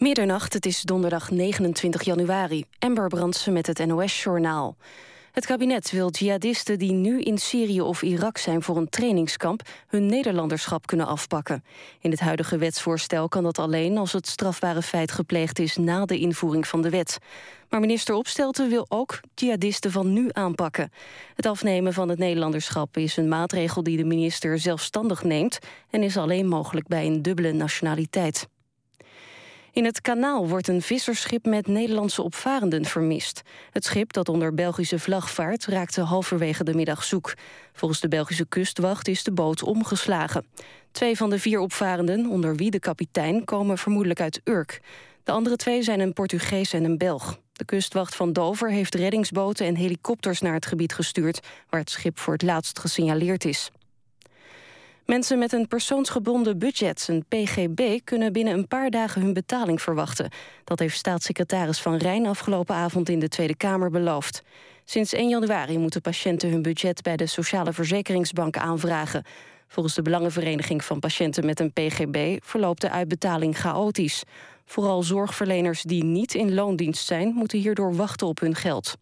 Middernacht, het is donderdag 29 januari. Amber Brandsen met het NOS-journaal. Het kabinet wil jihadisten die nu in Syrië of Irak zijn voor een trainingskamp hun Nederlanderschap kunnen afpakken. In het huidige wetsvoorstel kan dat alleen als het strafbare feit gepleegd is na de invoering van de wet. Maar minister Opstelten wil ook jihadisten van nu aanpakken. Het afnemen van het Nederlanderschap is een maatregel die de minister zelfstandig neemt en is alleen mogelijk bij een dubbele nationaliteit. In het kanaal wordt een visserschip met Nederlandse opvarenden vermist. Het schip dat onder Belgische vlag vaart raakte halverwege de middag zoek. Volgens de Belgische kustwacht is de boot omgeslagen. Twee van de vier opvarenden, onder wie de kapitein, komen vermoedelijk uit Urk. De andere twee zijn een Portugees en een Belg. De kustwacht van Dover heeft reddingsboten en helikopters naar het gebied gestuurd... waar het schip voor het laatst gesignaleerd is. Mensen met een persoonsgebonden budget, een PGB... kunnen binnen een paar dagen hun betaling verwachten. Dat heeft staatssecretaris Van Rijn afgelopen avond in de Tweede Kamer beloofd. Sinds 1 januari moeten patiënten hun budget... bij de Sociale Verzekeringsbank aanvragen. Volgens de Belangenvereniging van Patiënten met een PGB... verloopt de uitbetaling chaotisch. Vooral zorgverleners die niet in loondienst zijn... moeten hierdoor wachten op hun geld.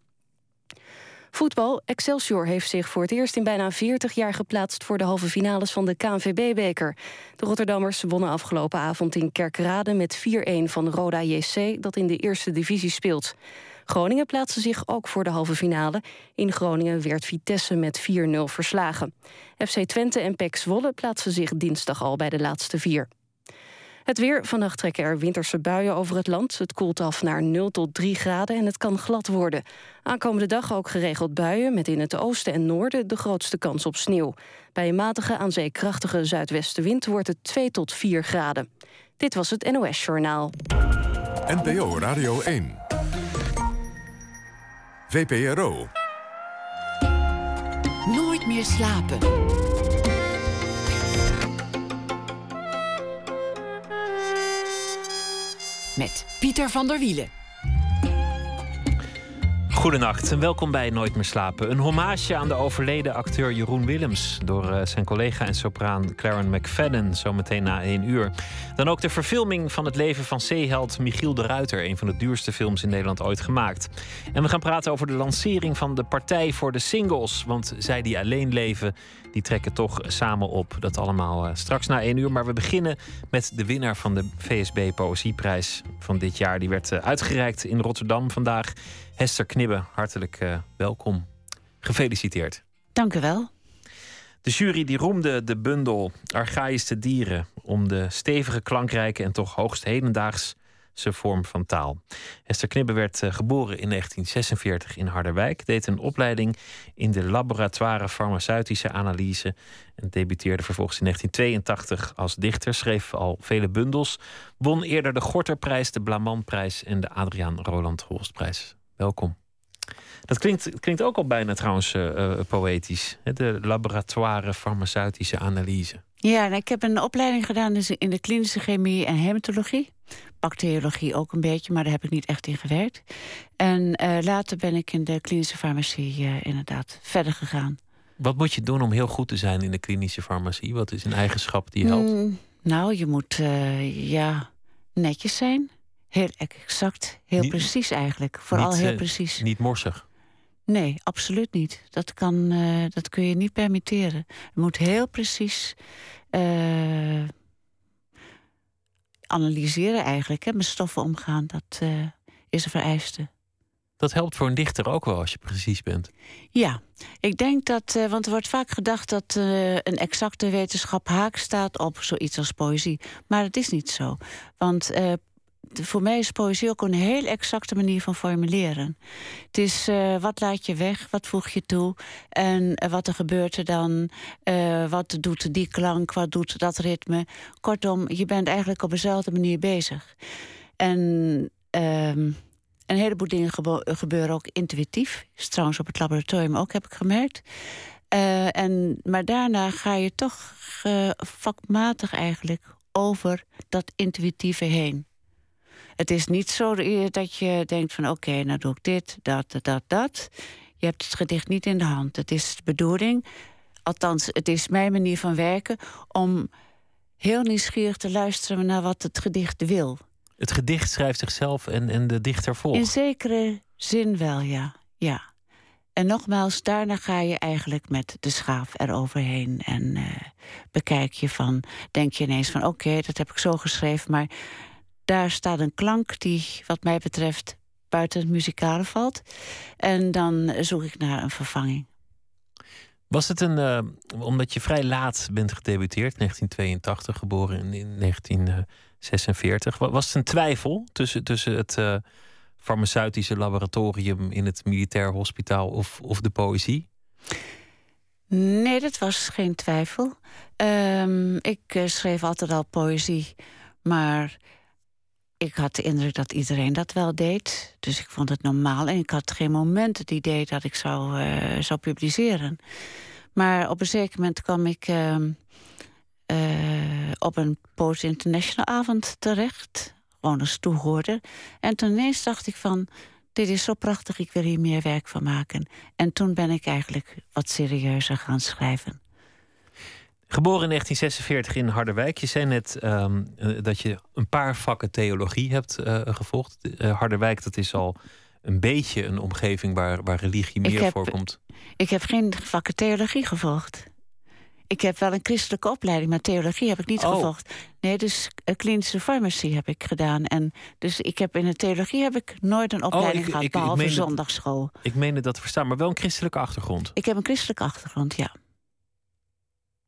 Voetbal. Excelsior heeft zich voor het eerst in bijna 40 jaar geplaatst... voor de halve finales van de KNVB-beker. De Rotterdammers wonnen afgelopen avond in Kerkrade... met 4-1 van Roda JC, dat in de eerste divisie speelt. Groningen plaatste zich ook voor de halve finale. In Groningen werd Vitesse met 4-0 verslagen. FC Twente en PEC Zwolle plaatsen zich dinsdag al bij de laatste vier. Het weer. Vannacht trekken er winterse buien over het land. Het koelt af naar 0 tot 3 graden en het kan glad worden. Aankomende dag ook geregeld buien... met in het oosten en noorden de grootste kans op sneeuw. Bij een matige, aan zee krachtige zuidwestenwind... wordt het 2 tot 4 graden. Dit was het NOS Journaal. NPO Radio 1. VPRO. Nooit meer slapen. Met Pieter van der Wielen. Goedenacht en welkom bij Nooit meer slapen. Een hommage aan de overleden acteur Jeroen Willems... door uh, zijn collega en sopraan Claren McFadden, zometeen na één uur. Dan ook de verfilming van het leven van zeeheld Michiel de Ruiter... een van de duurste films in Nederland ooit gemaakt. En we gaan praten over de lancering van de Partij voor de Singles. Want zij die alleen leven, die trekken toch samen op. Dat allemaal uh, straks na één uur. Maar we beginnen met de winnaar van de VSB Poëzieprijs van dit jaar. Die werd uh, uitgereikt in Rotterdam vandaag... Hester Knibbe, hartelijk uh, welkom. Gefeliciteerd. Dank u wel. De jury die roemde de bundel Archaïsche dieren om de stevige, klankrijke en toch hoogst vorm van taal. Hester Knibbe werd uh, geboren in 1946 in Harderwijk, deed een opleiding in de laboratoire farmaceutische analyse en debuteerde vervolgens in 1982 als dichter, schreef al vele bundels, won eerder de Gorterprijs, de Blamantprijs en de Adriaan Roland Holstprijs. Welkom. Dat klinkt, klinkt ook al bijna trouwens uh, poëtisch. De laboratoire farmaceutische analyse. Ja, ik heb een opleiding gedaan in de klinische chemie en hematologie. Bacteriologie ook een beetje, maar daar heb ik niet echt in gewerkt. En uh, later ben ik in de klinische farmacie uh, inderdaad verder gegaan. Wat moet je doen om heel goed te zijn in de klinische farmacie? Wat is een eigenschap die helpt? Mm, nou, je moet ja, netjes zijn. Heel exact, heel precies eigenlijk. Vooral heel eh, precies. Niet morsig? Nee, absoluut niet. Dat, kan, dat kun je niet permitteren. Je moet heel precies analyseren eigenlijk. Hè, met stoffen omgaan, dat uh, is een vereiste. Dat helpt voor een dichter ook wel als je precies bent. Ja, ik denk dat, want er wordt vaak gedacht dat een exacte wetenschap haak staat op zoiets als poëzie. Maar het is niet zo. Want voor mij is poëzie ook een heel exacte manier van formuleren. Het is uh, wat laat je weg, wat voeg je toe en uh, wat er gebeurt er dan, uh, wat doet die klank, wat doet dat ritme. Kortom, je bent eigenlijk op dezelfde manier bezig. En um, een heleboel dingen gebeuren ook intuïtief. Is trouwens op het laboratorium ook, heb ik gemerkt. en, maar daarna ga je toch vakmatig eigenlijk over dat intuïtieve heen. Het is niet zo dat je denkt van oké, nou doe ik dit, dat, dat, dat. Je hebt het gedicht niet in de hand. Het is de bedoeling, althans het is mijn manier van werken... om heel nieuwsgierig te luisteren naar wat het gedicht wil. Het gedicht schrijft zichzelf en, en de dichter volgt. In zekere zin wel, ja. ja. En nogmaals, daarna ga je eigenlijk met de schaaf eroverheen. En uh, bekijk je van, denk je ineens van oké, dat heb ik zo geschreven. Maar daar staat een klank die, wat mij betreft, buiten het muzikale valt. En dan zoek ik naar een vervanging. Was het een, uh, omdat je vrij laat bent gedebuteerd, 1982, geboren in, in 1946, was het een twijfel tussen, tussen het uh, farmaceutische laboratorium in het militair hospitaal of, of de poëzie? Nee, dat was geen twijfel. Um, ik uh, schreef altijd al poëzie, maar ik had de indruk dat iedereen dat wel deed. Dus ik vond het normaal. En ik had geen moment het idee dat ik zou, uh, zou publiceren. Maar op een zeker moment kwam ik uh, uh, op een Post International avond terecht. Gewoon als toehoorder. En toen ineens dacht ik van... dit is zo prachtig, ik wil hier meer werk van maken. En toen ben ik eigenlijk wat serieuzer gaan schrijven. Geboren in 1946 in Harderwijk. Je zei net um, dat je een paar vakken theologie hebt uh, gevolgd. Uh, Harderwijk, dat is al een beetje een omgeving waar, waar religie meer heb, voorkomt. Ik heb geen vakken theologie gevolgd. Ik heb wel een christelijke opleiding, maar theologie heb ik niet oh. gevolgd. Nee, dus klinische farmacie heb ik gedaan. En dus ik heb in de theologie heb ik nooit een opleiding oh, ik, gehad, ik, behalve ik zondagsschool. Ik meende dat te verstaan, maar wel een christelijke achtergrond. Ik heb een christelijke achtergrond, ja.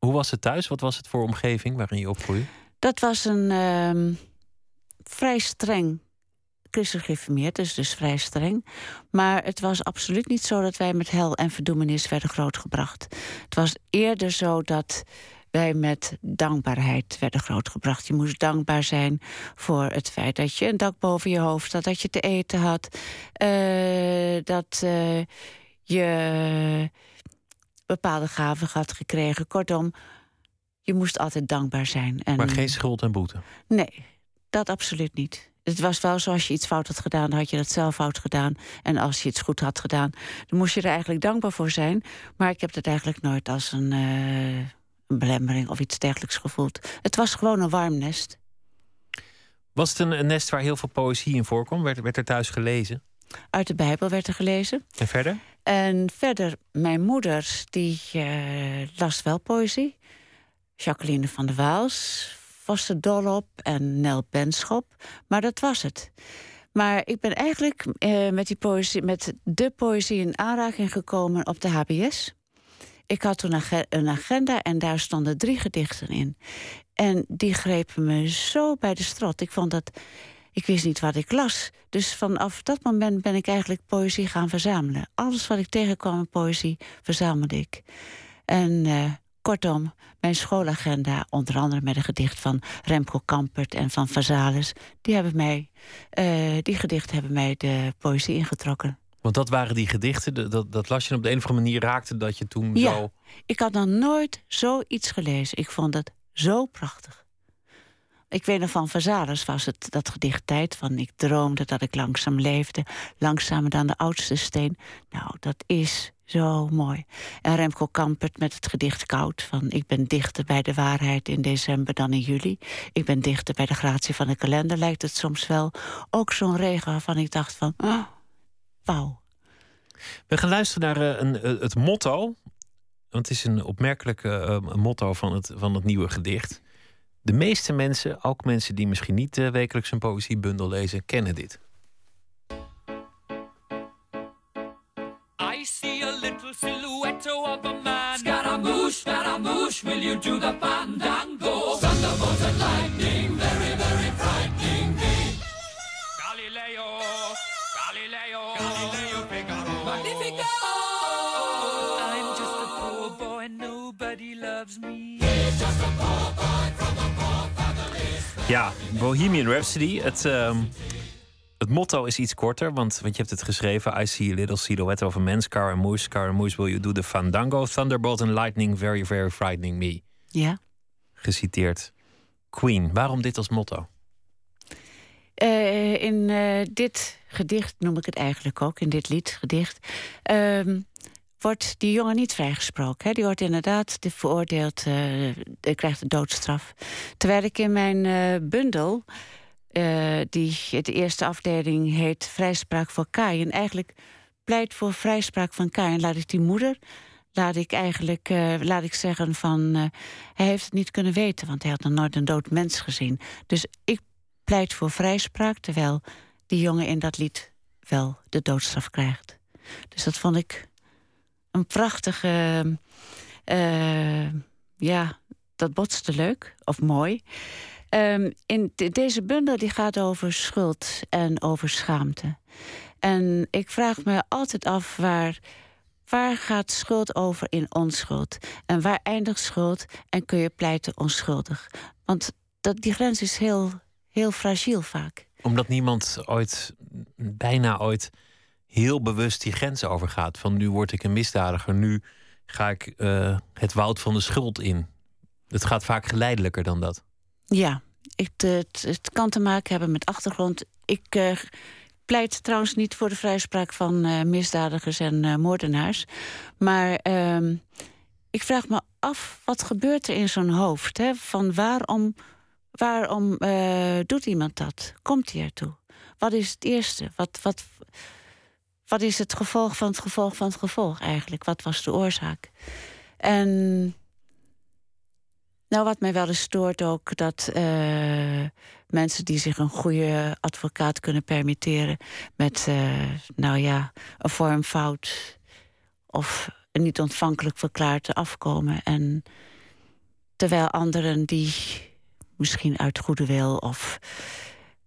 Hoe was het thuis? Wat was het voor omgeving waarin je opgroeide? Dat was een uh, vrij streng christelijk dus, dus vrij streng. Maar het was absoluut niet zo dat wij met hel en verdoemenis werden grootgebracht. Het was eerder zo dat wij met dankbaarheid werden grootgebracht. Je moest dankbaar zijn voor het feit dat je een dak boven je hoofd had, dat je te eten had, uh, dat uh, je bepaalde gaven had gekregen. Kortom, je moest altijd dankbaar zijn. En... Maar geen schuld en boete? Nee, dat absoluut niet. Het was wel zo, als je iets fout had gedaan, dan had je dat zelf fout gedaan. En als je iets goed had gedaan, dan moest je er eigenlijk dankbaar voor zijn. Maar ik heb het eigenlijk nooit als een, uh, een belemmering of iets dergelijks gevoeld. Het was gewoon een warm nest. Was het een, een nest waar heel veel poëzie in voorkwam? Werd, werd er thuis gelezen? Uit de Bijbel werd er gelezen. En verder? En verder, mijn moeder, die uh, las wel poëzie. Jacqueline van der Waals was er dol op en Nel Benschop. Maar dat was het. Maar ik ben eigenlijk uh, met, die poëzie, met de poëzie in aanraking gekomen op de HBS. Ik had toen een agenda en daar stonden drie gedichten in. En die grepen me zo bij de strot. Ik vond dat ik wist niet wat ik las. Dus vanaf dat moment ben ik eigenlijk poëzie gaan verzamelen. Alles wat ik tegenkwam in poëzie verzamelde ik. En uh, kortom, mijn schoolagenda, onder andere met een gedicht van Remco Kampert en van Vazalis, die, hebben mij, uh, die gedichten hebben mij de poëzie ingetrokken. Want dat waren die gedichten, dat, dat las je op de een of andere manier raakte dat je toen ja, zo. Ik had nog nooit zoiets gelezen. Ik vond het zo prachtig. Ik weet nog van Vazalis was het dat gedicht tijd van ik droomde dat ik langzaam leefde, langzamer dan de oudste steen. Nou, dat is zo mooi. En Remco Kampert met het gedicht Koud van ik ben dichter bij de waarheid in december dan in juli. Ik ben dichter bij de gratie van de kalender, lijkt het soms wel. Ook zo'n regen waarvan ik dacht van, oh, wauw. We gaan luisteren naar uh, een, uh, het motto. Want het is een opmerkelijk uh, motto van het, van het nieuwe gedicht. De meeste mensen, ook mensen die misschien niet uh, wekelijks een poëziebundel lezen, kennen dit. I see a little silhouette of a man. Scaramouche, Scaramouche, will you do the fandango? Thunderbolt and lightning, Ja, Bohemian Rhapsody. Het, uh, het motto is iets korter, want, want je hebt het geschreven. I see a little silhouette of a man, Scaramouche. Scaramouche, will you do the fandango? Thunderbolt and lightning, very, very frightening me. Ja. Geciteerd. Queen, waarom dit als motto? Uh, in uh, dit gedicht noem ik het eigenlijk ook, in dit lied, gedicht... Uh, wordt die jongen niet vrijgesproken. Hè? Die wordt inderdaad veroordeeld, uh, krijgt de doodstraf. Terwijl ik in mijn uh, bundel Uh, die, de eerste afdeling heet Vrijspraak voor Kai. En eigenlijk pleit voor vrijspraak van Kai. En laat ik die moeder, laat ik eigenlijk laat ik zeggen van... Hij heeft het niet kunnen weten, want hij had nog nooit een dood mens gezien. Dus ik pleit voor vrijspraak, terwijl die jongen in dat lied wel de doodstraf krijgt. Dus dat vond ik een prachtige... ja, dat botste leuk, of mooi... Um, in deze bundel die gaat over schuld en over schaamte. En ik vraag me altijd af waar, waar gaat schuld over in onschuld? En waar eindigt schuld en kun je pleiten onschuldig? Want dat, die grens is heel, heel fragiel vaak. Omdat niemand ooit, bijna ooit, heel bewust die grens overgaat. Van nu word ik een misdadiger, nu ga ik uh, het woud van de schuld in. Het gaat vaak geleidelijker dan dat. Ja, het, het kan te maken hebben met achtergrond. Ik uh, pleit trouwens niet voor de vrijspraak van uh, misdadigers en moordenaars. Maar ehm, ik vraag me af, wat gebeurt er in zo'n hoofd? Hè? Van waarom, waarom doet iemand dat? Komt hij ertoe? Wat is het eerste? Wat, wat, wat is het gevolg van het gevolg van het gevolg eigenlijk? Wat was de oorzaak? En nou, wat mij wel eens stoort ook, dat uh, mensen die zich een goede advocaat kunnen permitteren met, uh, nou ja, een vormfout of een niet ontvankelijk verklaard afkomen. En terwijl anderen die misschien uit goede wil of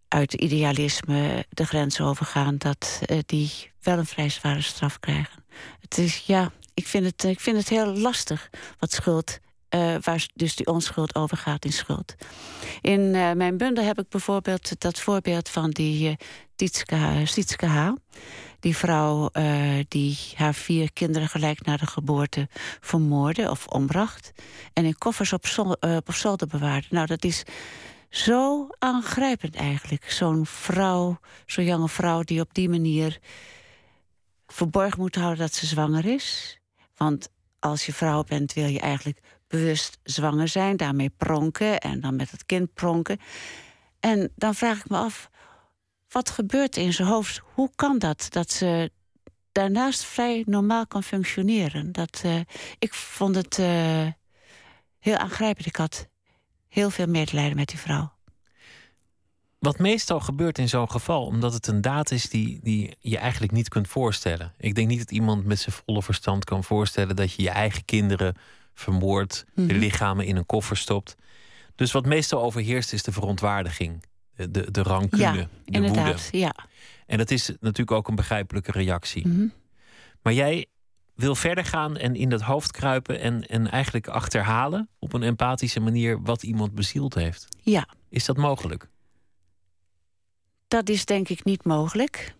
uit idealisme de grens overgaan, dat uh, die wel een vrij zware straf krijgen. Het is, ja, ik vind het, ik vind het heel lastig wat schuld uh, waar dus die onschuld overgaat in schuld. In uh, mijn bundel heb ik bijvoorbeeld dat voorbeeld van die uh, Tietske H. Die vrouw die haar vier kinderen gelijk na de geboorte vermoordde of ombracht. En in koffers op, zol op zolder bewaarde. Nou, dat is zo aangrijpend eigenlijk. Zo'n vrouw, zo'n jonge vrouw die op die manier verborgen moet houden dat ze zwanger is. Want als je vrouw bent, wil je eigenlijk bewust zwanger zijn, daarmee pronken en dan met het kind pronken. En dan vraag ik me af, wat gebeurt in zijn hoofd? Hoe kan dat? Dat ze daarnaast vrij normaal kan functioneren. Dat, uh, ik vond het uh, heel aangrijpend. Ik had heel veel medelijden met die vrouw. Wat meestal gebeurt in zo'n geval, omdat het een daad is die, die je eigenlijk niet kunt voorstellen. Ik denk niet dat iemand met zijn volle verstand kan voorstellen dat je je eigen kinderen vermoord, de mhm. lichamen in een koffer stopt. Dus wat meestal overheerst is de verontwaardiging, de, de rancune, ja, de inderdaad, woede. Ja. En dat is natuurlijk ook een begrijpelijke reactie. Mhm. Maar jij wil verder gaan en in dat hoofd kruipen en, en eigenlijk achterhalen op een empathische manier wat iemand bezield heeft. Ja. Is dat mogelijk? Dat is denk ik niet mogelijk.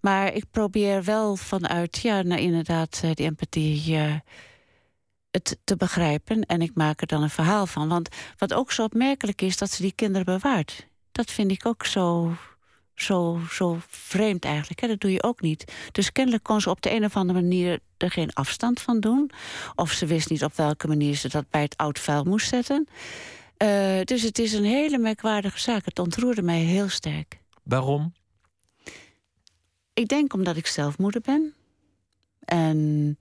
Maar ik probeer wel vanuit, ja, nou inderdaad, eh, die empathie. Uh, het te begrijpen en ik maak er dan een verhaal van. Want wat ook zo opmerkelijk is, dat ze die kinderen bewaart. Dat vind ik ook zo, zo, zo vreemd eigenlijk. Hè? Dat doe je ook niet. Dus kennelijk kon ze op de een of andere manier er geen afstand van doen. Of ze wist niet op welke manier ze dat bij het oud vuil moest zetten. Uh, dus het is een hele merkwaardige zaak. Het ontroerde mij heel sterk. Waarom? Ik denk omdat ik zelf moeder ben. En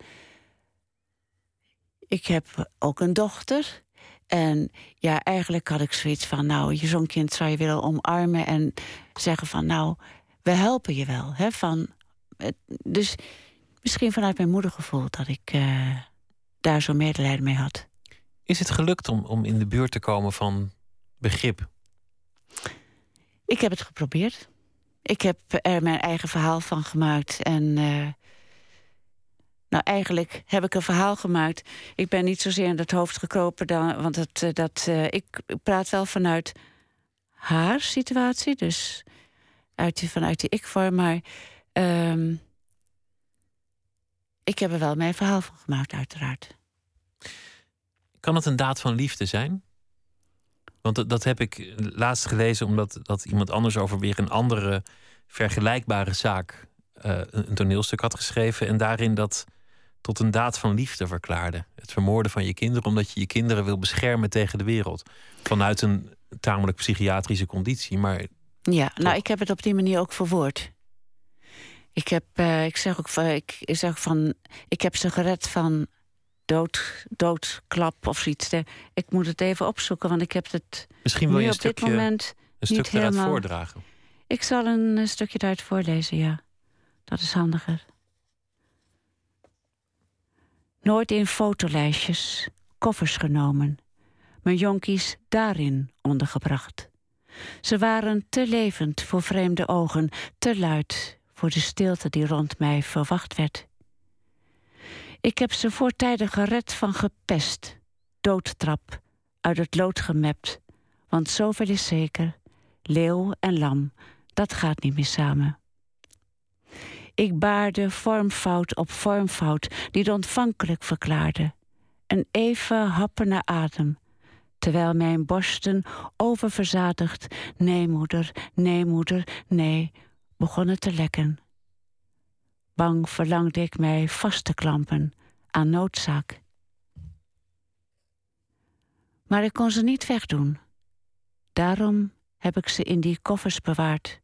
ik heb ook een dochter. En ja, eigenlijk had ik zoiets van, nou, je zo'n kind zou je willen omarmen en zeggen van, nou, we helpen je wel. Hè? Van, dus misschien vanuit mijn moedergevoel dat ik uh, daar zo medelijden mee had. Is het gelukt om, om in de buurt te komen van begrip? Ik heb het geprobeerd. Ik heb er mijn eigen verhaal van gemaakt en uh, nou, eigenlijk heb ik een verhaal gemaakt. Ik ben niet zozeer in het hoofd gekropen, dan, want eh, dat, uh, ik praat wel vanuit haar situatie, dus uit vanuit die ik-vorm. Maar um, ik heb er wel mijn verhaal van gemaakt, uiteraard. Kan het een daad van liefde zijn? Want dat heb ik laatst gelezen, omdat dat iemand anders over weer een andere vergelijkbare zaak uh, een toneelstuk had geschreven. En daarin dat tot een daad van liefde verklaarde. Het vermoorden van je kinderen omdat je je kinderen wil beschermen tegen de wereld. Vanuit een tamelijk psychiatrische conditie. Maar Ja, nou, ik heb het op die manier ook verwoord. Ik, heb, uh, ik, zeg ook ik zeg van, ik heb ze gered van dood, doodklap of zoiets. Ik moet het even opzoeken, want ik heb het Misschien wil je een op dit stukje, moment een stuk niet helemaal... voordragen. Ik zal een eh, stukje eruit voorlezen, ja. Dat is handiger. Nooit in fotolijstjes, koffers genomen. Mijn jonkies daarin ondergebracht. Ze waren te levend voor vreemde ogen, te luid voor de stilte die rond mij verwacht werd. Ik heb ze voortijdig gered van gepest, doodtrap, uit het lood gemept, want zoveel is zeker, leeuw en lam, dat gaat niet meer samen. Ik baarde vormfout op vormfout die het ontvankelijk verklaarde. Een even happen naar adem, terwijl mijn borsten oververzadigd nee moeder, nee moeder, nee begonnen te lekken. Bang verlangde ik mij vast te klampen aan noodzaak. Maar ik kon ze niet wegdoen. Daarom heb ik ze in die koffers bewaard.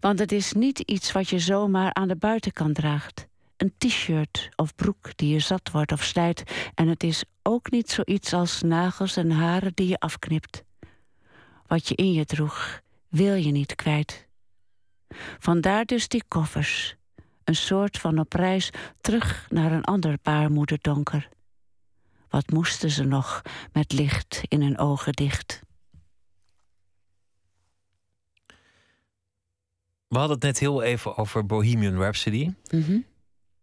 Want het is niet iets wat je zomaar aan de buitenkant draagt. Een t-shirt of broek die je zat wordt of slijt. En het is ook niet zoiets als nagels en haren die je afknipt. Wat je in je droeg, wil je niet kwijt. Vandaar dus die koffers. Een soort van op reis terug naar een ander baarmoederdonker. Wat moesten ze nog met licht in hun ogen dicht? We hadden het net heel even over Bohemian Rhapsody. Mhm.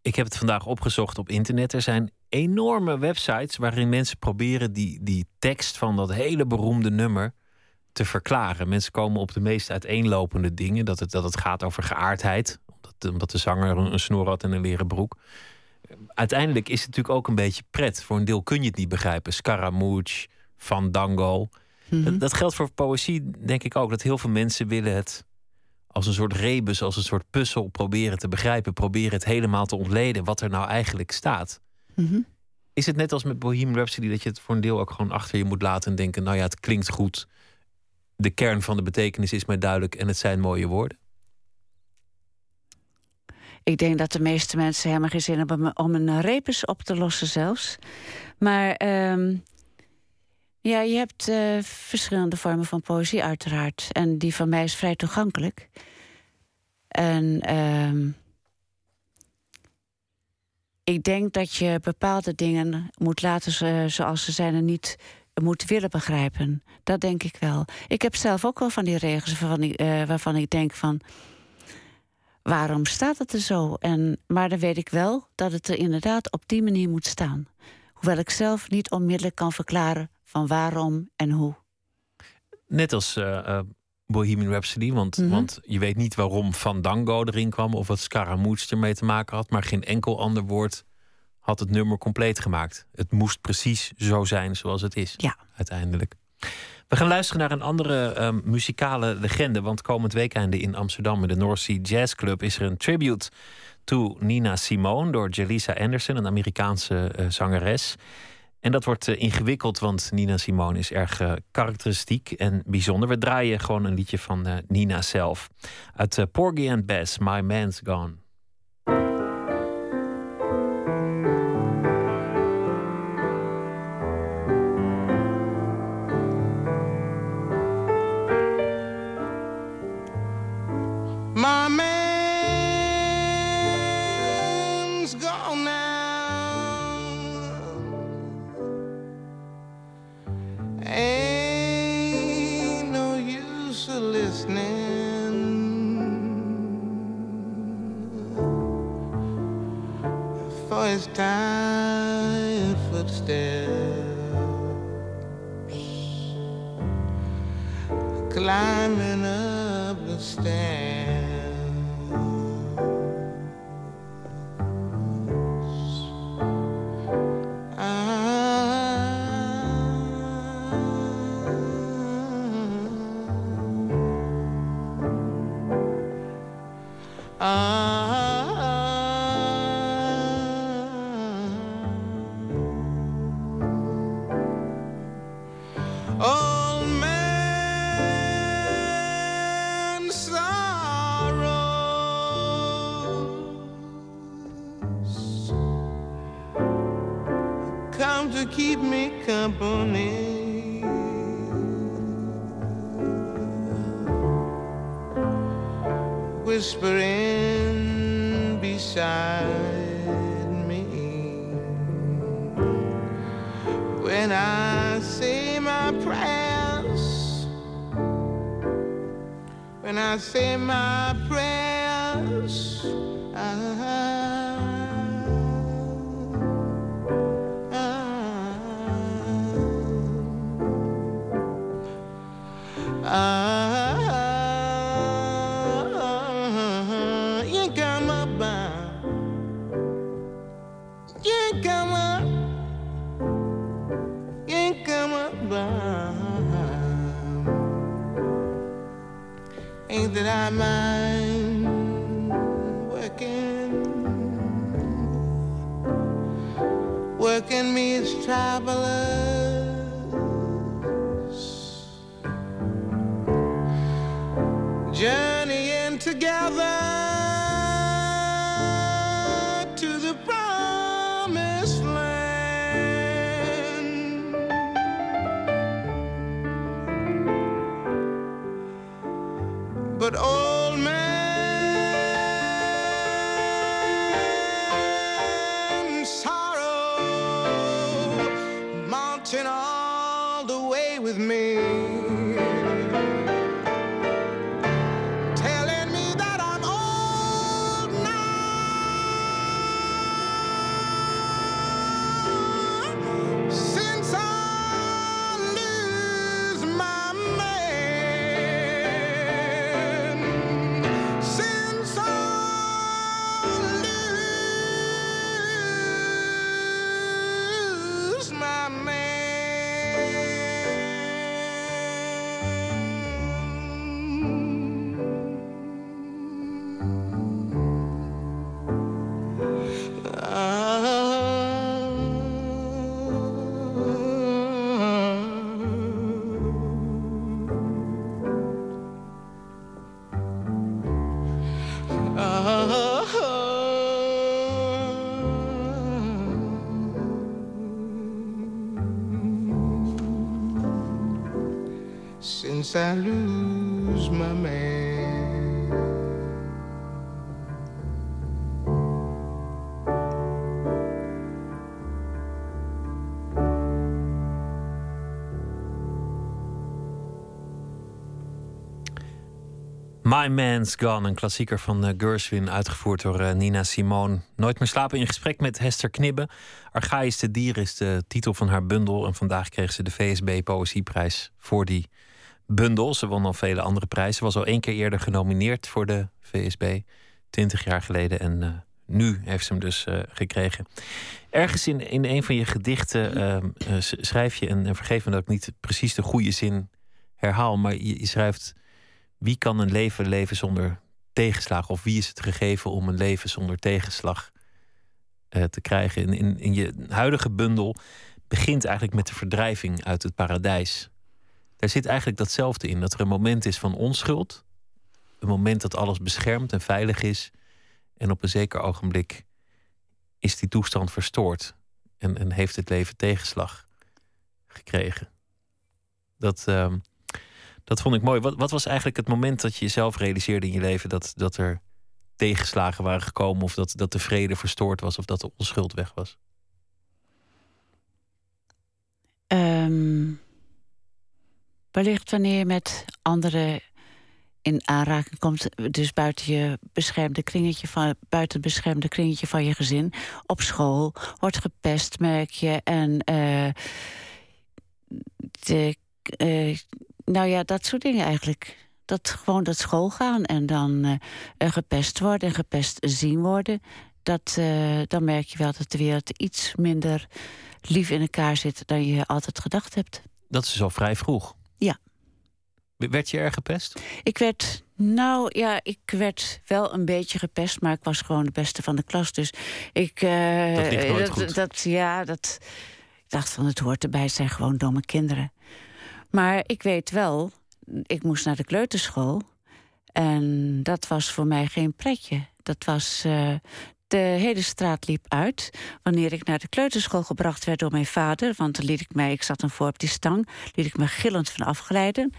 Ik heb het vandaag opgezocht op internet. Er zijn enorme websites waarin mensen proberen die, die tekst van dat hele beroemde nummer te verklaren. Mensen komen op de meest uiteenlopende dingen. Dat het, dat het gaat over geaardheid. Omdat, omdat de zanger een, snor had en een leren broek. Uiteindelijk is het natuurlijk ook een beetje pret. Voor een deel kun je het niet begrijpen. Scaramouche, Fandango. Mhm. Dat, dat geldt voor poëzie, denk ik ook. Dat heel veel mensen willen het als een soort rebus, als een soort puzzel proberen te begrijpen. Proberen het helemaal te ontleden wat er nou eigenlijk staat. Mhm. Is het net als met Bohemian Rhapsody dat je het voor een deel ook gewoon achter je moet laten en denken: nou ja, het klinkt goed. De kern van de betekenis is mij duidelijk en het zijn mooie woorden. Ik denk dat de meeste mensen helemaal geen zin hebben om een rebus op te lossen zelfs. Maar ehm, ja, je hebt eh, verschillende vormen van poëzie uiteraard. En die van mij is vrij toegankelijk. En ehm, ik denk dat je bepaalde dingen moet laten zo- zoals ze zijn en niet moet willen begrijpen. Dat denk ik wel. Ik heb zelf ook wel van die regels waarvan ik, eh, waarvan ik denk van waarom staat het er zo? En, maar dan weet ik wel dat het er inderdaad op die manier moet staan. Hoewel ik zelf niet onmiddellijk kan verklaren van waarom en hoe. Net als eh, eh, Bohemian Rhapsody, want, Mhm. want je weet niet waarom Fandango erin kwam of wat Scaramouche ermee te maken had, maar geen enkel ander woord had het nummer compleet gemaakt. Het moest precies zo zijn zoals het is, Ja. uiteindelijk. We gaan luisteren naar een andere ehm, muzikale legende, want komend weekende in Amsterdam in de North Sea Jazz Club is er een tribute to Nina Simone door Jalisa Anderson, een Amerikaanse eh, zangeres. En dat wordt eh, ingewikkeld, want Nina Simone is erg eh, karakteristiek en bijzonder. We draaien gewoon een liedje van Nina zelf. Uit Porgy and Bess, My Man's Gone. Whispering Since my man. My Man's Gone, een klassieker van eh, Gershwin, uitgevoerd door eh, Nina Simone. Nooit meer slapen in gesprek met Hester Knibbe. Archaïs de dier is de titel van haar bundel. En vandaag kreeg ze de VSB Poëzieprijs voor die bundel. Ze won al vele andere prijzen. Ze was al één keer eerder genomineerd voor de VSB, twintig jaar geleden. En eh, nu heeft ze hem dus eh, gekregen. Ergens in, in een van je gedichten ehm, eh, schrijf je, en, vergeef me dat ik niet precies de goede zin herhaal, maar je, schrijft: Wie kan een leven leven zonder tegenslag? Of wie is het gegeven om een leven zonder tegenslag te krijgen? In, in, in je huidige bundel begint eigenlijk met de verdrijving uit het paradijs. Daar zit eigenlijk datzelfde in: dat er een moment is van onschuld, een moment dat alles beschermd en veilig is, en op een zeker ogenblik is die toestand verstoord en, en heeft het leven tegenslag gekregen. Dat, ehm, dat vond ik mooi. Wat, wat was eigenlijk het moment dat je jezelf realiseerde in je leven dat, dat er tegenslagen waren gekomen, of dat, dat de vrede verstoord was, of dat de onschuld weg was? Ehm, wellicht wanneer je met anderen in aanraking komt, dus buiten je beschermde kringetje van buiten het beschermde kringetje van je gezin, op school, wordt gepest, merk je. En eh, de, eh, nou ja, dat soort dingen eigenlijk. Dat gewoon dat school gaan en dan eh, gepest worden en gepest zien worden. Dat, dan merk je wel dat de wereld iets minder lief in elkaar zit dan je altijd gedacht hebt. Dat is al vrij vroeg. Ja. Werd je erg gepest? Ik werd, nou ja, ik werd wel een beetje gepest, maar ik was gewoon de beste van de klas. Dus ik. eh, Dat ligt nooit dat, goed. dat- ja, dat. Ik dacht van het hoort erbij, het zijn gewoon domme kinderen. Maar ik weet wel, ik moest naar de kleuterschool. En dat was voor mij geen pretje. Dat was. eh, de hele straat liep uit. Wanneer ik naar de kleuterschool gebracht werd door mijn vader, want dan liet ik mij, ik zat dan voor op die stang, liet ik me gillend van afglijden.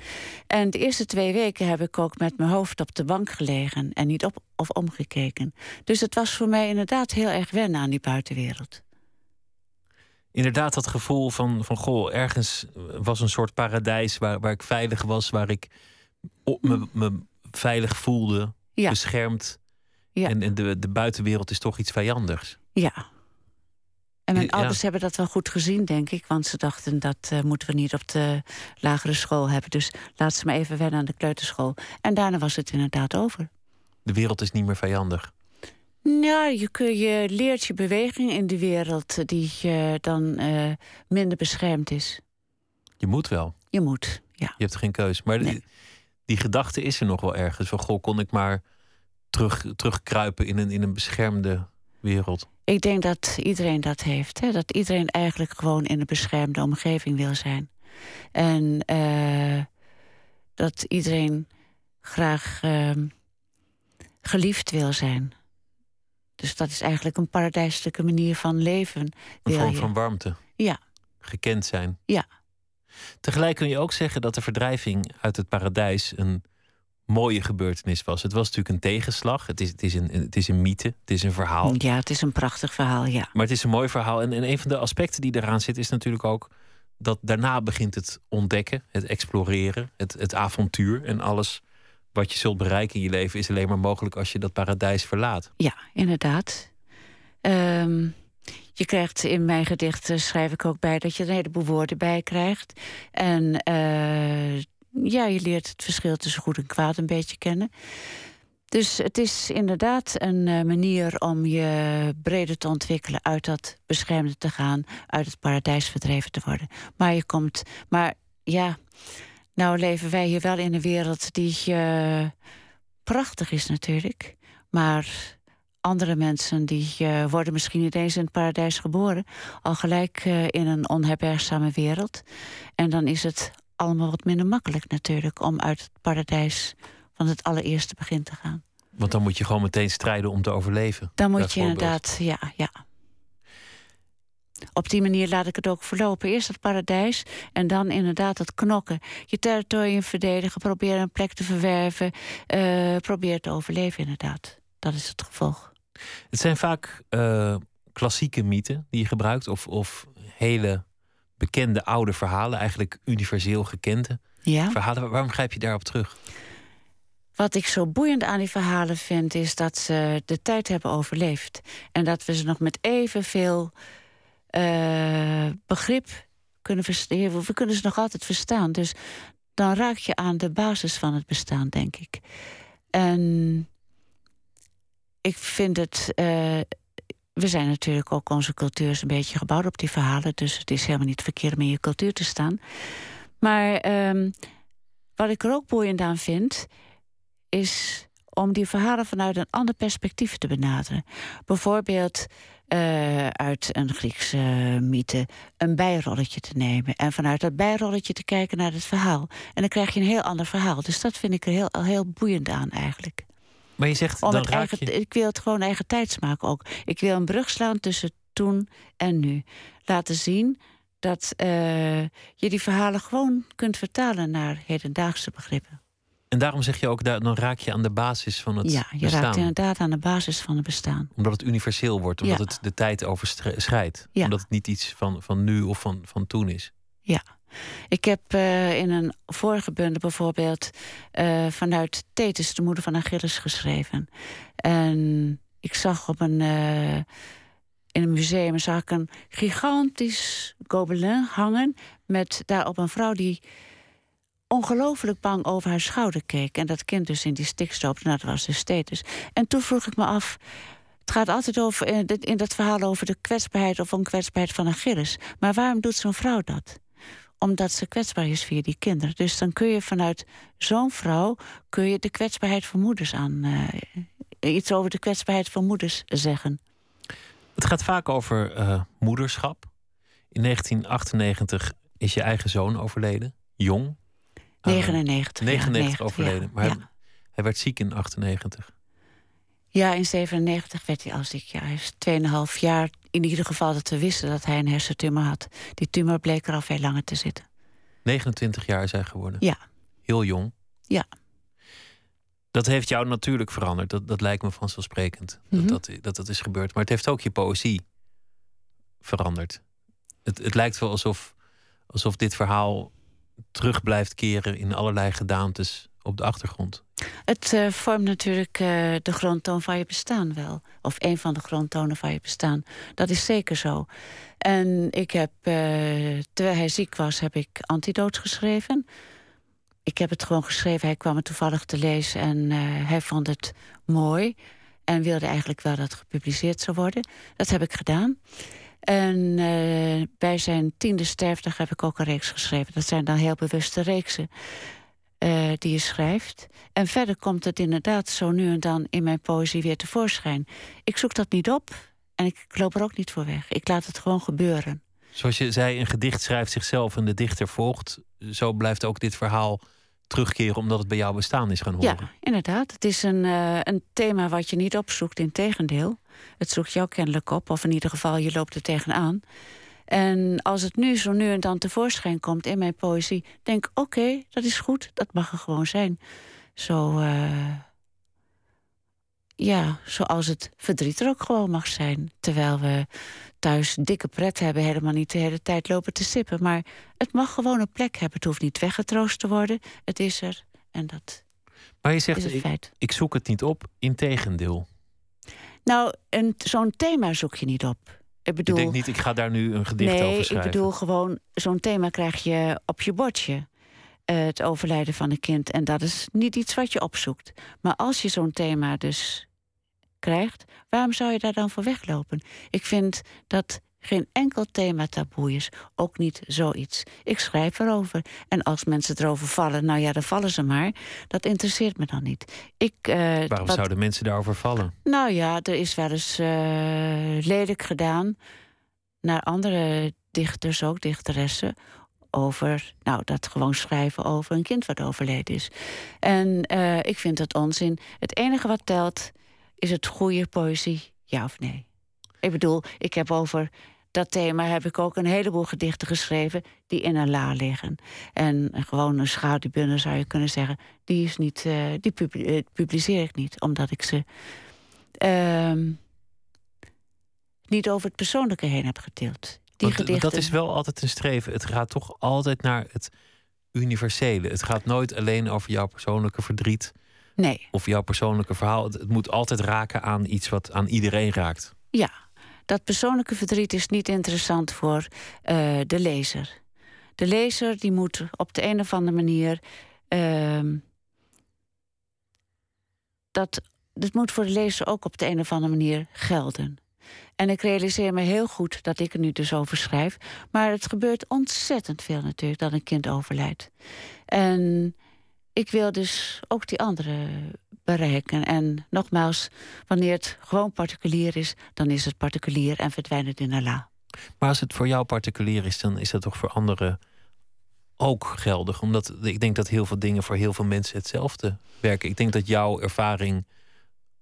En de eerste twee weken heb ik ook met mijn hoofd op de bank gelegen en niet op of omgekeken. Dus het was voor mij inderdaad heel erg wennen aan die buitenwereld. Inderdaad, dat gevoel van, van goh, ergens was een soort paradijs waar, waar ik veilig was, waar ik op me, me veilig voelde, Ja. beschermd. Ja. En, en de, de buitenwereld is toch iets vijandigs. Ja. En mijn Ja. ouders hebben dat wel goed gezien, denk ik. Want ze dachten, dat eh, moeten we niet op de lagere school hebben. Dus laat ze maar even wennen aan de kleuterschool. En daarna was het inderdaad over. De wereld is niet meer vijandig. Nou, je, kun, je leert je beweging in de wereld die eh, dan eh, minder beschermd is. Je moet wel. Je moet, ja. Je hebt geen keus. Maar die, die gedachte is er nog wel ergens. Van goh, kon ik maar terug, terugkruipen in een, in een beschermde wereld. Ik denk dat iedereen dat heeft. Hè? Dat iedereen eigenlijk gewoon in een beschermde omgeving wil zijn. En eh, dat iedereen graag ehm, geliefd wil zijn. Dus dat is eigenlijk een paradijselijke manier van leven. Een vorm je. van warmte. Ja. Gekend zijn. Ja. Tegelijk kun je ook zeggen dat de verdrijving uit het paradijs een mooie gebeurtenis was. Het was natuurlijk een tegenslag. Het is, het is, een, het is een mythe. Het is een verhaal. Ja, het is een prachtig verhaal, ja. Maar het is een mooi verhaal. En, en een van de aspecten die eraan zit, is natuurlijk ook dat daarna begint het ontdekken, het exploreren, het, het avontuur. En alles wat je zult bereiken in je leven is alleen maar mogelijk als je dat paradijs verlaat. Ja, inderdaad. Ehm, je krijgt in mijn gedichten, schrijf ik ook bij, dat je een heleboel woorden bij krijgt. En eh, ja, je leert het verschil tussen goed en kwaad een beetje kennen. Dus het is inderdaad een eh, manier om je breder te ontwikkelen, uit dat beschermde te gaan, uit het paradijs verdreven te worden. Maar je komt, maar ja, nou leven wij hier wel in een wereld die eh, prachtig is natuurlijk. Maar andere mensen die eh, worden misschien niet eens in het paradijs geboren, al gelijk in een onherbergzame wereld. En dan is het allemaal wat minder makkelijk natuurlijk om uit het paradijs van het allereerste begin te gaan. Want dan moet je gewoon meteen strijden om te overleven. Dan moet je inderdaad, ja, ja. Op die manier laat ik het ook verlopen. Eerst het paradijs en dan inderdaad het knokken. Je territorium verdedigen, proberen een plek te verwerven. eh probeer te overleven inderdaad. Dat is het gevolg. Het zijn vaak eh, klassieke mythen die je gebruikt, of, of hele bekende oude verhalen, eigenlijk universeel gekende Ja? verhalen. Waarom grijp je daarop terug? Wat ik zo boeiend aan die verhalen vind, is dat ze de tijd hebben overleefd. En dat we ze nog met evenveel eh begrip kunnen verstaan. We kunnen ze nog altijd verstaan. Dus dan raak je aan de basis van het bestaan, denk ik. En ik vind het. eh, we zijn natuurlijk ook onze cultuur een beetje gebouwd op die verhalen. Dus het is helemaal niet verkeerd om in je cultuur te staan. Maar ehm, wat ik er ook boeiend aan vind, is om die verhalen vanuit een ander perspectief te benaderen. Bijvoorbeeld eh, uit een Griekse mythe een bijrolletje te nemen. En vanuit dat bijrolletje te kijken naar het verhaal. En dan krijg je een heel ander verhaal. Dus dat vind ik er heel, heel boeiend aan eigenlijk. Maar je zegt, Om dan het eigen, je... Ik wil het gewoon eigen tijds maken ook. Ik wil een brug slaan tussen toen en nu. Laten zien dat eh, je die verhalen gewoon kunt vertalen naar hedendaagse begrippen. En daarom zeg je ook, da- dan raak je aan de basis van het ja, je bestaan. raakt inderdaad aan de basis van het bestaan. Omdat het universeel wordt, omdat Ja. het de tijd overschrijdt. Ja. Omdat het niet iets van, van nu of van, van toen is. Ja. Ik heb eh, in een vorige bundel bijvoorbeeld eh, vanuit Thetis, de moeder van Achilles, geschreven. En ik zag op een, eh, in een museum zag ik een gigantisch gobelin hangen met daarop een vrouw die ongelooflijk bang over haar schouder keek. En dat kind dus in die stik stoopte. Nou, dat was dus Thetis. En toen vroeg ik me af, het gaat altijd over, in dat verhaal over de kwetsbaarheid of onkwetsbaarheid van Achilles. Maar waarom doet zo'n vrouw dat? Omdat ze kwetsbaar is via die kinderen. Dus dan kun je vanuit zo'n vrouw kun je de kwetsbaarheid van moeders aan. eh, iets over de kwetsbaarheid van moeders zeggen. Het gaat vaak over eh, moederschap. In 1998 is je eigen zoon overleden. Jong. Ah, 99. ja, 99 90, overleden. ja, Maar ja. hij Hij werd ziek in 98. Ja, in 97 werd hij al ziek. Ja, hij is 2,5 jaar in ieder geval dat we wisten dat hij een hersentumor had. Die tumor bleek er al veel langer te zitten. 29 jaar hij geworden. Ja. Heel jong. Ja. Dat heeft jou natuurlijk veranderd. Dat, dat lijkt me vanzelfsprekend. Mhm. dat, dat, dat dat is gebeurd. Maar het heeft ook je poëzie veranderd. Het, het lijkt wel alsof, alsof dit verhaal terug blijft keren in allerlei gedaantes op de achtergrond. Het eh, vormt natuurlijk eh, de grondtoon van je bestaan wel. Of een van de grondtonen van je bestaan. Dat is zeker zo. En ik heb, eh, terwijl hij ziek was, heb ik antidood geschreven. Ik heb het gewoon geschreven. Hij kwam het toevallig te lezen en hij vond het mooi. En wilde eigenlijk wel dat het gepubliceerd zou worden. Dat heb ik gedaan. En bij zijn tiende sterfdag heb ik ook een reeks geschreven. Dat zijn dan heel bewuste reeksen eh, die je schrijft. En verder komt het inderdaad zo nu en dan in mijn poëzie weer tevoorschijn. Ik zoek dat niet op en ik loop er ook niet voor weg. Ik laat het gewoon gebeuren. Zoals je zei, een gedicht schrijft zichzelf en de dichter volgt. Zo blijft ook dit verhaal terugkeren omdat het bij jouw bestaan is gaan horen. Ja, inderdaad. Het is een, eh, een thema wat je niet opzoekt, in tegendeel. Het zoekt jou kennelijk op, of in ieder geval je loopt er tegenaan. En als het nu zo nu en dan tevoorschijn komt in mijn poëzie, denk ik: oké, dat is goed, dat mag er gewoon zijn. Zo, eh, ja, zoals het verdriet er ook gewoon mag zijn. Terwijl we thuis dikke pret hebben, helemaal niet de hele tijd lopen te sippen. Maar het mag gewoon een plek hebben. Het hoeft niet weggetroost te worden. Het is er en dat Maar je is zegt, het ik, feit. ik zoek het niet op, integendeel. Nou, een- zo'n thema zoek je niet op. Ik bedoel, Ik denk niet, ik ga daar nu een gedicht nee, over ik schrijven. bedoel gewoon, zo'n thema krijg je op je bordje. Eh, het overlijden van een kind. En dat is niet iets wat je opzoekt. Maar als je zo'n thema dus krijgt, waarom zou je daar dan voor weglopen? Ik vind dat geen enkel thema taboe is. Ook niet zoiets. Ik schrijf erover. En als mensen erover vallen, nou ja, dan vallen ze maar. Dat interesseert me dan niet. Ik, eh, Waarom wat- zouden mensen daarover vallen? nou ja, er is wel eens eh, lelijk gedaan naar andere dichters, ook dichteressen, over nou, dat gewoon schrijven over een kind wat overleden is. En eh, ik vind dat onzin. Het enige wat telt is het goede poëzie, ja of nee. Ik bedoel, ik heb over dat thema heb ik ook een heleboel gedichten geschreven die in een la liggen. En gewoon een schaduwbundel zou je kunnen zeggen, die is niet, eh, die eh, publiceer ik niet, omdat ik ze ehm, niet over het persoonlijke heen heb getild. Die Want gedichten. Dat is wel altijd een streven. Het gaat toch altijd naar het universele. Het gaat nooit alleen over jouw persoonlijke verdriet Nee, of jouw persoonlijke verhaal. Het moet altijd raken aan iets wat aan iedereen raakt. ja. Dat persoonlijke verdriet is niet interessant voor eh, de lezer. De lezer die moet op de een of andere manier. ehm, dat, dit moet voor de lezer ook op de een of andere manier gelden. En ik realiseer me heel goed dat ik er nu dus over schrijf. Maar het gebeurt ontzettend veel natuurlijk dat een kind overlijdt. En ik wil dus ook die anderen En nogmaals, wanneer het gewoon particulier is, dan is het particulier en verdwijnt het in Allah. Maar als het voor jou particulier is, dan is dat toch voor anderen ook geldig. Omdat ik denk dat heel veel dingen voor heel veel mensen hetzelfde werken. Ik denk dat jouw ervaring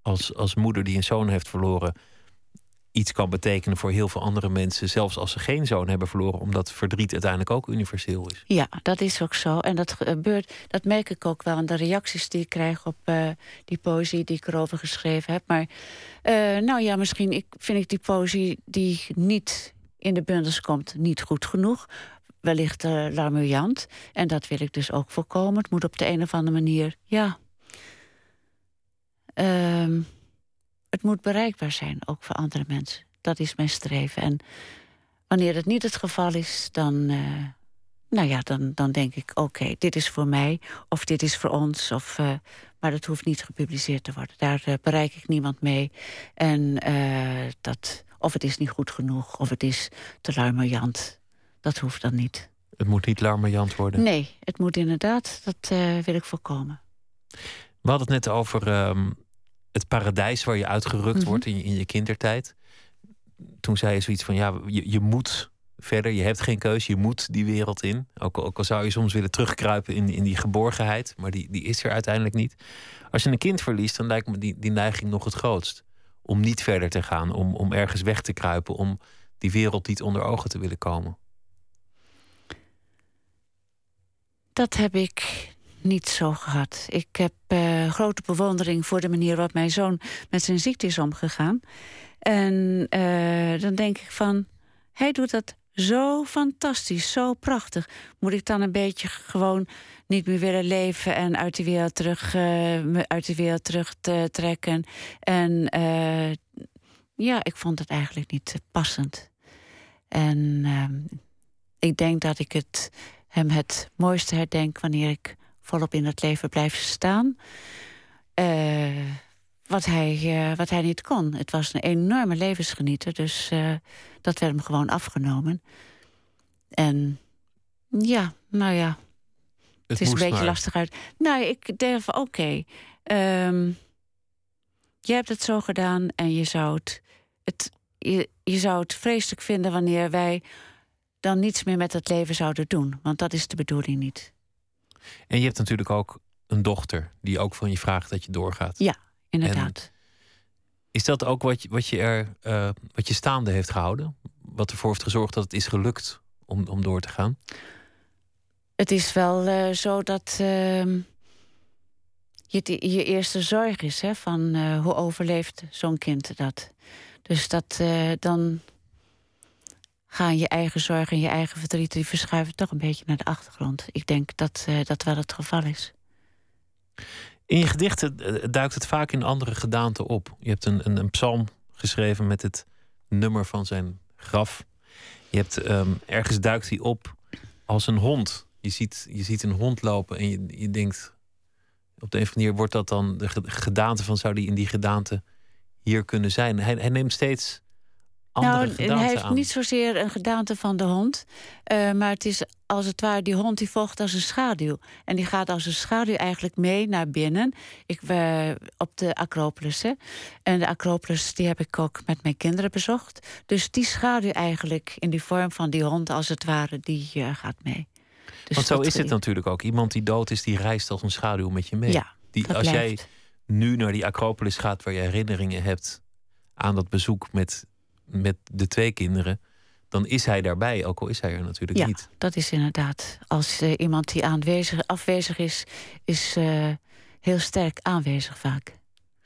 als, als moeder die een zoon heeft verloren. Iets kan betekenen voor heel veel andere mensen. Zelfs als ze geen zoon hebben verloren, omdat verdriet uiteindelijk ook universeel is. Ja, dat is ook zo. En dat gebeurt, dat merk ik ook wel aan de reacties die ik krijg op eh, die poëzie die ik erover geschreven heb. Maar eh, nou ja, misschien ik, vind ik die poëzie die niet in de bundels komt niet goed genoeg. Wellicht uh, larmoyant. En dat wil ik dus ook voorkomen. Het moet op de een of andere manier, ja. Ehm, het moet bereikbaar zijn, ook voor andere mensen. Dat is mijn streven. En wanneer het niet het geval is, dan, uh, nou ja, dan, dan denk ik: oké, dit is voor mij, of dit is voor ons. Of, uh, maar dat hoeft niet gepubliceerd te worden. Daar uh, bereik ik niemand mee. En dat, of het is niet goed genoeg, of het is te larmoyant. Dat hoeft dan niet. Het moet niet larmoyant worden? Nee, het moet inderdaad. Dat wil ik voorkomen. We hadden het net over um, het paradijs waar je uitgerukt mm -hmm. wordt in je, in je kindertijd. Toen zei je zoiets van, ja, je, je moet verder. Je hebt geen keus, je moet die wereld in. Ook, al- ook al zou je soms willen terugkruipen in, in die geborgenheid, maar die, die is er uiteindelijk niet. Als je een kind verliest, dan lijkt me die, die neiging nog het grootst. Om niet verder te gaan, om, om ergens weg te kruipen, om die wereld niet onder ogen te willen komen. Dat heb ik niet zo gehad. Ik heb eh, grote bewondering voor de manier waarop mijn zoon met zijn ziekte is omgegaan. En eh, dan denk ik van, hij doet dat zo fantastisch, zo prachtig. Moet ik dan een beetje gewoon niet meer willen leven en uit die wereld terug, eh, uit die wereld terug te trekken? En ja, ik vond het eigenlijk niet passend. En ehm, ik denk dat ik het hem het mooiste herdenk wanneer ik volop in het leven blijf staan. Eh, wat, hij, eh, wat hij niet kon. Het was een enorme levensgenieter, dus eh, dat werd hem gewoon afgenomen. En ja, nou ja, het, is een beetje maar. lastig uit. Nou, ik denk van oké, ehm, je hebt het zo gedaan en je zou het, het, je, je zou het vreselijk vinden wanneer wij dan niets meer met het leven zouden doen. Want dat is de bedoeling niet. En je hebt natuurlijk ook een dochter die ook van je vraagt dat je doorgaat. Ja, inderdaad. Is dat ook wat je, wat je er eh, wat je staande heeft gehouden? Wat ervoor heeft gezorgd dat het is gelukt om, om door te gaan? Het is wel eh, zo dat ehm, je, je eerste zorg is hè, van eh, hoe overleeft zo'n kind dat. Dus dat dan gaan je eigen zorgen en je eigen verdriet... die verschuiven toch een beetje naar de achtergrond. Ik denk dat eh, dat wel het geval is. In je gedichten eh, duikt het vaak in andere gedaanten op. Je hebt een, een, een psalm geschreven met het nummer van zijn graf. Je hebt ehm, ergens duikt hij op als een hond. Je ziet, je ziet een hond lopen en je, je denkt... op de een of andere manier wordt dat dan de ge- gedaante van... zou die in die gedaante hier kunnen zijn? Hij, hij neemt steeds nou, hij heeft aan. niet zozeer een gedaante van de hond. eh, maar het is als het ware, die hond die volgt als een schaduw. En die gaat als een schaduw eigenlijk mee naar binnen. Ik, eh, op de Acropolis. Hè. En de Acropolis die heb ik ook met mijn kinderen bezocht. Dus die schaduw eigenlijk in die vorm van die hond als het ware, die eh, gaat mee. Dus Want zo is het natuurlijk ook. Iemand die dood is, die reist als een schaduw met je mee. Ja, die, als jij nu naar die Acropolis gaat waar je herinneringen hebt aan dat bezoek met, met de twee kinderen, dan is hij daarbij, ook al is hij er natuurlijk Ja, niet. dat is inderdaad. Als eh, iemand die aanwezig, afwezig is, is eh, heel sterk aanwezig vaak.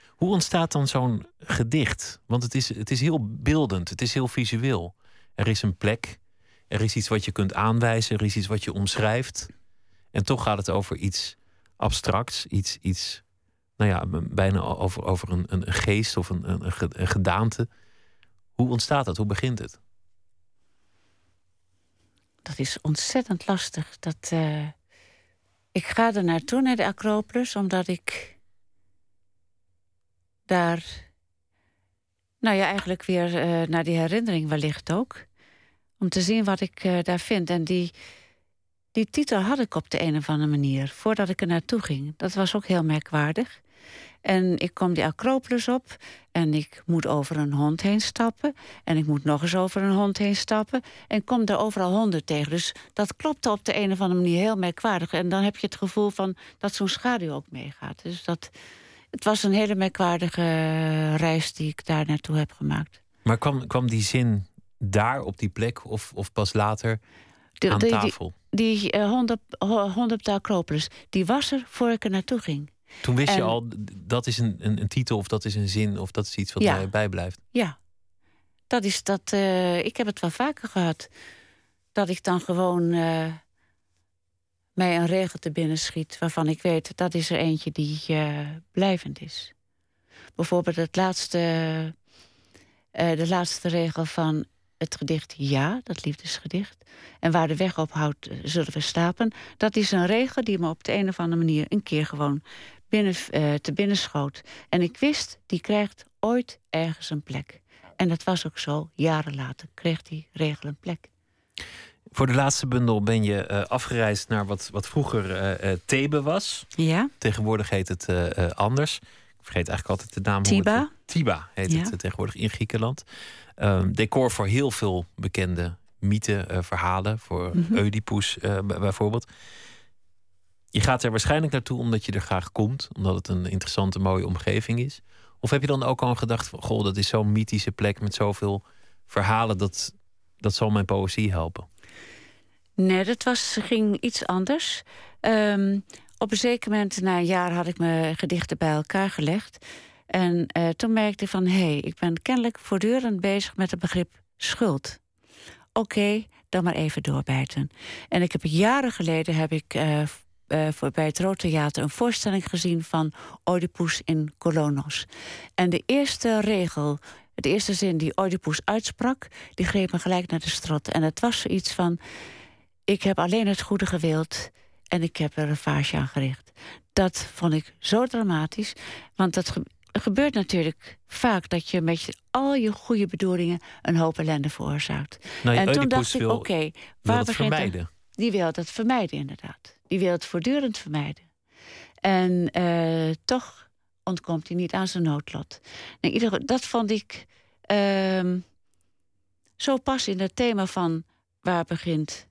Hoe ontstaat dan zo'n gedicht? Want het is, het is heel beeldend, het is heel visueel. Er is een plek, er is iets wat je kunt aanwijzen, er is iets wat je omschrijft. En toch gaat het over iets abstracts, iets, iets nou ja, bijna over, over een, een geest of een, een, een gedaante. Hoe ontstaat dat? Hoe begint het? Dat is ontzettend lastig. Dat, eh, ik ga er naartoe, naar de Acropolis, omdat ik daar... Nou ja, eigenlijk weer eh, naar die herinnering wellicht ook. Om te zien wat ik eh, daar vind. En die, die titel had ik op de een of andere manier, voordat ik er naartoe ging. Dat was ook heel merkwaardig. En ik kom die Acropolis op en ik moet over een hond heen stappen. En ik moet nog eens over een hond heen stappen. En kom daar overal honden tegen. Dus dat klopte op de een of andere manier heel merkwaardig. En dan heb je het gevoel van dat zo'n schaduw ook meegaat. Dus dat, het was een hele merkwaardige eh, reis die ik daar naartoe heb gemaakt. Maar kwam, kwam die zin daar op die plek of, of pas later De- aan die- die- tafel? Die eh, hond, op, ho- hond op de Acropolis, die was er voor ik er naartoe ging. Toen wist je al, dat is een, een, een titel of dat is een zin of dat is iets wat Ja. mij bijblijft. Ja, dat is dat. eh, ik heb het wel vaker gehad. Dat ik dan gewoon eh, mij een regel te binnen schiet waarvan ik weet dat is er eentje die eh, blijvend is. Bijvoorbeeld het laatste, de laatste regel van het gedicht Ja, dat liefdesgedicht. En waar de weg ophoudt, eh, zullen we slapen. Dat is een regel die me op de een of andere manier een keer gewoon binnen, eh, te binnen schoot. En ik wist, die krijgt ooit ergens een plek. En dat was ook zo. Jaren later kreeg die regel een plek. Voor de laatste bundel ben je eh, afgereisd naar wat, wat vroeger eh, Thebe was. Ja? Tegenwoordig heet het anders. Ik vergeet eigenlijk altijd de naam. het- Tiba? Tiba heet Ja. het tegenwoordig in Griekenland. Ehm, decor voor heel veel bekende mytheverhalen, voor Mhm. Oedipus eh, b- bijvoorbeeld. Je gaat er waarschijnlijk naartoe omdat je er graag komt, omdat het een interessante, mooie omgeving is. Of heb je dan ook al gedacht van, goh, dat is zo'n mythische plek met zoveel verhalen, dat, dat zal mijn poëzie helpen? Nee, dat was, ging iets anders. Ehm, op een zeker moment, na een jaar, had ik mijn gedichten bij elkaar gelegd. En eh, toen merkte ik van, hé, hey, ik ben kennelijk voortdurend bezig met het begrip schuld. Oké, dan maar even doorbijten. En ik heb jaren geleden heb ik eh, eh, voor, bij het Rood Theater een voorstelling gezien van Oedipus in Kolonos. En de eerste regel, de eerste zin die Oedipus uitsprak, die greep me gelijk naar de strot. En het was zoiets van: ik heb alleen het goede gewild en ik heb er een vaasje aan gericht. Dat vond ik zo dramatisch, want dat ge- gebeurt natuurlijk vaak dat je met je, al je goede bedoelingen een hoop ellende veroorzaakt. Nou, en toen Oedipus dacht ik: oké, waar begint er- vermijden. die wil dat vermijden, inderdaad. Die wil het voortdurend vermijden. En eh, toch ontkomt hij niet aan zijn noodlot. Geval, dat vond ik ehm, zo pas in het thema van waar begint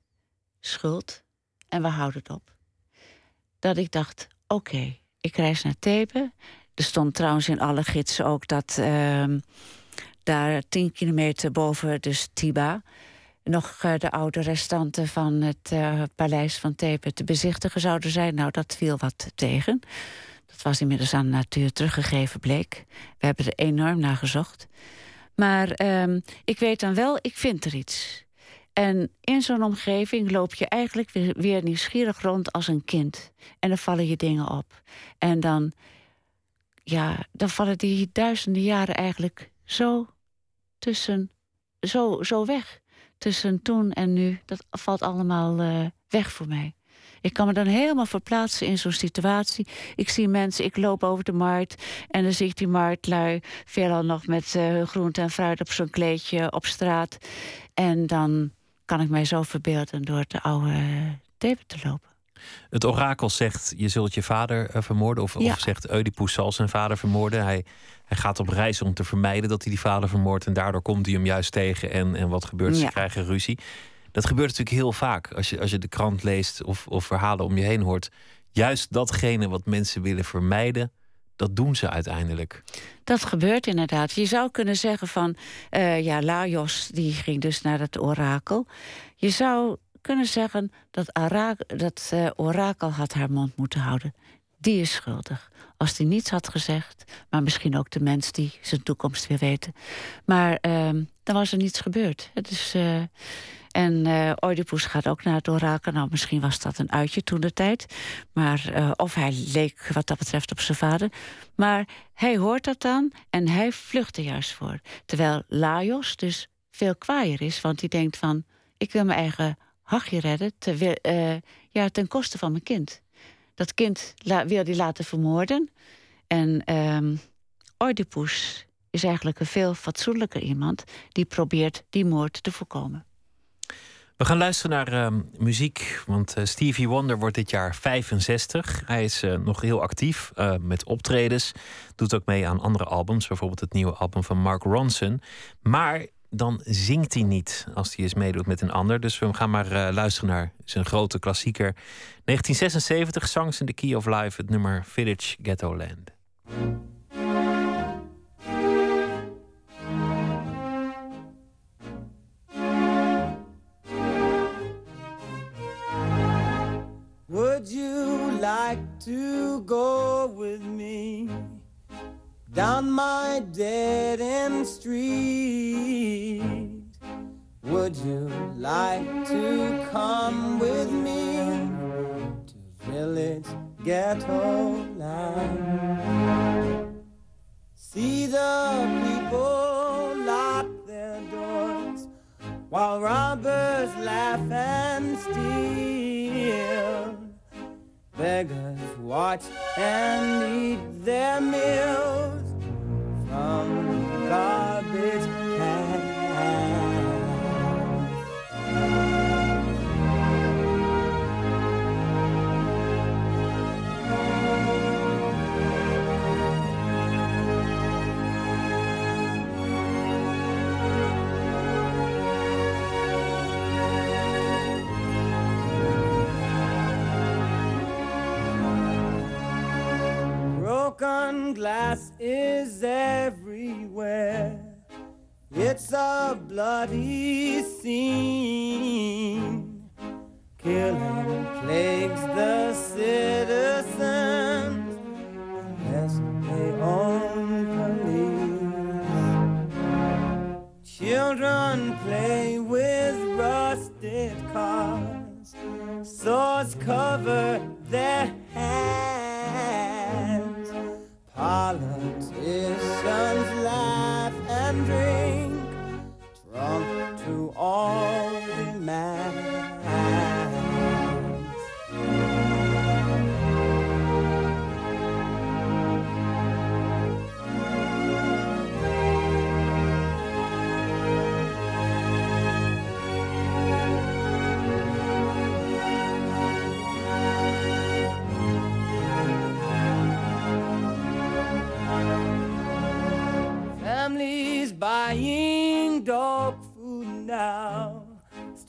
schuld en waar houdt het op. Dat ik dacht, oké, ik reis naar Thebe. Er stond trouwens in alle gidsen ook dat ehm, daar tien kilometer boven, dus Tiba, nog eh, de oude restanten van het eh, paleis van Thebe te bezichtigen zouden zijn. Nou, dat viel wat tegen. Dat was inmiddels aan de natuur teruggegeven, bleek. We hebben er enorm naar gezocht. Maar ehm, ik weet dan wel, ik vind er iets. En in zo'n omgeving loop je eigenlijk weer nieuwsgierig rond als een kind. En dan vallen je dingen op. En dan, ja, dan vallen die duizenden jaren eigenlijk zo tussen, zo, zo weg tussen toen en nu, dat valt allemaal eh, weg voor mij. Ik kan me dan helemaal verplaatsen in zo'n situatie. Ik zie mensen, ik loop over de markt en dan zie ik die marktlui veelal nog met eh groente en fruit op zo'n kleedje op straat. En dan kan ik mij zo verbeelden door de oude Thebe te lopen. Het orakel zegt: Je zult je vader eh, vermoorden. Of, Ja. of zegt Oedipus zal zijn vader vermoorden. Hij, hij gaat op reis om te vermijden dat hij die vader vermoordt. En daardoor komt hij hem juist tegen. En, en wat gebeurt? Ze Ja. krijgen ruzie. Dat gebeurt natuurlijk heel vaak. Als je, als je de krant leest of, of verhalen om je heen hoort. Juist datgene wat mensen willen vermijden, dat doen ze uiteindelijk. Dat gebeurt inderdaad. Je zou kunnen zeggen van, eh, ja, Laios die ging dus naar het orakel. Je zou kunnen zeggen dat, dat eh, orakel had haar mond moeten houden. Die is schuldig. Als die niets had gezegd, maar misschien ook de mens die zijn toekomst wil weten. Maar ehm, dan was er niets gebeurd. Eh, en eh Oedipus gaat ook naar het orakel. Nou, misschien was dat een uitje toen de tijd. Maar, of hij leek wat dat betreft op zijn vader. Maar hij hoort dat dan en hij vlucht er juist voor. Terwijl Laios dus veel kwaaier is, want hij denkt van... ik wil mijn eigen hachje redden eh, ja, ten koste van mijn kind. Dat kind wil hij laten vermoorden. En ehm Oedipus is eigenlijk een veel fatsoenlijker iemand... die probeert die moord te voorkomen. We gaan luisteren naar ehm, muziek, want eh, Stevie Wonder wordt dit jaar 65. Hij is eh, nog heel actief met optredens. Doet ook mee aan andere albums, bijvoorbeeld het nieuwe album van Mark Ronson. Maar dan zingt hij niet als hij eens meedoet met een ander. Dus we gaan maar eh, luisteren naar zijn grote klassieker. 1976, Songs in the Key of Life, het nummer Village Ghetto Land. Would you like to go with me down my dead end street? Would you like to come with me to village ghetto land? See the people lock their doors while robbers laugh and steal. Beggars watch and eat their meals arrancada. Broken glass is everywhere. It's a bloody scene. Killing plagues the citizens unless they own police. Children play with rusted cars. Swords cover their Politicians laugh and drink, drunk to all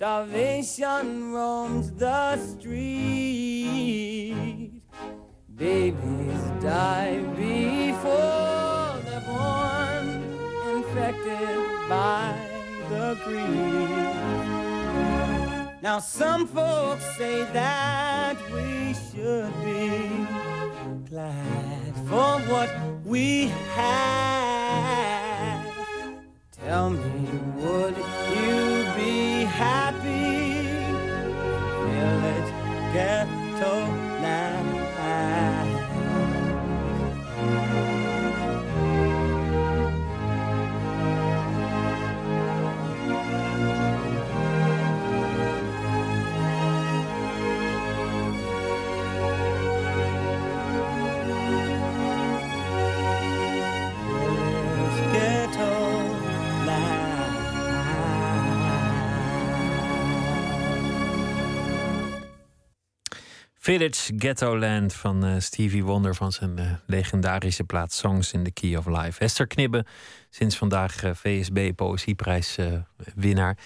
Starvation roams the street. Babies die before they're born, infected by the greed. Now, some folks say that we should be glad for what we have. Tell me, would be happy? Village ghetto Village Ghettoland van eh, Stevie Wonder van zijn eh, legendarische plaat Songs in the Key of Life. Esther Knibbe, sinds vandaag eh, VSB Poëzieprijs winnaar.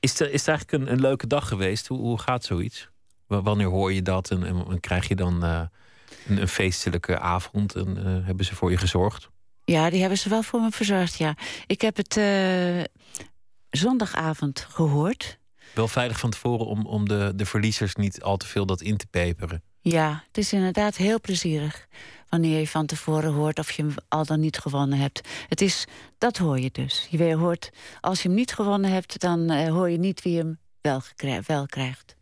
Is, is het eigenlijk een, een leuke dag geweest? Hoe, hoe gaat zoiets? Wanneer hoor je dat en, en, krijg je dan een, een feestelijke avond? En hebben ze voor je gezorgd? Ja, die hebben ze wel voor me verzorgd, ja. Ik heb het zondagavond gehoord. Wel veilig van tevoren om, om de, de verliezers niet al te veel dat in te peperen. Ja, het is inderdaad heel plezierig wanneer je van tevoren hoort of je hem al dan niet gewonnen hebt. Het is, dat hoor je dus. Je hoort, als je hem niet gewonnen hebt, dan eh, hoor je niet wie hem wel, wel krijgt.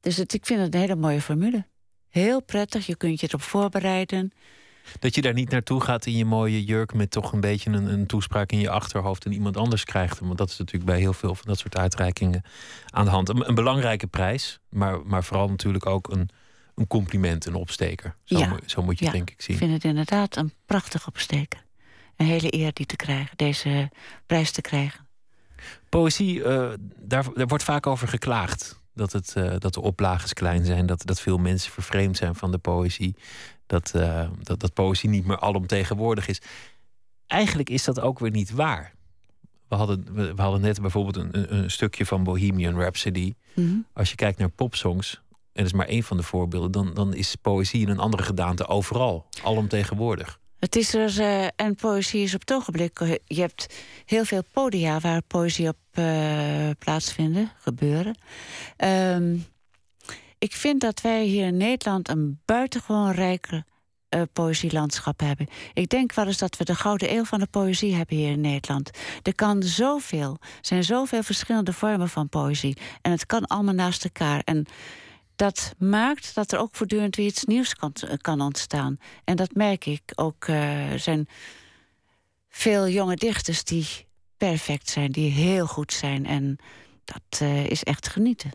Dus het, ik vind het een hele mooie formule. Heel prettig, je kunt je erop voorbereiden. Dat je daar niet naartoe gaat in je mooie jurk met toch een beetje een, een toespraak in je achterhoofd en iemand anders krijgt. Want dat is natuurlijk bij heel veel van dat soort uitreikingen aan de hand. Een, een belangrijke prijs, maar, maar vooral natuurlijk ook een, een compliment, een opsteker. Zo, Ja. moet- zo moet je Ja, het denk ik zien. Ik vind het inderdaad een prachtig opsteker. Een hele eer die te krijgen, deze prijs te krijgen. Poëzie, eh, daar, daar wordt vaak over geklaagd. Dat, het, eh, dat de oplages klein zijn, dat, dat veel mensen vervreemd zijn van de poëzie. Dat, eh, dat, dat poëzie niet meer alomtegenwoordig is. Eigenlijk is dat ook weer niet waar. We hadden, we, we hadden net bijvoorbeeld een, een, stukje van Bohemian Rhapsody. Mhm. Als je kijkt naar popsongs, en dat is maar één van de voorbeelden, dan, dan is poëzie in een andere gedaante overal, alomtegenwoordig. Het is er, eh, en poëzie is op het ogenblik. eh, Je hebt heel veel podia waar poëzie op eh, plaatsvinden, gebeuren. Ehm, ik vind dat wij hier in Nederland een buitengewoon rijke eh, poëzielandschap hebben. Ik denk wel eens dat we de gouden eeuw van de poëzie hebben hier in Nederland. Er kan zoveel, er zijn zoveel verschillende vormen van poëzie. En het kan allemaal naast elkaar. En dat maakt dat er ook voortdurend weer iets nieuws kan, kan ontstaan. En dat merk ik ook. eh, Er zijn veel jonge dichters die perfect zijn, die heel goed zijn. En dat eh, is echt genieten.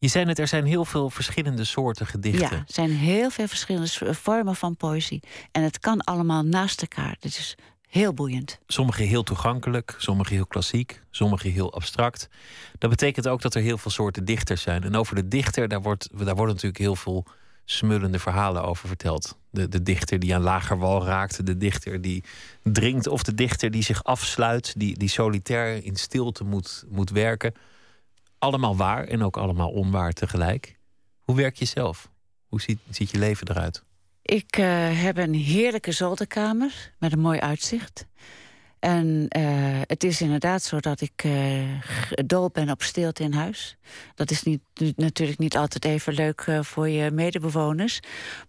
Je zei net, er zijn heel veel verschillende soorten gedichten. Ja, er zijn heel veel verschillende s- vormen van poëzie. En het kan allemaal naast elkaar. Dit is heel boeiend. Sommige heel toegankelijk, sommige heel klassiek, sommige heel abstract. Dat betekent ook dat er heel veel soorten dichters zijn. En over de dichter, daar, wordt, daar worden natuurlijk heel veel smullende verhalen over verteld. De, de dichter die aan lager wal raakt, de dichter die drinkt... of de dichter die zich afsluit, die, die solitair in stilte moet, moet werken. Allemaal waar en ook allemaal onwaar tegelijk. Hoe werk je zelf? Hoe ziet, ziet je leven eruit? Ik uh, heb een heerlijke zolderkamer met een mooi uitzicht. En uh, het is inderdaad zo dat ik uh, dol ben op stilte in huis. Dat is niet, natuurlijk niet altijd even leuk voor je medebewoners.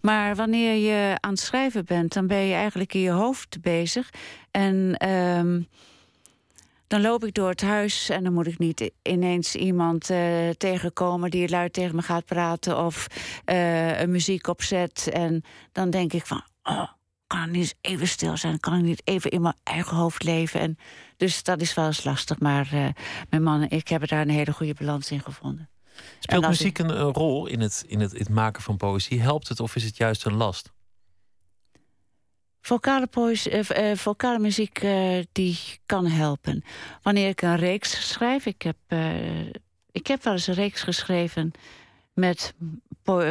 Maar wanneer je aan het schrijven bent, dan ben je eigenlijk in je hoofd bezig. En ehm, dan loop ik door het huis en dan moet ik niet ineens iemand uh, tegenkomen die luid tegen me gaat praten of uh, een muziek opzet. En dan denk ik van, oh, kan ik niet even stil zijn? Kan ik niet even in mijn eigen hoofd leven? En dus dat is wel eens lastig. Maar uh, mijn man en ik hebben daar een hele goede balans in gevonden. Speelt muziek ik... een, een, rol in het, in, het, in het maken van poëzie? Helpt het of is het juist een last? Vocale, poëzie, uh, vocale muziek uh, die kan helpen. Wanneer ik een reeks schrijf, ik heb, uh, ik heb wel eens een reeks geschreven met,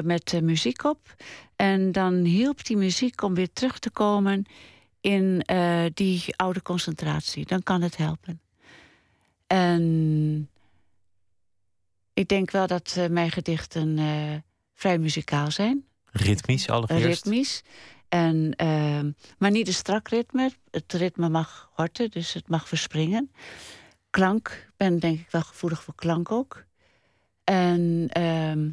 met muziek op. En dan hielp die muziek om weer terug te komen in die oude concentratie. Dan kan het helpen. En ik denk wel dat mijn gedichten vrij muzikaal zijn. Ritmisch allereerst? Ritmisch. En, uh, maar niet een strak ritme. Het ritme mag horten, dus het mag verspringen. Klank, ik ben denk ik wel gevoelig voor klank ook. En uh,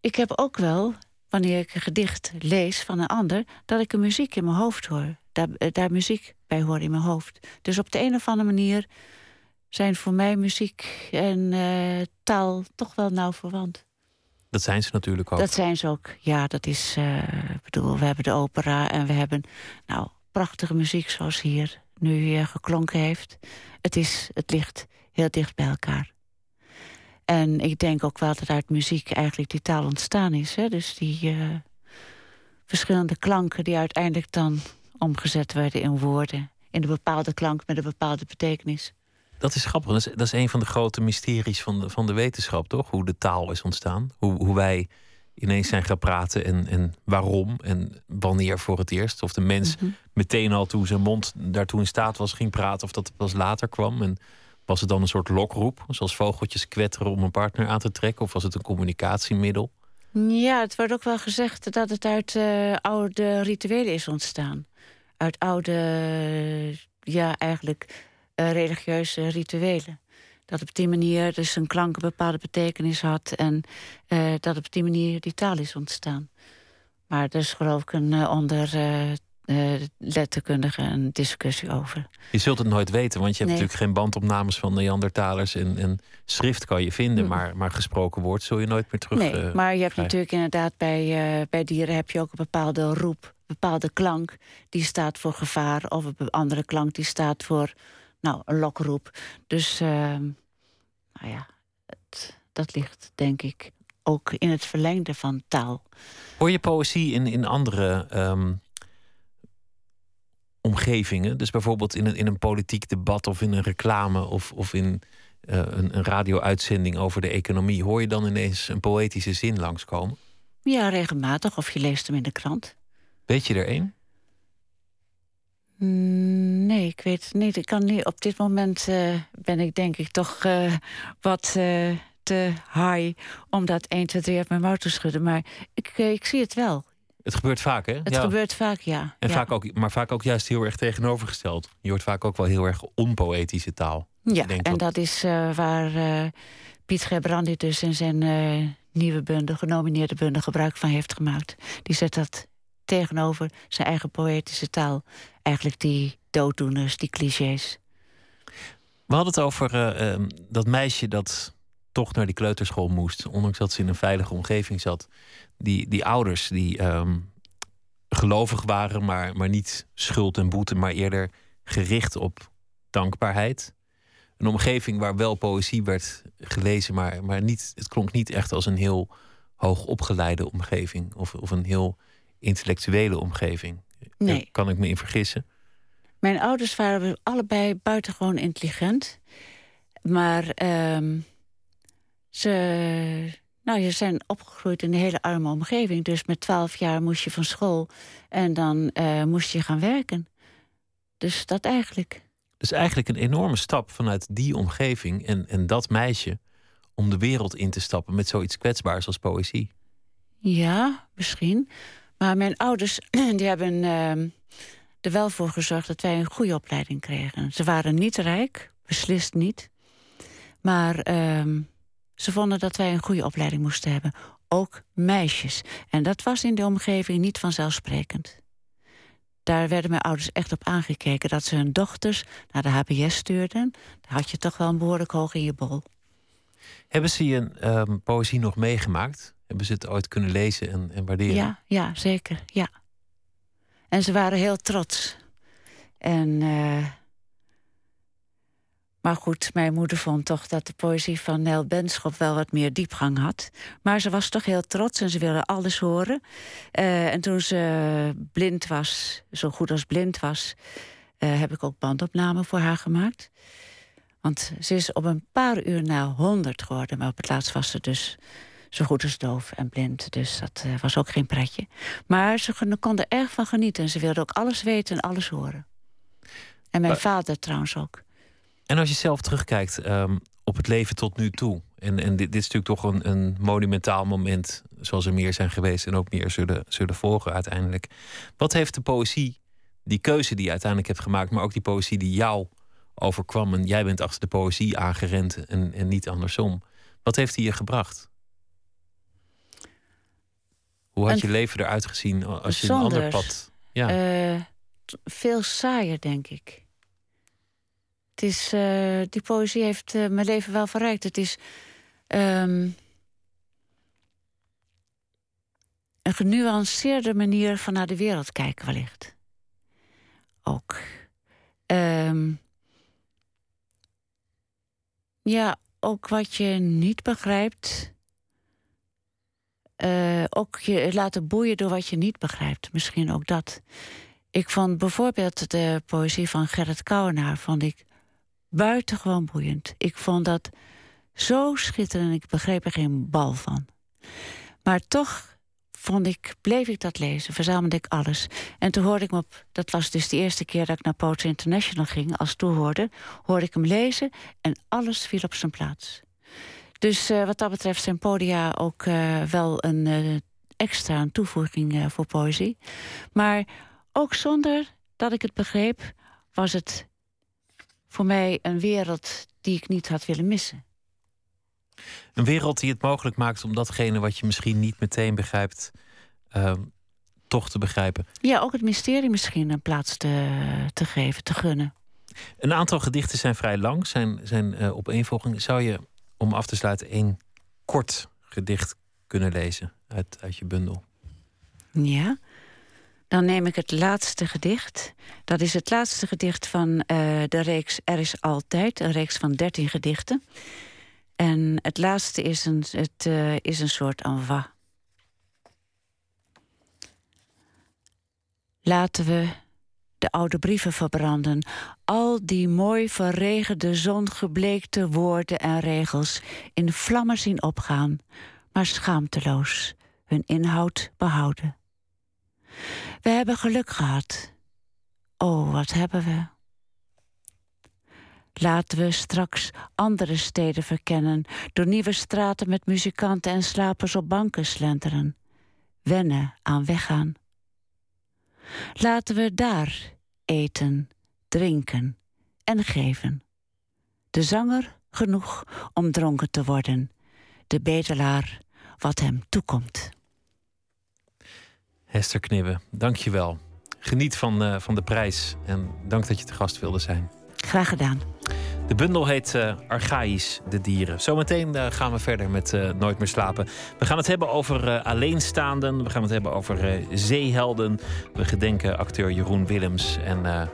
ik heb ook wel, wanneer ik een gedicht lees van een ander... dat ik een muziek in mijn hoofd hoor. Daar, daar muziek bij hoor in mijn hoofd. Dus op de een of andere manier zijn voor mij muziek en uh, taal toch wel nauw verwant. Dat zijn ze natuurlijk ook. Dat zijn ze ook. Ja, dat is. Uh, ik bedoel, we hebben de opera en we hebben. Nou, prachtige muziek zoals hier nu geklonken heeft. Het, is, het ligt heel dicht bij elkaar. En ik denk ook wel dat uit muziek eigenlijk die taal ontstaan is. Hè? Dus die uh, verschillende klanken die uiteindelijk dan omgezet werden in woorden. In een bepaalde klank met een bepaalde betekenis. Dat is grappig. Dat is, dat is een van de grote mysteries van de, van de wetenschap, toch? Hoe de taal is ontstaan. Hoe, hoe wij ineens zijn gaan praten en, en waarom en wanneer voor het eerst. Of de mens mm -hmm. meteen al toen zijn mond daartoe in staat was ging praten, of dat het pas later kwam. En was het dan een soort lokroep, zoals vogeltjes kwetteren om een partner aan te trekken, of was het een communicatiemiddel? Ja, het wordt ook wel gezegd dat het uit uh, oude rituelen is ontstaan. Uit oude, ja, eigenlijk uh, religieuze rituelen. Dat op die manier dus een klank een bepaalde betekenis had... en uh, dat op die manier die taal is ontstaan. Maar er is geloof ik een uh, onder letterkundige een discussie over. Je zult het nooit weten, want je hebt nee. natuurlijk geen bandopnames van Neandertalers... en, en schrift kan je vinden, mm. maar, maar gesproken woord zul je nooit meer terug Nee, maar je hebt krijgen. natuurlijk inderdaad bij, bij dieren heb je ook een bepaalde roep... bepaalde klank die staat voor gevaar... of een andere klank die staat voor nou, een lokroep. Dus, uh, nou ja, het, dat ligt denk ik ook in het verlengde van taal. Hoor je poëzie in, in andere um, omgevingen? Dus bijvoorbeeld in een, in een politiek debat of in een reclame of, of in uh, een, een radio-uitzending over de economie. Hoor je dan ineens een poëtische zin langskomen? Ja, regelmatig. Of je leest hem in de krant. Weet je er een? Nee, ik weet het niet. Ik kan niet. Op dit moment uh, ben ik denk ik toch uh, wat uh, te high om dat 1, 2, 3 uit mijn mouw te schudden. Maar ik, ik zie het wel. Het gebeurt vaak, hè? Het ja. gebeurt vaak, ja. En ja. Vaak ook, maar vaak ook juist heel erg tegenovergesteld. Je hoort vaak ook wel heel erg onpoëtische taal. Ja, en dat, dat is waar Piet Gebrandi dus in zijn nieuwe bundel, genomineerde bundel, gebruik van heeft gemaakt. Die zet dat tegenover zijn eigen poëtische taal. Eigenlijk die dooddoeners, die clichés. We hadden het over uh, uh, dat meisje dat toch naar die kleuterschool moest, ondanks dat ze in een veilige omgeving zat. Die, die ouders die um, gelovig waren, maar, maar niet schuld en boete, maar eerder gericht op dankbaarheid. Een omgeving waar wel poëzie werd gelezen, maar, maar niet, het klonk niet echt als een heel hoog opgeleide omgeving of, of een heel intellectuele omgeving. Nee. Daar kan ik me in vergissen. Mijn ouders waren allebei buitengewoon intelligent. Maar um, ze, nou, ze zijn opgegroeid in een hele arme omgeving. Dus met twaalf jaar moest je van school en dan uh, moest je gaan werken. Dus dat eigenlijk. Dus eigenlijk een enorme stap vanuit die omgeving en, en dat meisje om de wereld in te stappen met zoiets kwetsbaars als poëzie. Ja, misschien. Maar mijn ouders die hebben ehm, er wel voor gezorgd dat wij een goede opleiding kregen. Ze waren niet rijk, beslist niet. Maar ehm, ze vonden dat wij een goede opleiding moesten hebben. Ook meisjes. En dat was in de omgeving niet vanzelfsprekend. Daar werden mijn ouders echt op aangekeken dat ze hun dochters naar de HBS stuurden. Daar had je toch wel een behoorlijk hoog in je bol. Hebben ze je ehm, poëzie nog meegemaakt? Hebben ze het ooit kunnen lezen en, en waarderen? Ja, ja, zeker. Ja. En ze waren heel trots. En, eh, maar goed, mijn moeder vond toch dat de poëzie van Nel Benschop wel wat meer diepgang had. Maar ze was toch heel trots en ze wilde alles horen. Eh, en toen ze blind was, zo goed als blind was, eh, heb ik ook bandopnamen voor haar gemaakt. Want ze is op een paar uur na honderd geworden, maar op het laatst was ze dus zo goed als doof en blind. Dus dat uh, was ook geen pretje. Maar ze kon er erg van genieten. Ze wilde ook alles weten en alles horen. En mijn vader trouwens ook. En als je zelf terugkijkt um, op het leven tot nu toe. En, en dit, dit is natuurlijk toch een, een, monumentaal moment. Zoals er meer zijn geweest en ook meer zullen, zullen volgen uiteindelijk. Wat heeft de poëzie, die keuze die je uiteindelijk hebt gemaakt, maar ook die poëzie die jou overkwam. En jij bent achter de poëzie aangerend en, en niet andersom. Wat heeft die je gebracht? Hoe had je leven eruit gezien als je een ander pad... Ja. Uh, veel saaier, denk ik. Het is, uh, die poëzie heeft uh, mijn leven wel verrijkt. Het is um, een genuanceerde manier van naar de wereld kijken, wellicht. Ook. Um, ja, ook wat je niet begrijpt uh, ook je laten boeien door wat je niet begrijpt. Misschien ook dat. Ik vond bijvoorbeeld de poëzie van Gerrit Kouwenaar... vond ik buitengewoon boeiend. Ik vond dat zo schitterend. Ik begreep er geen bal van. Maar toch vond ik, bleef ik dat lezen, verzamelde ik alles. En toen hoorde ik hem op, dat was dus de eerste keer dat ik naar Poetry International ging, als toehoorde, hoorde ik hem lezen en alles viel op zijn plaats. Dus uh, wat dat betreft zijn podia ook uh, wel een uh, extra een toevoeging voor poëzie. Maar ook zonder dat ik het begreep, was het voor mij een wereld die ik niet had willen missen. Een wereld die het mogelijk maakt om datgene wat je misschien niet meteen begrijpt, ehm, toch te begrijpen. Ja, ook het mysterie misschien een plaats te, te geven, te gunnen. Een aantal gedichten zijn vrij lang, zijn, zijn opeenvolging. Zou je om af te sluiten één kort gedicht kunnen lezen uit, uit je bundel. Ja, dan neem ik het laatste gedicht. Dat is het laatste gedicht van uh, de reeks Er is altijd, een reeks van dertien gedichten. En het laatste is een, het, uh, is een soort envoi. Laten we de oude brieven verbranden. Al die mooi verregende zongebleekte woorden en regels in vlammen zien opgaan, maar schaamteloos hun inhoud behouden. We hebben geluk gehad. Oh, wat hebben we? Laten we straks andere steden verkennen, door nieuwe straten met muzikanten en slapers op banken slenteren, wennen aan weggaan. Laten we daar eten, drinken en geven. De zanger genoeg om dronken te worden, de bedelaar wat hem toekomt. Hester Knibbe, dank je wel. Geniet van, uh, van de prijs en dank dat je te gast wilde zijn. Graag gedaan. De bundel heet uh, Archaïs, de dieren. Zometeen uh, gaan we verder met uh, Nooit meer slapen. We gaan het hebben over alleenstaanden. We gaan het hebben over zeehelden. We gedenken acteur Jeroen Willems en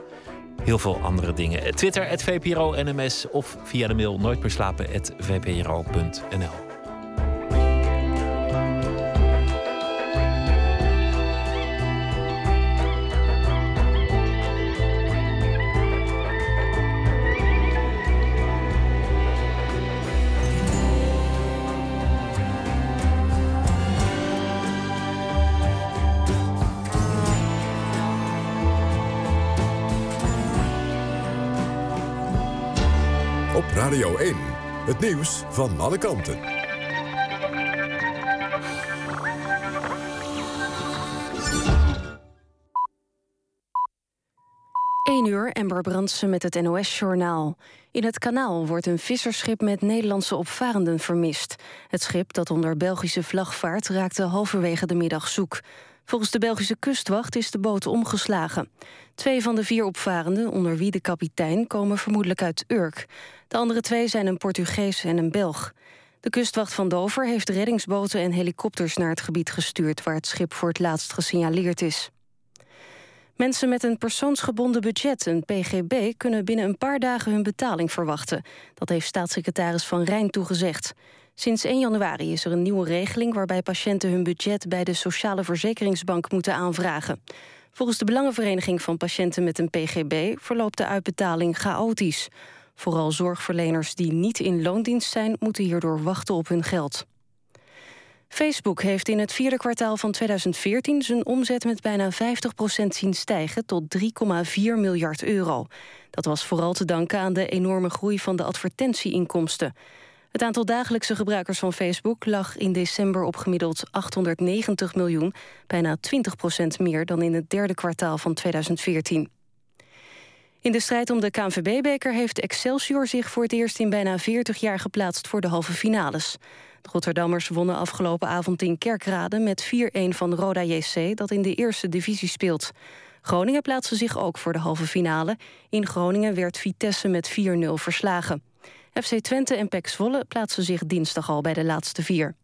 heel veel andere dingen. Twitter, het VPRO NMS of via de mail nooitmeerslapen.vpro.nl. Radio 1. Het nieuws van alle kanten. 1 uur, Ember Brandsen met het NOS-journaal. In het kanaal wordt een visserschip met Nederlandse opvarenden vermist. Het schip dat onder Belgische vlag vaart raakte halverwege de middag zoek. Volgens de Belgische kustwacht is de boot omgeslagen. Twee van de vier opvarenden, onder wie de kapitein, komen vermoedelijk uit Urk. De andere twee zijn een Portugees en een Belg. De kustwacht van Dover heeft reddingsboten en helikopters naar het gebied gestuurd... waar het schip voor het laatst gesignaleerd is. Mensen met een persoonsgebonden budget, een PGB, kunnen binnen een paar dagen hun betaling verwachten. Dat heeft staatssecretaris Van Rijn toegezegd. Sinds 1 januari is er een nieuwe regeling waarbij patiënten hun budget bij de Sociale Verzekeringsbank moeten aanvragen. Volgens de Belangenvereniging van Patiënten met een PGB verloopt de uitbetaling chaotisch. Vooral zorgverleners die niet in loondienst zijn, moeten hierdoor wachten op hun geld. Facebook heeft in het vierde kwartaal van 2014 zijn omzet met bijna 50% zien stijgen tot 3,4 miljard euro. Dat was vooral te danken aan de enorme groei van de advertentieinkomsten. Het aantal dagelijkse gebruikers van Facebook lag in december op gemiddeld 890 miljoen, bijna 20% meer dan in het derde kwartaal van 2014. In de strijd om de KNVB-beker heeft Excelsior zich voor het eerst in bijna 40 jaar geplaatst voor de halve finales. De Rotterdammers wonnen afgelopen avond in Kerkrade met 4-1 van Roda JC, dat in de eerste divisie speelt. Groningen plaatste zich ook voor de halve finale. In Groningen werd Vitesse met 4-0 verslagen. FC Twente en PEC Zwolle plaatsen zich dinsdag al bij de laatste vier.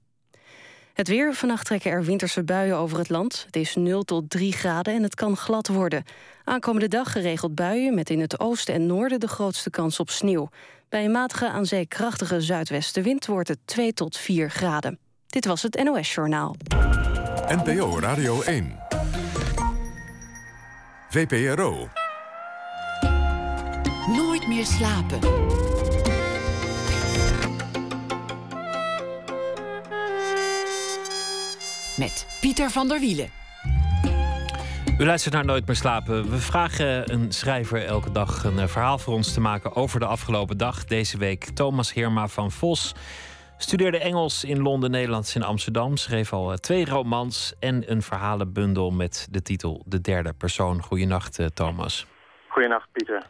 Het weer. Vannacht trekken er winterse buien over het land. Het is 0 tot 3 graden en het kan glad worden. Aankomende dag geregeld buien met in het oosten en noorden de grootste kans op sneeuw. Bij een matige aan zee krachtige zuidwestenwind wordt het 2 tot 4 graden. Dit was het NOS Journaal. NPO Radio 1. VPRO. Nooit meer slapen. Met Pieter van der Wielen. U luistert naar Nooit meer slapen. We vragen een schrijver elke dag een eh, verhaal voor ons te maken over de afgelopen dag. Deze week Thomas Heerma van Vos. Studeerde Engels in Londen, Nederlands in Amsterdam. Schreef al eh, twee romans en een verhalenbundel met de titel De Derde Persoon. Goedenacht, eh, Thomas. Goedenacht, Pieter.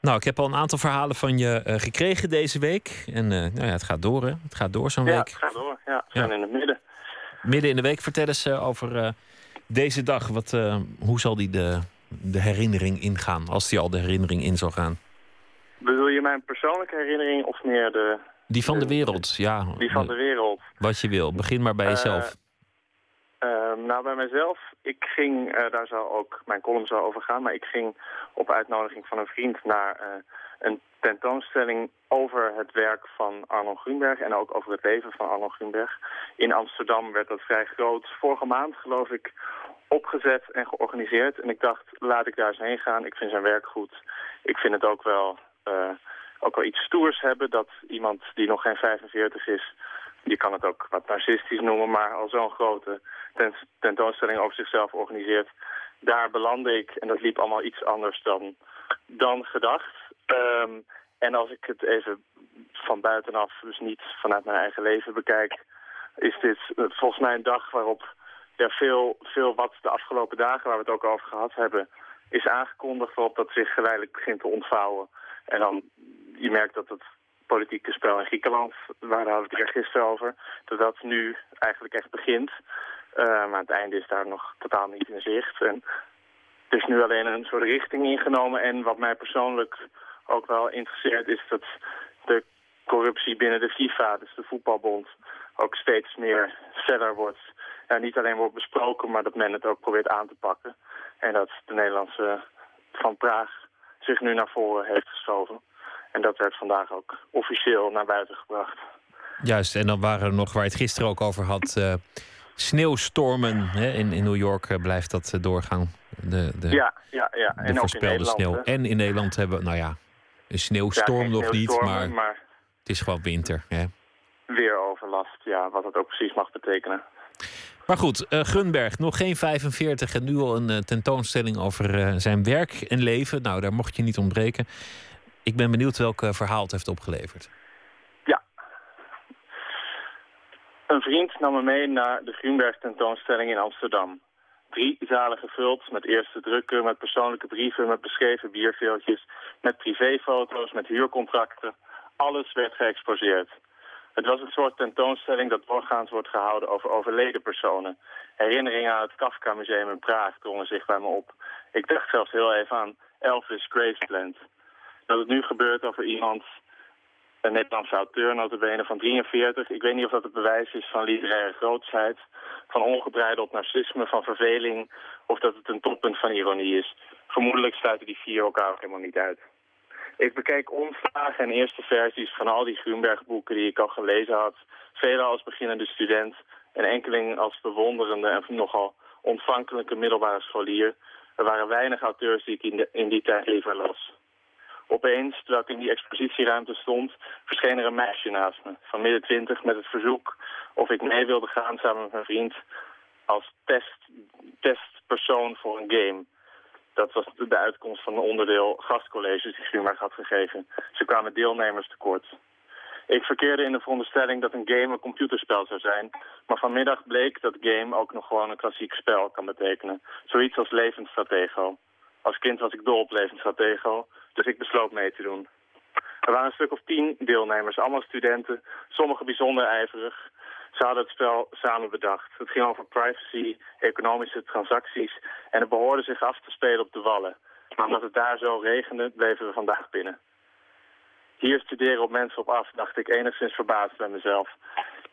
Nou, ik heb al een aantal verhalen van je gekregen deze week. En nou ja, het gaat door, hè? Het gaat door zo'n ja, week. het gaat door. Ja, we zijn in het midden. Midden in de week. Vertel eens over deze dag, wat, uh, hoe zal die de, de herinnering ingaan? Als die al de herinnering in zal gaan. Bedoel je mijn persoonlijke herinnering of meer de... Die van de, wereld, ja. Die van de wereld. Wat je wil. Begin maar bij jezelf. Uh, uh, nou, bij mezelf, ik ging, uh, daar zou ook mijn column zo over gaan, maar ik ging op uitnodiging van een vriend naar een tentoonstelling over het werk van Arno Grunberg en ook over het leven van Arno Grunberg. In Amsterdam werd dat vrij groot. Vorige maand, geloof ik, opgezet en georganiseerd. En ik dacht, laat ik daar eens heen gaan. Ik vind zijn werk goed. Ik vind het ook wel, uh, ook wel iets stoers hebben dat iemand die nog geen 45 is... je kan het ook wat narcistisch noemen, maar al zo'n grote tentoonstelling over zichzelf organiseert. Daar belandde ik en dat liep allemaal iets anders dan, dan gedacht. Um, en als ik het even van buitenaf, dus niet vanuit mijn eigen leven bekijk... is dit volgens mij een dag waarop ja, veel, veel wat de afgelopen dagen, waar we het ook over gehad hebben... is aangekondigd waarop dat zich geleidelijk begint te ontvouwen. En dan, je merkt dat het politieke spel in Griekenland, waar hadden we het gisteren over... dat dat nu eigenlijk echt begint. Uh, maar het einde is daar nog totaal niet in zicht. En er is nu alleen een soort richting ingenomen. En wat mij persoonlijk ook wel interesseert is dat de corruptie binnen de FIFA, dus de voetbalbond, ook steeds meer verder wordt. Ja, niet alleen wordt besproken, maar dat men het ook probeert aan te pakken. En dat de Nederlandse van Praag zich nu naar voren heeft geschoven. En dat werd vandaag ook officieel naar buiten gebracht. Juist, en dan waren er nog, waar je het gisteren ook over had, uh, sneeuwstormen. Hè? In, in New York uh, blijft dat uh, doorgaan. De, de, ja, ja, ja. De en voorspelde sneeuw. Hè? En in Nederland hebben we, nou ja, een sneeuwstorm ja, nog niet, maar, maar, het is gewoon winter. Hè? Weer overlast, ja, wat het ook precies mag betekenen. Maar goed, uh, Gunberg, nog geen 45 en nu al een uh, tentoonstelling over uh, zijn werk en leven. Nou, daar mocht je niet ontbreken. Ik ben benieuwd welk verhaal het heeft opgeleverd. Ja. Een vriend nam me mee naar de Grunberg tentoonstelling in Amsterdam. Drie zalen gevuld met eerste drukken, met persoonlijke brieven, met beschreven bierveeltjes, met privéfoto's, met huurcontracten. Alles werd geëxposeerd. Het was een soort tentoonstelling dat doorgaans wordt gehouden over overleden personen. Herinneringen aan het Kafka Museum in Praag drongen zich bij me op. Ik dacht zelfs heel even aan Elvis Graceland. Dat het nu gebeurt over iemand, een Nederlandse auteur notabene van 43. Ik weet niet of dat het bewijs is van literaire grootsheid, van ongebreideld narcisme, van verveling, of dat het een toppunt van ironie is. Vermoedelijk sluiten die vier elkaar ook helemaal niet uit. Ik bekeek omslagen en eerste versies van al die Grunberg-boeken die ik al gelezen had. Vele als beginnende student en enkeling als bewonderende en nogal ontvankelijke middelbare scholier. Er waren weinig auteurs die ik in, in die tijd liever las. Opeens, terwijl ik in die expositieruimte stond, verscheen er een meisje naast me, van midden twintig, met het verzoek of ik mee wilde gaan samen met mijn vriend als test, testpersoon voor een game. Dat was de uitkomst van een onderdeel gastcolleges die Grunberg had gegeven. Ze kwamen deelnemers tekort. Ik verkeerde in de veronderstelling dat een game een computerspel zou zijn. Maar vanmiddag bleek dat game ook nog gewoon een klassiek spel kan betekenen. Zoiets als levensstratego. Als kind was ik dol op levensstratego, dus ik besloot mee te doen. Er waren een stuk of tien deelnemers, allemaal studenten, sommigen bijzonder ijverig. Ze hadden het spel samen bedacht. Het ging over privacy, economische transacties en het behoorde zich af te spelen op de Wallen. Maar omdat het daar zo regende, bleven we vandaag binnen. Hier studeren op mensen op af, dacht ik enigszins verbaasd bij mezelf.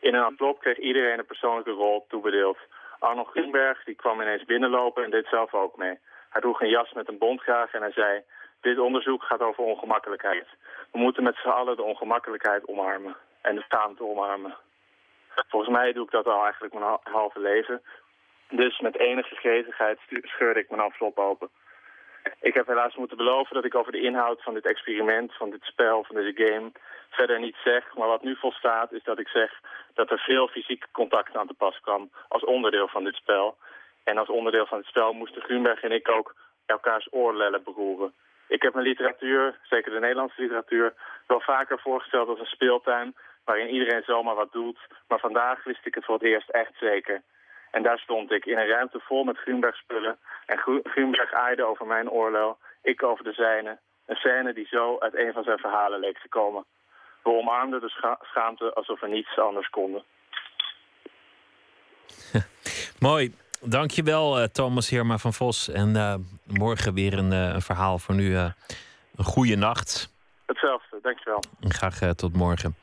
In een envelop kreeg iedereen een persoonlijke rol toebedeeld. Arnold Grunberg die kwam ineens binnenlopen en deed zelf ook mee. Hij droeg een jas met een bondkraag en hij zei... Dit onderzoek gaat over ongemakkelijkheid. We moeten met z'n allen de ongemakkelijkheid omarmen. En de schaamte omarmen. Volgens mij doe ik dat al eigenlijk mijn halve leven. Dus met enige gretigheid scheurde ik mijn envelop open. Ik heb helaas moeten beloven dat ik over de inhoud van dit experiment, van dit spel, van deze game, verder niet zeg. Maar wat nu volstaat is dat ik zeg dat er veel fysiek contact aan te pas kwam als onderdeel van dit spel. En als onderdeel van het spel moesten Grunberg en ik ook elkaars oorlellen beroeren. Ik heb mijn literatuur, zeker de Nederlandse literatuur, wel vaker voorgesteld als een speeltuin waarin iedereen zomaar wat doet. Maar vandaag wist ik het voor het eerst echt zeker. En daar stond ik in een ruimte vol met Grunberg-spullen. En Grunberg aaide over mijn oorlel, ik over de zijne. Een scène die zo uit een van zijn verhalen leek te komen. We omarmden de scha schaamte alsof we niets anders konden. Mooi. Dankjewel, uh, Thomas Heerma van Vos. En uh, morgen weer een, uh, een, verhaal voor nu. een goede nacht. Hetzelfde, dankjewel. En graag tot morgen.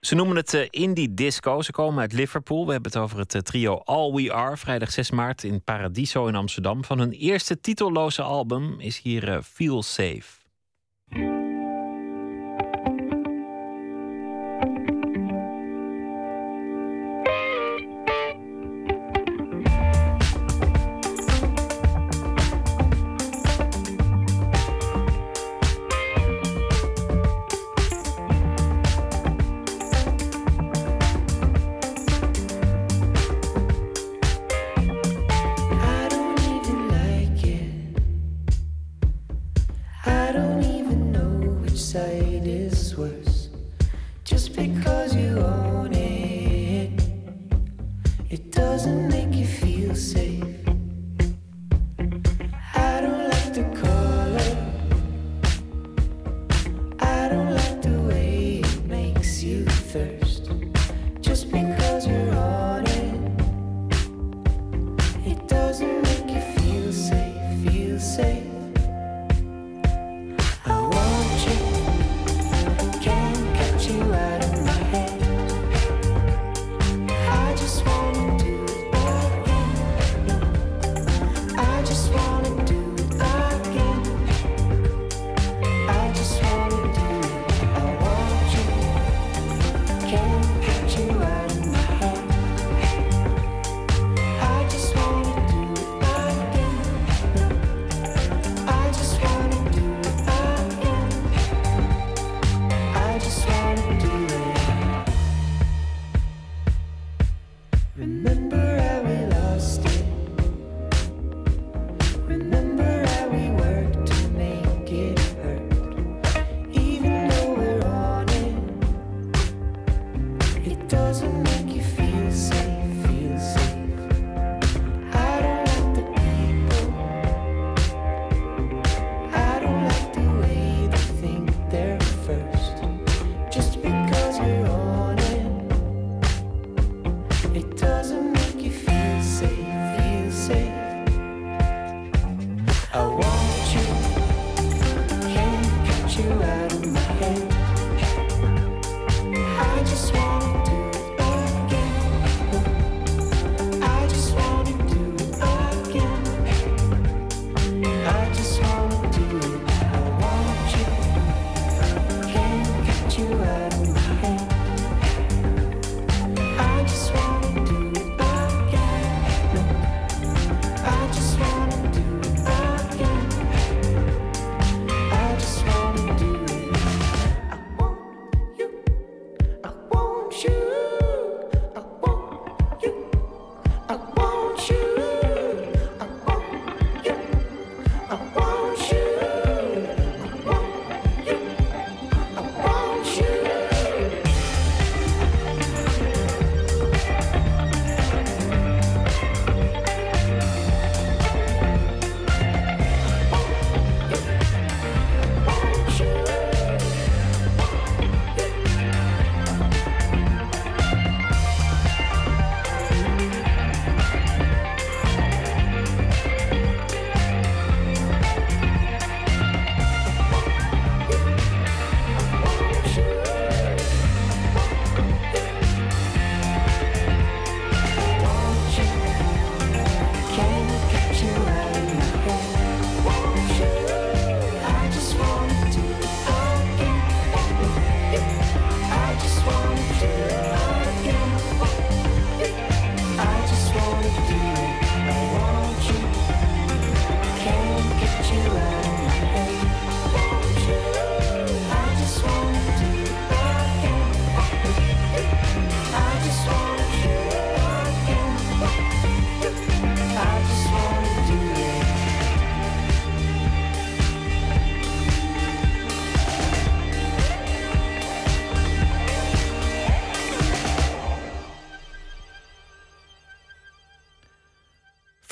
Ze noemen het Indie Disco. Ze komen uit Liverpool. We hebben het over het trio All We Are. Vrijdag 6 maart in Paradiso in Amsterdam. Van hun eerste titelloze album is hier Feel Safe.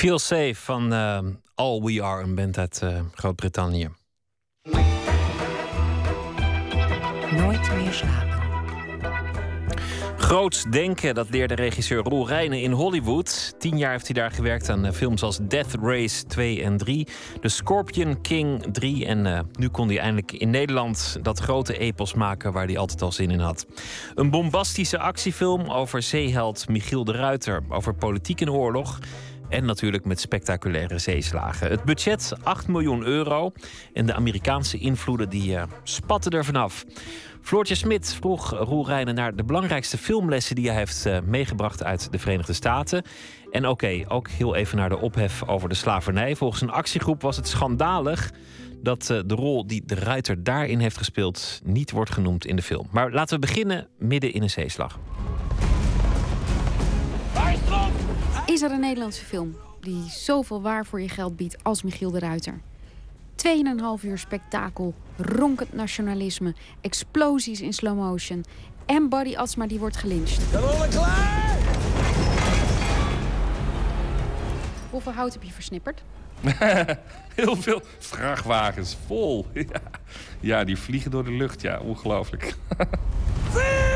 Feel Safe van eh, All We Are, een band uit eh, Groot-Brittannië. Nooit meer slapen. Groots denken, dat leerde regisseur Roel Reijnen in Hollywood. Tien jaar heeft hij daar gewerkt aan eh, films als Death Race 2 en 3. The Scorpion King 3. En eh, nu kon hij eindelijk in Nederland dat grote epos maken waar hij altijd al zin in had. Een bombastische actiefilm over zeeheld Michiel de Ruiter. Over politiek en oorlog. En natuurlijk met spectaculaire zeeslagen. Het budget 8 miljoen euro. En de Amerikaanse invloeden die eh, spatten er vanaf. Floortje Smit vroeg Roel Reijnen naar de belangrijkste filmlessen die hij heeft eh, meegebracht uit de Verenigde Staten. En oké, ook heel even naar de ophef over de slavernij. Volgens een actiegroep was het schandalig dat eh, de rol die de ruiter daarin heeft gespeeld niet wordt genoemd in de film. Maar laten we beginnen midden in een zeeslag. Is er een Nederlandse film die zoveel waar voor je geld biedt als Michiel de Ruiter? 2,5 uur spektakel, ronkend nationalisme, explosies in slow motion en Buddy Atsma die wordt gelyncht. Hoeveel hout heb je versnipperd? Heel veel vrachtwagens vol. Ja. ja, die vliegen door de lucht. Ja, ongelooflijk.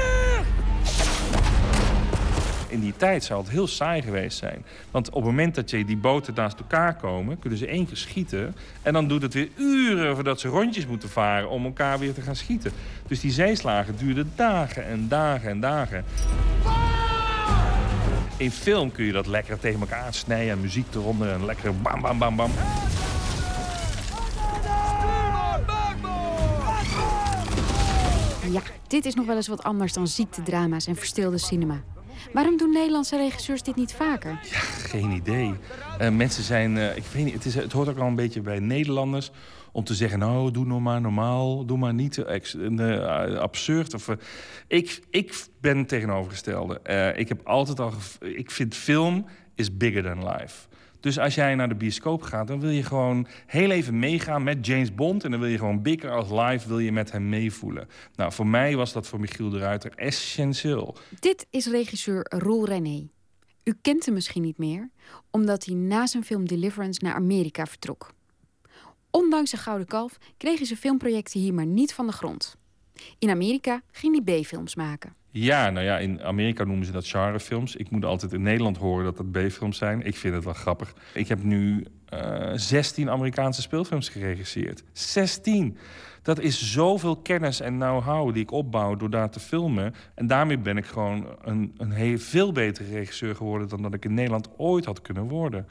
In die tijd zou het heel saai geweest zijn. Want op het moment dat je die boten naast elkaar komen, kunnen ze één keer schieten. En dan doet het weer uren voordat ze rondjes moeten varen om elkaar weer te gaan schieten. Dus die zeeslagen duurden dagen en dagen en dagen. In film kun je dat lekker tegen elkaar snijden en muziek eronder en lekker bam bam bam bam. Ja, dit is nog wel eens wat anders dan ziektedrama's en verstilde cinema. Waarom doen Nederlandse regisseurs dit niet vaker? Geen idee. Eh, mensen zijn, eh, ik weet niet, het, is, het hoort ook al een beetje bij Nederlanders om te zeggen, nou, doe nog maar normaal, doe maar niet eh, absurd. Of, ik, ik ben tegenovergestelde. Ik heb altijd al, ik vind film is bigger than life. Dus als jij naar de bioscoop gaat, dan wil je gewoon heel even meegaan met James Bond. En dan wil je gewoon bigger als live, wil je met hem meevoelen. Nou, voor mij was dat voor Michiel de Ruiter essentieel. Dit is regisseur Roel René. U kent hem misschien niet meer, omdat hij na zijn film Deliverance naar Amerika vertrok. Ondanks zijn gouden kalf kreeg hij zijn filmprojecten hier maar niet van de grond. In Amerika ging hij B-films maken. Ja, nou ja, in Amerika noemen ze dat genrefilms. Ik moet altijd in Nederland horen dat dat B-films zijn. Ik vind het wel grappig. Ik heb nu eh 16 Amerikaanse speelfilms geregisseerd. 16! Dat is zoveel kennis en know-how die ik opbouw door daar te filmen. En daarmee ben ik gewoon een, een heel veel betere regisseur geworden... dan dat ik in Nederland ooit had kunnen worden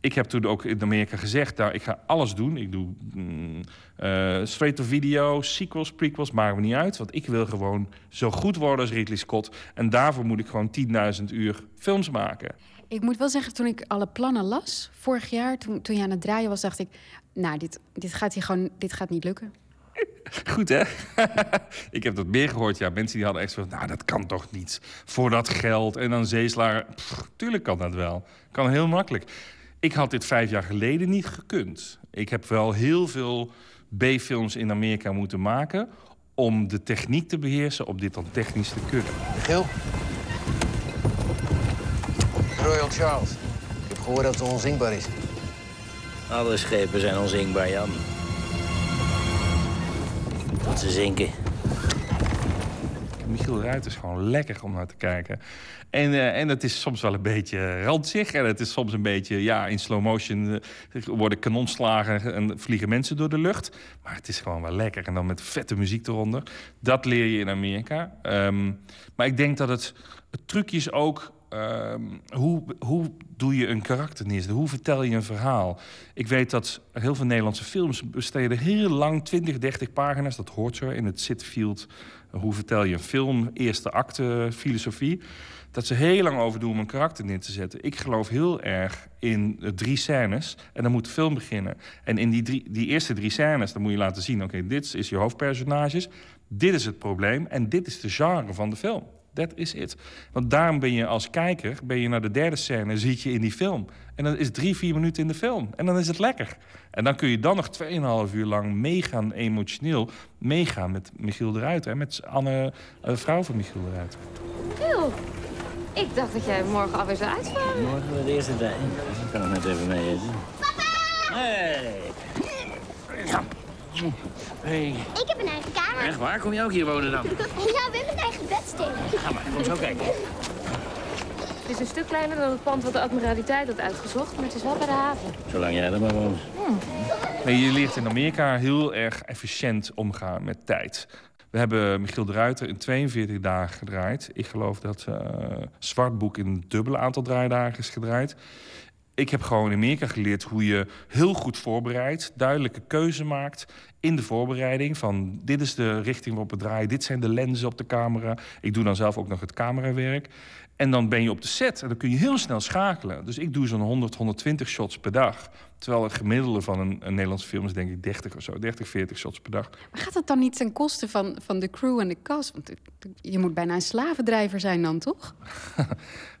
ik heb toen ook in Amerika gezegd, nou, ik ga alles doen. Ik doe mm, eh, straight-to-video, sequels, prequels, maakt me niet uit. Want ik wil gewoon zo goed worden als Ridley Scott. En daarvoor moet ik gewoon 10.000 uur films maken. Ik moet wel zeggen, toen ik alle plannen las, vorig jaar, toen, toen je aan het draaien was, dacht ik, nou, dit, dit gaat hier gewoon, dit gaat niet lukken. Goed, hè? ik heb dat meer gehoord. Ja, mensen die hadden echt zo... Nou, dat kan toch niet. Voor dat geld en dan zeeslager. Pff, tuurlijk kan dat wel. Kan heel makkelijk. Ik had dit vijf jaar geleden niet gekund. Ik heb wel heel veel B-films in Amerika moeten maken... om de techniek te beheersen, om dit dan technisch te kunnen. Michiel? Royal Charles. Ik heb gehoord dat het onzinkbaar is. Alle schepen zijn onzinkbaar, Jan. Tot ze zinken. Michiel Ruit is gewoon lekker om naar te kijken. En, eh, en het is soms wel een beetje ranzig. En het is soms een beetje, ja, in slow motion eh, worden kanonslagen en vliegen mensen door de lucht. Maar het is gewoon wel lekker. En dan met vette muziek eronder. Dat leer je in Amerika. Ehm, maar ik denk dat het, het trucje is ook ehm, hoe, hoe doe je een karakter neerzetten? Hoe vertel je een verhaal? Ik weet dat heel veel Nederlandse films besteden heel lang 20, 30 pagina's. Dat hoort zo in het Sitfield. Hoe vertel je een film? Eerste acte filosofie. Dat ze heel lang over doen om een karakter neer te zetten. Ik geloof heel erg in drie scènes en dan moet de film beginnen. En in die, drie, die eerste drie scènes dan moet je laten zien... oké, dit is je hoofdpersonages, dit is het probleem... en dit is de genre van de film. Dat is it. Want daarom ben je als kijker, ben je naar de derde scène, ziet je in die film. En dan is drie, vier minuten in de film. En dan is het lekker. En dan kun je dan nog 2,5 uur lang meegaan, emotioneel, meegaan met Michiel de Ruiter. En met Anne, uh, vrouw van Michiel de Ruiter. Heel. Ik dacht dat jij morgen alweer zou uitvaren. Morgen de eerste tijd. Ik kan nog net even mee eten. Hey. Ja. Hey. Ik heb een eigen kamer. Echt waar? Kom je ook hier wonen dan? Ja, we hebben een eigen bedstee. Ga maar, kom zo kijken. Het is een stuk kleiner dan het pand wat de admiraliteit had uitgezocht, maar het is wel bij de haven. Zolang jij er maar woont. Nee, je leert in Amerika heel erg efficiënt omgaan met tijd. We hebben Michiel de Ruiter in 42 dagen gedraaid. Ik geloof dat uh, Zwartboek in een dubbele aantal draaidagen is gedraaid. Ik heb gewoon in Amerika geleerd hoe je heel goed voorbereidt, duidelijke keuze maakt in de voorbereiding. Van dit is de richting waarop we draaien, dit zijn de lenzen op de camera. Ik doe dan zelf ook nog het camerawerk. En dan ben je op de set en dan kun je heel snel schakelen. Dus ik doe zo'n 100, 120 shots per dag. Terwijl het gemiddelde van een, een Nederlandse film is denk ik 30 of zo. 30, 40 shots per dag. Maar gaat dat dan niet ten koste van, van de crew en de cast? Want je moet bijna een slavendrijver zijn dan, toch?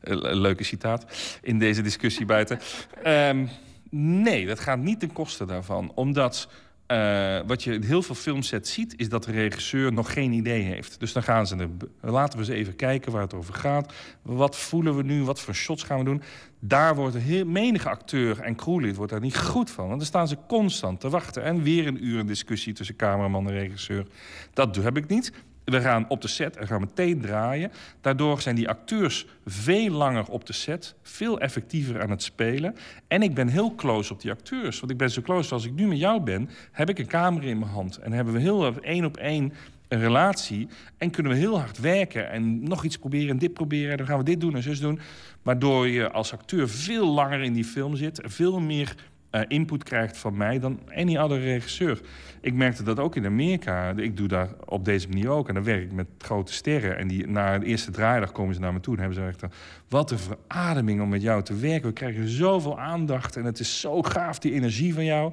Leuke citaat in deze discussie buiten. Um, nee, dat gaat niet ten koste daarvan. Omdat uh, wat je in heel veel filmsets ziet, is dat de regisseur nog geen idee heeft. Dus dan gaan ze er. Laten we eens even kijken waar het over gaat. Wat voelen we nu? Wat voor shots gaan we doen? Daar wordt een heel, menige acteur en crewlid wordt daar niet goed van. Want dan staan ze constant te wachten. En weer een uur een discussie tussen cameraman en regisseur. Dat heb ik niet. We gaan op de set en gaan meteen draaien. Daardoor zijn die acteurs veel langer op de set, veel effectiever aan het spelen. En ik ben heel close op die acteurs. Want ik ben zo close als ik nu met jou ben, heb ik een camera in mijn hand. En hebben we heel één op één een relatie. En kunnen we heel hard werken en nog iets proberen en dit proberen. En dan gaan we dit doen en zus doen. Waardoor je als acteur veel langer in die film zit. Veel meer uh, input krijgt van mij dan any andere regisseur. Ik merkte dat ook in Amerika. Ik doe daar op deze manier ook. En dan werk ik met grote sterren. En die, na de eerste draaidag komen ze naar me toe. En hebben ze echt... Wat een verademing om met jou te werken. We krijgen zoveel aandacht. En het is zo gaaf, die energie van jou.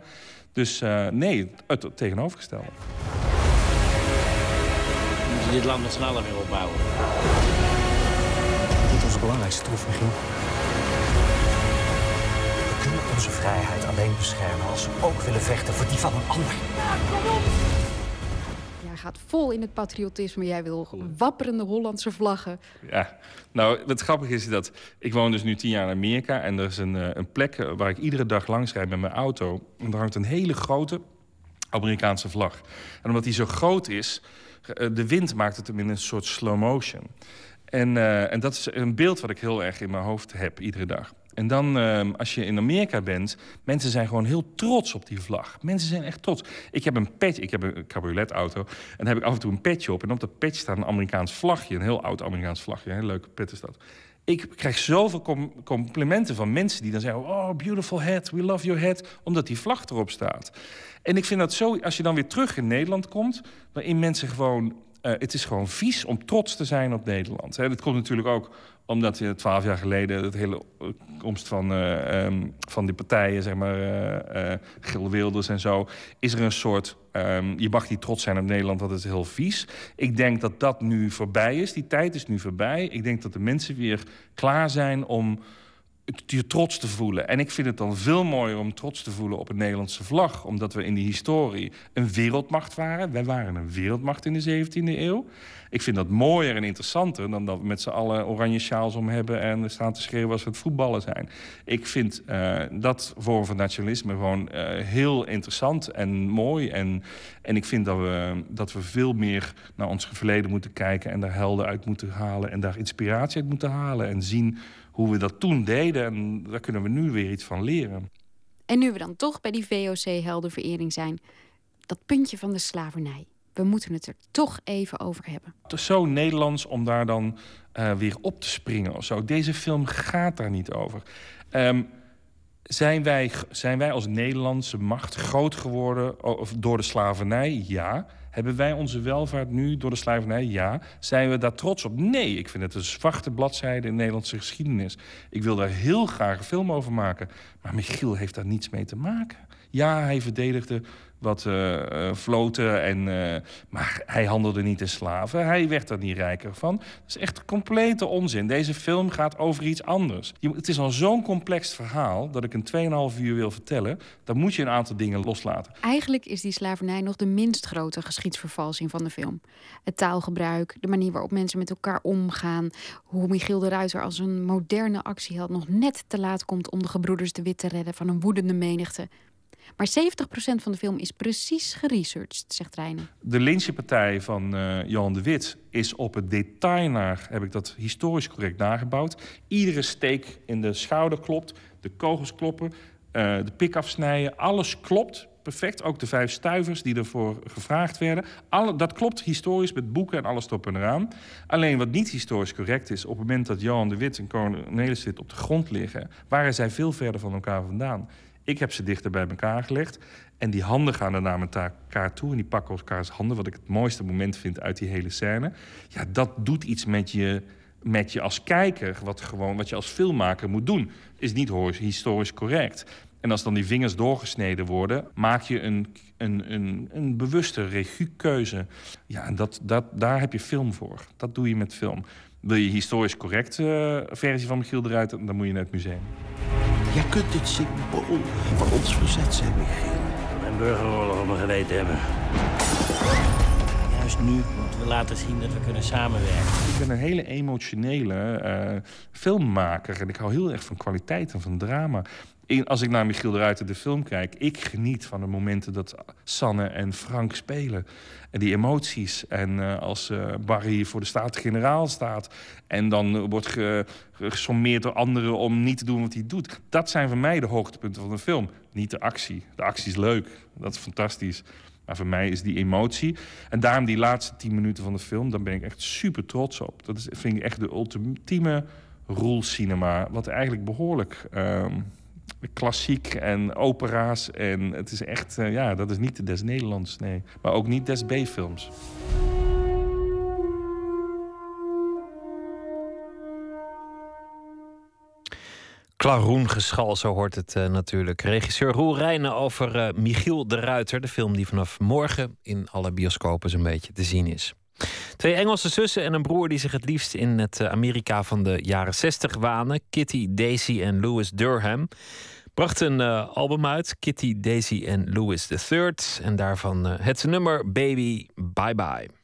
Dus uh, nee, het, het tegenovergestelde. We moeten dit land met z'n allen weer opbouwen. Dit is onze belangrijkste troef, Michiel onze vrijheid alleen beschermen als we ook willen vechten voor die van een ander. Jij gaat vol in het patriotisme. Jij wil wapperende Hollandse vlaggen. Ja, nou, het grappige is dat ik woon dus nu tien jaar in Amerika... en er is een, een plek waar ik iedere dag langs rijd met mijn auto. En daar hangt een hele grote Amerikaanse vlag. En omdat die zo groot is, eh, de wind maakt het hem in een soort slow motion. En, eh, en dat is een beeld wat ik heel erg in mijn hoofd heb iedere dag. En dan, ehm, als je in Amerika bent, mensen zijn gewoon heel trots op die vlag. Mensen zijn echt trots. Ik heb een petje, ik heb een cabrioletauto. En dan heb ik af en toe een petje op. En op dat petje staat een Amerikaans vlagje. Een heel oud Amerikaans vlagje. Een leuke pet is dat. Ik krijg zoveel com- complimenten van mensen die dan zeggen... oh, beautiful hat, we love your hat, omdat die vlag erop staat. En ik vind dat zo, als je dan weer terug in Nederland komt... waarin mensen gewoon... eh, het is gewoon vies om trots te zijn op Nederland. Dat komt natuurlijk ook omdat twaalf jaar geleden... het hele eh, komst van, eh, ehm, van die partijen, zeg maar... eh, Gil Wilders en zo... is er een soort... ehm, je mag niet trots zijn op Nederland, dat is heel vies. Ik denk dat dat nu voorbij is. Die tijd is nu voorbij. Ik denk dat de mensen weer klaar zijn om je trots te voelen. En ik vind het dan veel mooier om trots te voelen op een Nederlandse vlag. Omdat we in die historie een wereldmacht waren. Wij waren een wereldmacht in de 17e eeuw. Ik vind dat mooier en interessanter dan dat we met z'n allen oranje sjaals om hebben... en staan te schreeuwen als we het voetballen zijn. Ik vind eh, dat vorm van nationalisme gewoon eh, heel interessant en mooi. En, en ik vind dat we, dat we veel meer naar ons verleden moeten kijken... en daar helden uit moeten halen en daar inspiratie uit moeten halen... en zien hoe we dat toen deden. En daar kunnen we nu weer iets van leren. En nu we dan toch bij die VOC-heldenverering zijn, dat puntje van de slavernij. We moeten het er toch even over hebben. Het is zo Nederlands om daar dan eh, weer op te springen of zo. Deze film gaat daar niet over. Ehm, zijn, wij, zijn wij als Nederlandse macht groot geworden door de slavernij? Ja. Hebben wij onze welvaart nu door de slavernij? Ja. Zijn we daar trots op? Nee. Ik vind het een zwarte bladzijde in de Nederlandse geschiedenis. Ik wil daar heel graag een film over maken. Maar Michiel heeft daar niets mee te maken. Ja, hij verdedigde wat vloten, en, eh, maar hij handelde niet in slaven. Hij werd er niet rijker van. Dat is echt complete onzin. Deze film gaat over iets anders. Je, het is al zo'n complex verhaal dat ik een 2,5 uur wil vertellen. Dan moet je een aantal dingen loslaten. Eigenlijk is die slavernij nog de minst grote geschiedsvervalsing van de film. Het taalgebruik, de manier waarop mensen met elkaar omgaan, hoe Michiel de Ruiter als een moderne actieheld nog net te laat komt om de gebroeders de Wit te redden van een woedende menigte. Maar 70% van de film is precies geresearched, zegt Reine. De lynchpartij van eh, Johan de Wit is op het detail naar, heb ik dat historisch correct nagebouwd. Iedere steek in de schouder klopt, de kogels kloppen, eh, de pik afsnijden, alles klopt. Perfect, ook de vijf stuivers die ervoor gevraagd werden. Dat klopt historisch met boeken en alles erop en eraan. Alleen wat niet historisch correct is... op het moment dat Johan de Wit en Cornelis zit op de grond liggen... waren zij veel verder van elkaar vandaan. Ik heb ze dichter bij elkaar gelegd. En die handen gaan er naar elkaar toe. En die pakken elkaars handen. Wat ik het mooiste moment vind uit die hele scène. Ja, dat doet iets met je, met je als kijker. Wat, gewoon, wat je als filmmaker moet doen. Is niet historisch correct. En als dan die vingers doorgesneden worden, maak je een, een, een, een bewuste regiekeuze. Ja, en dat, dat, daar heb je film voor. Dat doe je met film. Wil je historisch correcte eh, versie van Michiel de Ruiter, dan moet je naar het museum. Jij kunt het symbool van ons verzet zijn, Michiel. Een burgeroorlog op mijn geweten hebben. Juist nu moeten we laten zien dat we kunnen samenwerken. Ik ben een hele emotionele eh, filmmaker. En ik hou heel erg van kwaliteit en van drama. In- Als ik naar Michiel de Ruiter de film kijk... ik geniet van de momenten dat Sanne en Frank spelen. En die emoties. En eh, als eh, Barry voor de Staten-Generaal staat... en dan wordt ge, gesommeerd door anderen om niet te doen wat hij doet. Dat zijn voor mij de hoogtepunten van de film. Niet de actie. De actie is leuk. Dat is fantastisch. Maar voor mij is die emotie. En daarom die laatste tien minuten van de film, daar ben ik echt super trots op. Dat is, vind ik echt de ultieme rule cinema. Wat eigenlijk behoorlijk ehm, klassiek en opera's. En het is echt, eh, ja, dat is niet des Nederlands, nee. Maar ook niet des B-films. Klaroengeschal, zo hoort het eh, natuurlijk. Regisseur Roel Rijnen over eh, Michiel de Ruiter. De film die vanaf morgen in alle bioscopen zo'n beetje te zien is. Twee Engelse zussen en een broer die zich het liefst in het eh, Amerika van de jaren 60 wanen. Kitty, Daisy en Louis Durham. Brachten een eh, album uit, Kitty, Daisy en Louis III. En daarvan eh, het nummer Baby Bye Bye.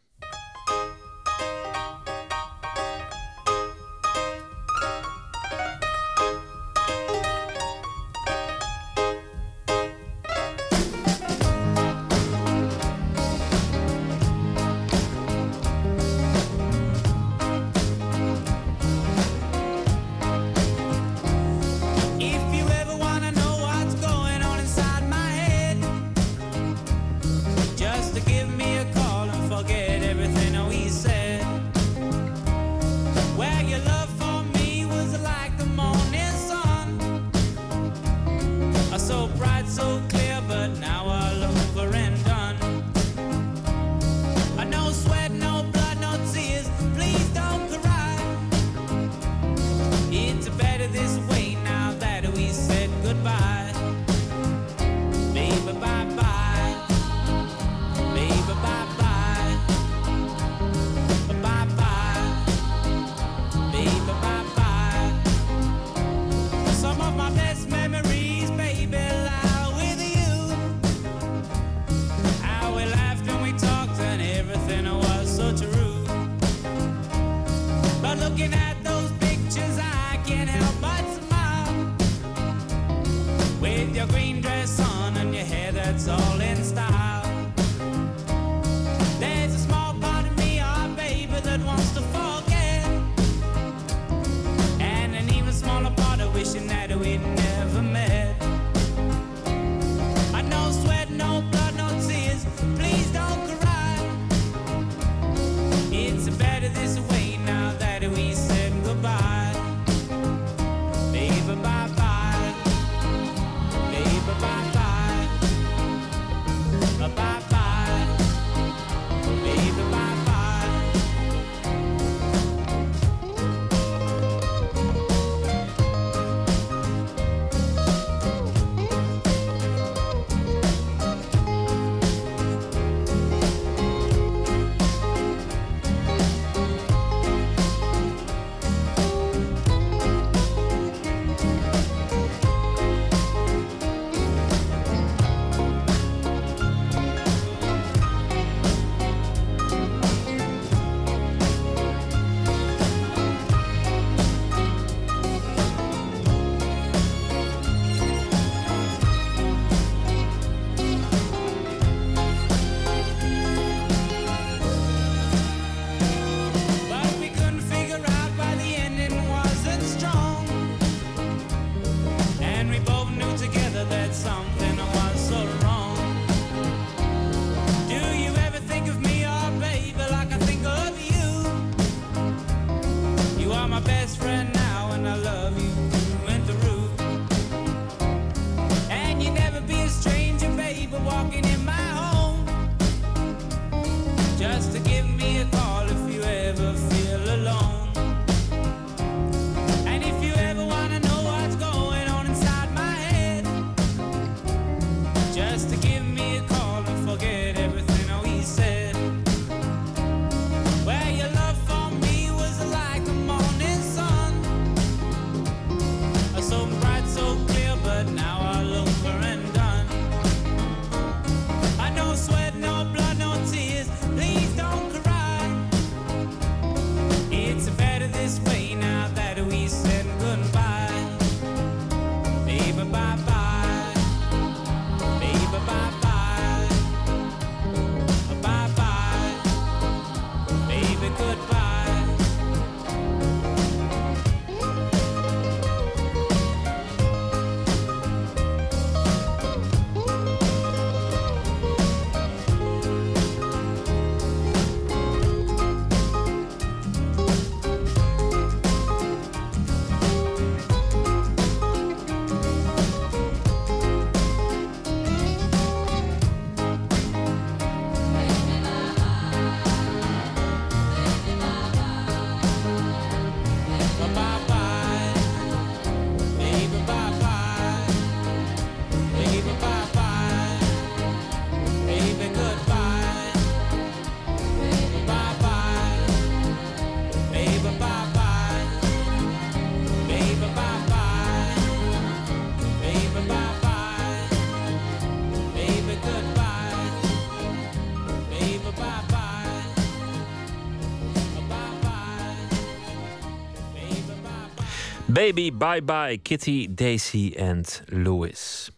Baby Bye Bye, Kitty, Daisy en Louis.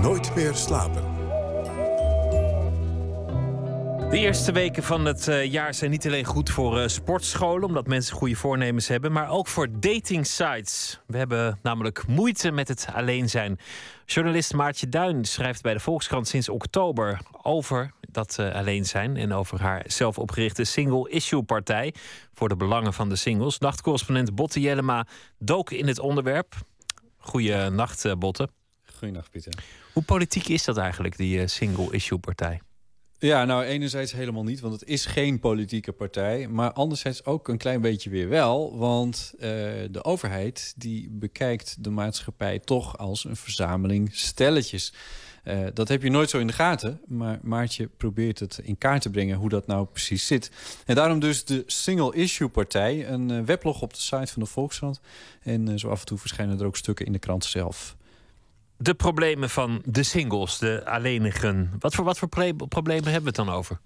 Nooit meer slapen. De eerste weken van het eh, jaar zijn niet alleen goed voor eh, sportscholen, omdat mensen goede voornemens hebben, maar ook voor dating sites. We hebben namelijk moeite met het alleen zijn. Journalist Maartje Duin schrijft bij de Volkskrant sinds oktober over dat eh, alleen zijn en over haar zelf opgerichte single-issue-partij voor de belangen van de singles. Nachtcorrespondent Botte Jellema dook in het onderwerp. Goeienacht, nacht, Botte. Goeienacht, Pieter. Hoe politiek is dat eigenlijk, die single-issue-partij? Ja, nou enerzijds helemaal niet, want het is geen politieke partij. Maar anderzijds ook een klein beetje weer wel. Want uh, de overheid die bekijkt de maatschappij toch als een verzameling stelletjes. Uh, dat heb je nooit zo in de gaten. Maar Maartje probeert het in kaart te brengen hoe dat nou precies zit. En daarom dus de Single Issue Partij. Een uh, weblog op de site van de Volkskrant. En zo af en toe verschijnen er ook stukken in de krant zelf de problemen van de singles, de allenigen. Wat voor, wat voor problemen hebben we het dan over?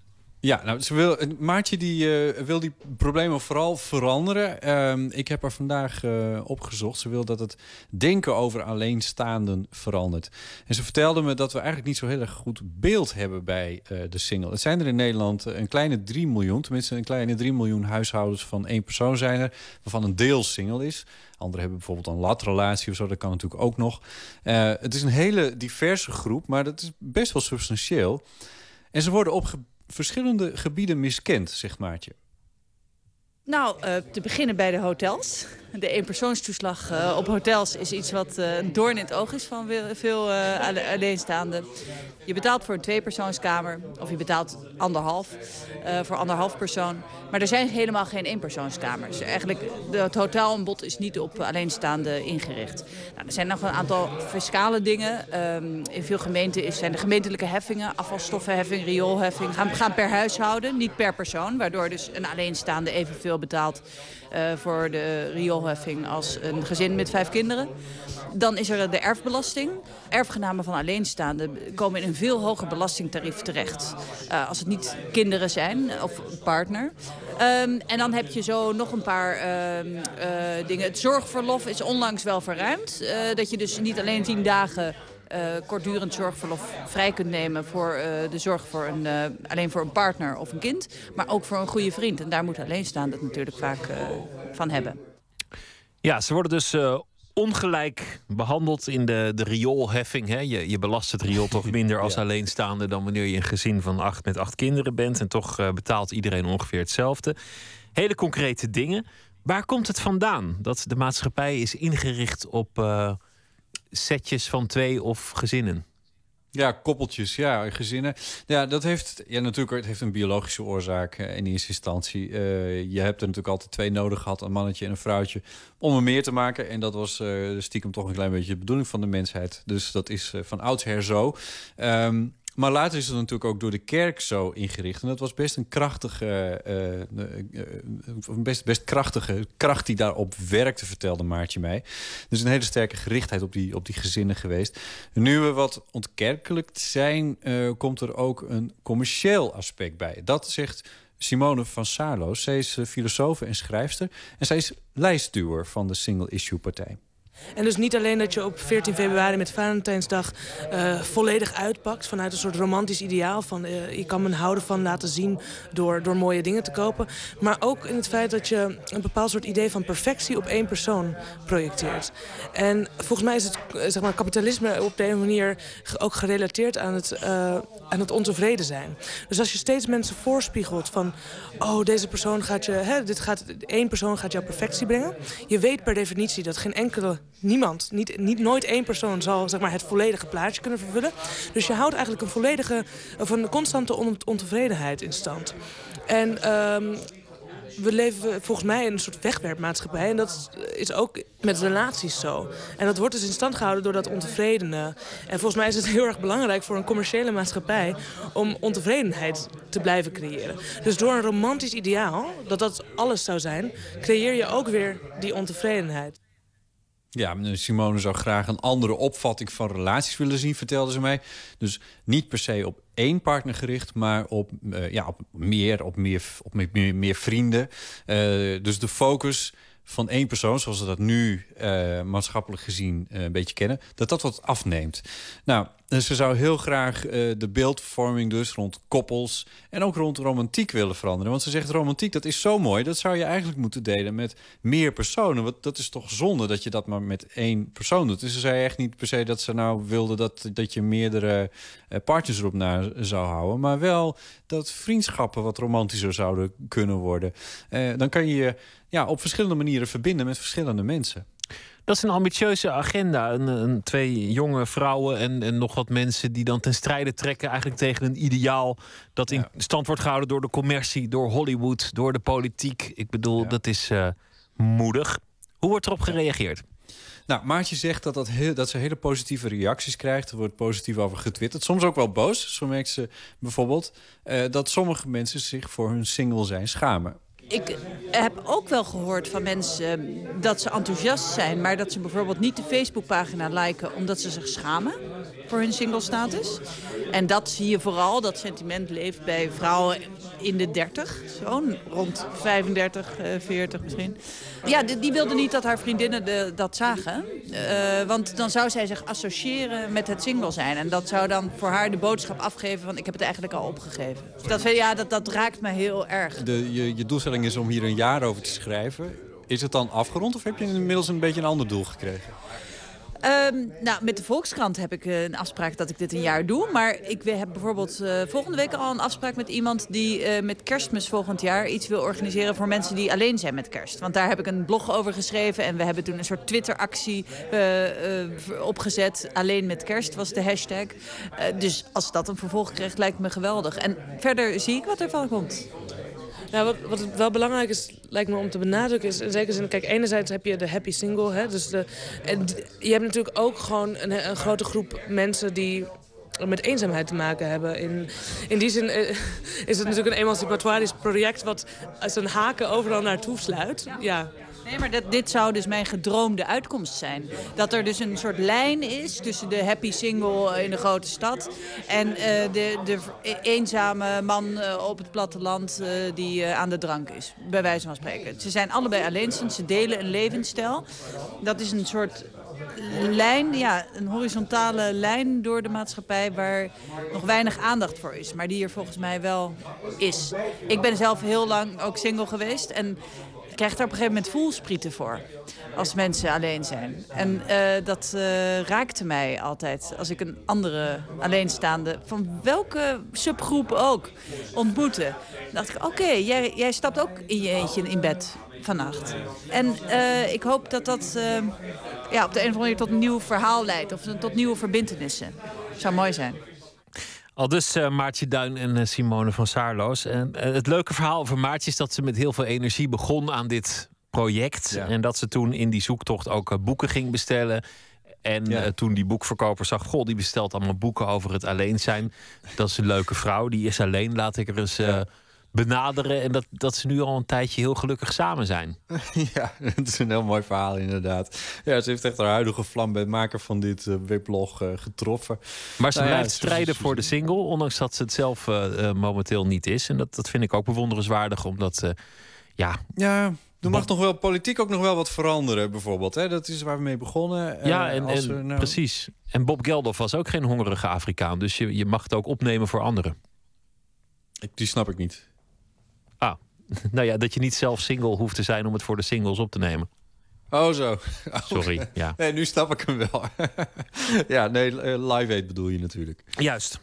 Ja, nou, ze wil, Maartje die, uh, wil die problemen vooral veranderen. Uh, ik heb er vandaag uh, opgezocht. Ze wil dat het denken over alleenstaanden verandert. En ze vertelde me dat we eigenlijk niet zo heel erg goed beeld hebben bij de single. Het zijn er in Nederland een kleine 3 miljoen. Tenminste, een kleine 3 miljoen huishoudens van één persoon zijn er. Waarvan een deel single is. Anderen hebben bijvoorbeeld een latrelatie of zo. Dat kan natuurlijk ook nog. het is een hele diverse groep, maar dat is best wel substantieel. En ze worden opge verschillende gebieden miskend, zegt Maartje. Nou, uh, te beginnen bij de hotels. De eenpersoonstoeslag uh, op hotels is iets wat een doorn in het oog is van veel alleenstaanden. Je betaalt voor een tweepersoonskamer of je betaalt anderhalf voor anderhalf persoon. Maar er zijn helemaal geen eenpersoonskamers. Eigenlijk, het hotelenbod is niet op alleenstaanden ingericht. Nou, er zijn nog een aantal fiscale dingen. Um, in veel gemeenten zijn de gemeentelijke heffingen, afvalstoffenheffing, rioolheffing, gaan, gaan per huishouden, niet per persoon. Waardoor dus een alleenstaande evenveel betaalt uh, voor de rioolheffing als een gezin met vijf kinderen. Dan is er de erfbelasting. Erfgenamen van alleenstaanden komen in een veel hoger belastingtarief terecht. Uh, als het niet kinderen zijn of partner. Um, en dan heb je zo nog een paar uh, uh, dingen. Het zorgverlof is onlangs wel verruimd. Dat je dus niet alleen tien dagen kortdurend zorgverlof vrij kunt nemen voor uh, de zorg voor een, uh, alleen voor een partner of een kind, maar ook voor een goede vriend. En daar moet alleenstaande het natuurlijk vaak van hebben. Ja, ze worden dus ongelijk behandeld in de, de rioolheffing. Hè? Je, je belast het riool toch minder als ja. alleenstaande dan wanneer je een gezin van acht met acht kinderen bent. En toch betaalt iedereen ongeveer hetzelfde. Hele concrete dingen. Waar komt het vandaan dat de maatschappij is ingericht op setjes van twee of gezinnen? Ja, koppeltjes, ja, gezinnen. Ja, dat heeft ja, natuurlijk het heeft een biologische oorzaak uh, in eerste instantie. Uh, je hebt er natuurlijk altijd twee nodig gehad, een mannetje en een vrouwtje, om er meer te maken. En dat was uh, stiekem toch een klein beetje de bedoeling van de mensheid. Dus dat is van oudsher zo. Um, maar later is het natuurlijk ook door de kerk zo ingericht. En dat was best een krachtige, uh, uh, best, best krachtige kracht die daarop werkte, vertelde Maartje mij. Dus een hele sterke gerichtheid op die, op die gezinnen geweest. nu we wat ontkerkelijkt zijn, komt er ook een commercieel aspect bij. Dat zegt Simone van Saarloos. Zij is filosoof en schrijfster. En zij is lijstduwer van de Single Issue Partij. En dus niet alleen dat je op 14 februari met Valentijnsdag uh, volledig uitpakt vanuit een soort romantisch ideaal van uh, je kan me houden van laten zien door, door mooie dingen te kopen. Maar ook in het feit dat je een bepaald soort idee van perfectie op één persoon projecteert. En volgens mij is het zeg maar, kapitalisme op de een manier ook gerelateerd aan het, aan het ontevreden zijn. Dus als je steeds mensen voorspiegelt van oh deze persoon gaat je, hè, dit gaat, één persoon gaat jouw perfectie brengen. Je weet per definitie dat geen enkele niemand, niet, niet nooit één persoon zal zeg maar, het volledige plaatje kunnen vervullen. Dus je houdt eigenlijk een volledige, of een constante ontevredenheid in stand. En um, we leven volgens mij in een soort wegwerpmaatschappij. En dat is ook met relaties zo. En dat wordt dus in stand gehouden door dat ontevredene. En volgens mij is het heel erg belangrijk voor een commerciële maatschappij... om ontevredenheid te blijven creëren. Dus door een romantisch ideaal, dat dat alles zou zijn... creëer je ook weer die ontevredenheid. Ja, Simone zou graag een andere opvatting van relaties willen zien, vertelde ze mij. Dus niet per se op één partner gericht, maar op, uh, ja, op, meer, op, meer, op meer, meer vrienden. Uh, dus de focus van één persoon, zoals we dat nu uh, maatschappelijk gezien een beetje kennen, dat dat wat afneemt. Nou, Dus ze zou heel graag eh, de beeldvorming dus rond koppels en ook rond romantiek willen veranderen. Want ze zegt romantiek, dat is zo mooi, dat zou je eigenlijk moeten delen met meer personen. Want dat is toch zonde dat je dat maar met één persoon doet. Dus ze zei echt niet per se dat ze nou wilde dat, dat je meerdere eh, partners erop na zou houden. Maar wel dat vriendschappen wat romantischer zouden kunnen worden. Eh, dan kan je je ja, op verschillende manieren verbinden met verschillende mensen. Dat is een ambitieuze agenda. Een, een, twee jonge vrouwen en, en nog wat mensen die dan ten strijde trekken eigenlijk tegen een ideaal dat in stand wordt gehouden door de commercie, door Hollywood, door de politiek. Ik bedoel, dat is eh, moedig. Hoe wordt erop gereageerd? Nou, Maartje zegt dat, dat, heel, dat ze hele positieve reacties krijgt. Er wordt positief over getwitterd. Soms ook wel boos. Zo merkt ze bijvoorbeeld eh, dat sommige mensen zich voor hun single zijn schamen. Ik heb ook wel gehoord van mensen dat ze enthousiast zijn... maar dat ze bijvoorbeeld niet de Facebookpagina liken... omdat ze zich schamen voor hun single status. En dat zie je vooral, dat sentiment leeft bij vrouwen in de 30. Zo, rond 35, 40 misschien. Ja, die, wilde niet dat haar vriendinnen de, dat zagen. Uh, want dan zou zij zich associëren met het single zijn. En dat zou dan voor haar de boodschap afgeven van... ik heb het eigenlijk al opgegeven. Dat, ja, dat, dat raakt me heel erg. De, je, je doelstelling is om hier een jaar over te schrijven. Is het dan afgerond of heb je inmiddels een beetje een ander doel gekregen? Um, nou, met de Volkskrant heb ik een afspraak dat ik dit een jaar doe. Maar ik heb bijvoorbeeld uh, volgende week al een afspraak met iemand... die uh, met kerstmis volgend jaar iets wil organiseren voor mensen die alleen zijn met kerst. Want daar heb ik een blog over geschreven. En we hebben toen een soort Twitter-actie opgezet. Alleen met kerst was de hashtag. dus als dat een vervolg krijgt, lijkt me geweldig. En verder zie ik wat ervan komt. Ja, wat, wel belangrijk is, lijkt me om te benadrukken, is in zekere zin... Kijk, enerzijds heb je de happy single, hè, dus de, je hebt natuurlijk ook gewoon een, een grote groep mensen die met eenzaamheid te maken hebben. In, in die zin eh, is het natuurlijk een emancipatorisch project... wat zijn haken overal naartoe sluit. Ja. Nee, maar dat, dit zou dus mijn gedroomde uitkomst zijn. Dat er dus een soort lijn is tussen de happy single in de grote stad... en uh, de, de eenzame man uh, op het platteland uh, die aan de drank is. Bij wijze van spreken. Ze zijn allebei alleenstaand, ze delen een levensstijl. Dat is een soort lijn, ja, een horizontale lijn door de maatschappij... waar nog weinig aandacht voor is, maar die er volgens mij wel is. Ik ben zelf heel lang ook single geweest... en krijg daar op een gegeven moment voelsprieten voor. Als mensen alleen zijn. En uh, dat uh, raakte mij altijd. Als ik een andere alleenstaande, van welke subgroep ook, ontmoette. dacht ik, oké, jij, jij stapt ook in je eentje in bed vannacht. En uh, ik hoop dat dat ja, op de een of andere manier tot een nieuw verhaal leidt. Of tot nieuwe verbindenissen. Zou mooi zijn. Al dus uh, Maartje Duin en uh, Simone van Saarloos. En uh, het leuke verhaal over Maartje is dat ze met heel veel energie begon aan dit project. Ja. En dat ze toen in die zoektocht ook boeken ging bestellen. En ja. toen die boekverkoper zag, goh, die bestelt allemaal boeken over het alleen zijn. Dat is een leuke vrouw, die is alleen. Laat ik er eens ja benaderen. En dat, dat ze nu al een tijdje heel gelukkig samen zijn. Ja, het is een heel mooi verhaal inderdaad. Ja, ze heeft echt haar huidige vlam bij het maken van dit uh, weblog uh, getroffen. Maar ze nou blijft ja, strijden voor de single, ondanks dat ze het zelf uh, momenteel niet is. En dat, dat vind ik ook bewonderenswaardig, omdat, ja... Ja, er mag nog wel politiek ook nog wel wat veranderen, bijvoorbeeld. Hè? Dat is waar we mee begonnen. Ja, en, en nou... precies. En Bob Geldof was ook geen hongerige Afrikaan. Dus je, je mag het ook opnemen voor anderen. Ik, die snap ik niet. Nou ja, dat je niet zelf single hoeft te zijn om het voor de singles op te nemen. Oh, zo. Oh. Sorry, ja. Nee, nu snap ik hem wel. ja, nee, Live Aid bedoel je natuurlijk. Juist.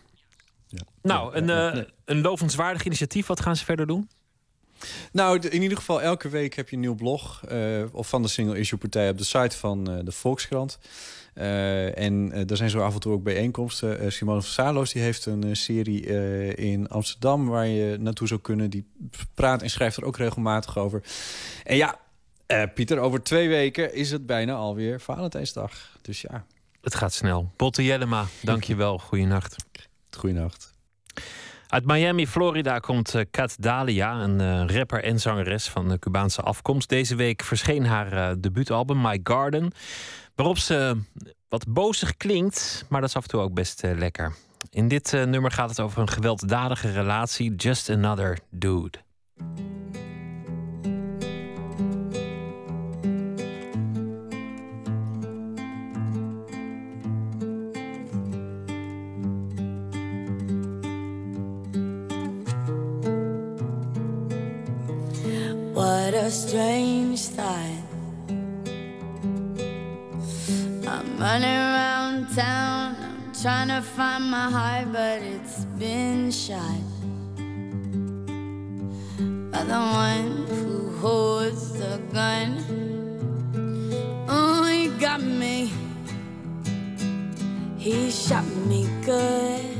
Ja. Nou, een, nee. een lovenswaardig initiatief. Wat gaan ze verder doen? Nou, in ieder geval elke week heb je een nieuw blog... Uh, of van de Single Issue Partij op de site van uh, de Volkskrant. Uh, en er zijn zo af en toe ook bijeenkomsten. Uh, Simone van Saarloos die heeft een serie in Amsterdam... waar je naartoe zou kunnen. Die praat en schrijft er ook regelmatig over. En ja, Pieter, over twee weken is het bijna alweer Valentijnsdag. Dus ja. Het gaat snel. Botte Jellema, dank je wel. Goeienacht. Goeienacht. Uit Miami, Florida komt Kat Dalia, een rapper en zangeres van Cubaanse afkomst. Deze week verscheen haar debuutalbum My Garden Waarop ze wat bozig klinkt, maar dat is af en toe ook best eh, lekker. In dit eh, nummer gaat het over een gewelddadige relatie. Just another dude. What a strange thought. Running around town, I'm trying to find my heart, but it's been shot by the one who holds the gun. Oh, he got me. He shot me good.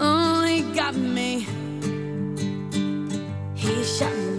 Oh, he got me. He shot me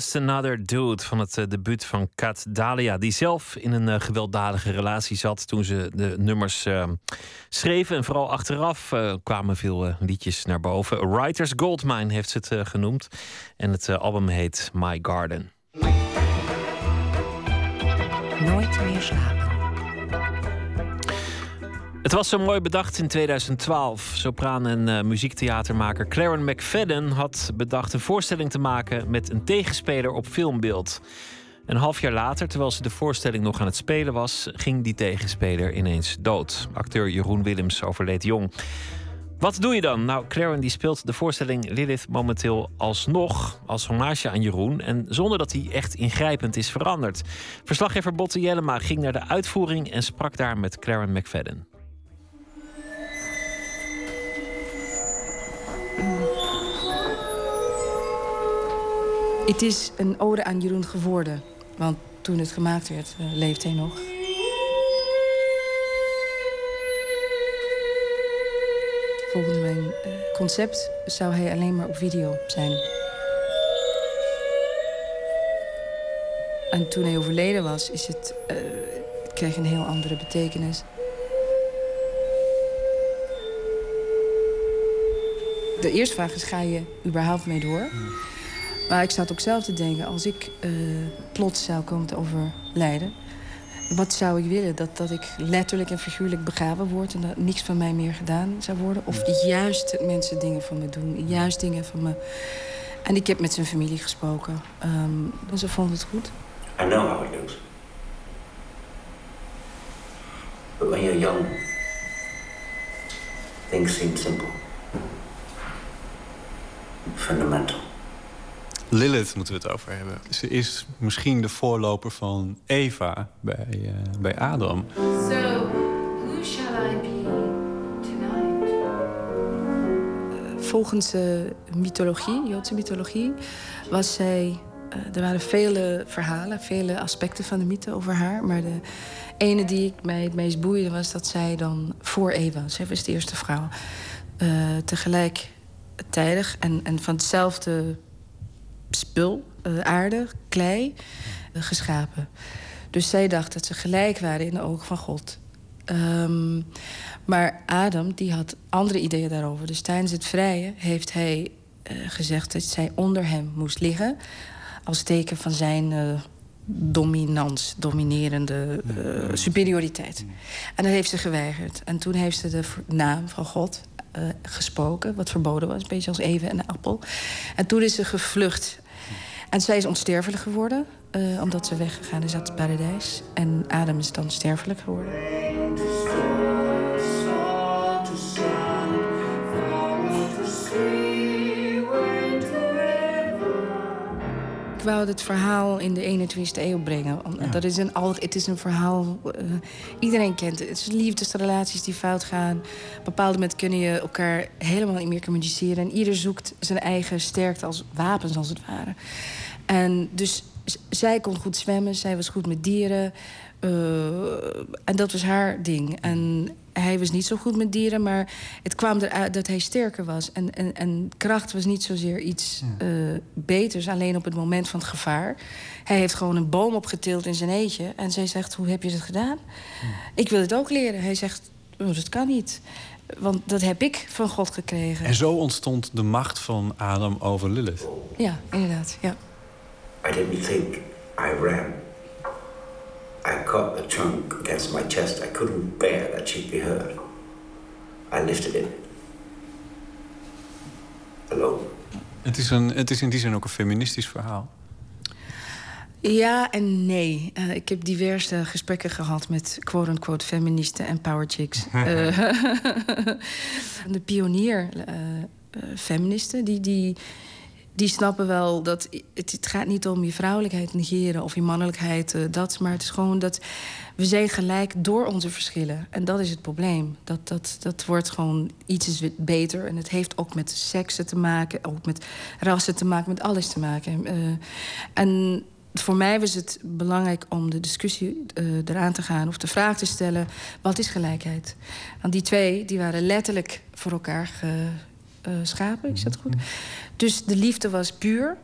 Just Another Dude van het eh, debuut van Kat Dahlia. Die zelf in een eh, gewelddadige relatie zat toen ze de nummers eh, schreven. En vooral achteraf eh, kwamen veel liedjes naar boven. Writer's Goldmine heeft ze het genoemd. En het album heet My Garden. Nooit meer slapen. Het was zo mooi bedacht in 2012. Sopraan en eh, muziektheatermaker Claren McFadden had bedacht een voorstelling te maken met een tegenspeler op filmbeeld. Een half jaar later, terwijl ze de voorstelling nog aan het spelen was, ging die tegenspeler ineens dood. Acteur Jeroen Willems overleed jong. Wat doe je dan? Nou, Claren die speelt de voorstelling Lilith momenteel alsnog als hommage aan Jeroen en zonder dat hij echt ingrijpend is veranderd. Verslaggever Botte Jellema ging naar de uitvoering en sprak daar met Claren McFadden. Het is een ode aan Jeroen geworden. Want toen het gemaakt werd, eh, leeft hij nog. Volgens mijn eh, concept zou hij alleen maar op video zijn. En toen hij overleden was, is het, eh, het kreeg een heel andere betekenis. De eerste vraag is, ga je überhaupt mee door? Maar ik zat ook zelf te denken, als ik eh, plots zou komen te overlijden... wat zou ik willen? Dat, dat ik letterlijk en figuurlijk begraven word... en dat niks van mij meer gedaan zou worden? Of juist mensen dingen van me doen, juist dingen van me En ik heb met zijn familie gesproken. En ze vonden het goed. I know how it looks. But when you're young, things seem simple. Fundamental. Lilith moeten we het over hebben. Ze is misschien de voorloper van Eva bij, eh, bij Adam. So, who shall I be tonight? Volgens eh, mythologie, Joodse mythologie, was zij. eh, er waren vele verhalen, vele aspecten van de mythe over haar. Maar de ene die ik mij het meest boeide was dat zij dan voor Eva was. Zij was de eerste vrouw. eh tegelijkertijdig en, en van hetzelfde spul, eh, aarde, klei, eh, geschapen. Dus zij dacht dat ze gelijk waren in de ogen van God. Ehm, maar Adam die had andere ideeën daarover. Dus tijdens het vrije heeft hij eh, gezegd dat zij onder hem moest liggen. Als teken van zijn eh dominans, dominerende superioriteit. En dat heeft ze geweigerd. En toen heeft ze de naam van God eh, gesproken, wat verboden was, een beetje als Eva en de appel. En toen is ze gevlucht. En zij is onsterfelijk geworden, eh, omdat ze weggegaan is uit het paradijs. En Adam is dan sterfelijk geworden. Ik wou het verhaal in de 21e eeuw brengen. Dat is een, het is een verhaal, eh, iedereen kent het. Het is liefdesrelaties die fout gaan. Op bepaald moment kunnen je elkaar helemaal niet meer communiceren. En ieder zoekt zijn eigen sterkte als wapens, als het ware. En dus zij kon goed zwemmen, zij was goed met dieren. eh, en dat was haar ding. En hij was niet zo goed met dieren, maar het kwam eruit dat hij sterker was. En, en, en kracht was niet zozeer iets eh, beters, alleen op het moment van het gevaar. Hij heeft gewoon een boom opgetild in zijn eentje. En zij zegt, hoe heb je dat gedaan? Ik wil het ook leren. Hij zegt, oh, dat kan niet. Want dat heb ik van God gekregen. En zo ontstond de macht van Adam over Lilith. Ja, inderdaad. Ja. I didn't think I ran. I caught the trunk against my chest. I couldn't bear that she'd be hurt. I lifted it. Alone. Het is, een, het is in die zin ook een feministisch verhaal. Ja en nee. Eh, ik heb diverse gesprekken gehad met quote-unquote feministen en power chicks. Eh, de pionier eh, feministen, die, die, die snappen wel dat het, het gaat niet om je vrouwelijkheid negeren of je mannelijkheid, eh, dat, maar het is gewoon dat we zijn gelijk door onze verschillen. En dat is het probleem. Dat, dat, dat wordt gewoon iets is beter. En het heeft ook met seksen te maken, ook met rassen te maken, met alles te maken. Eh, en voor mij was het belangrijk om de discussie eh, eraan te gaan... of de vraag te stellen, wat is gelijkheid? Want die twee die waren letterlijk voor elkaar geschapen, is dat goed? Dus de liefde was puur.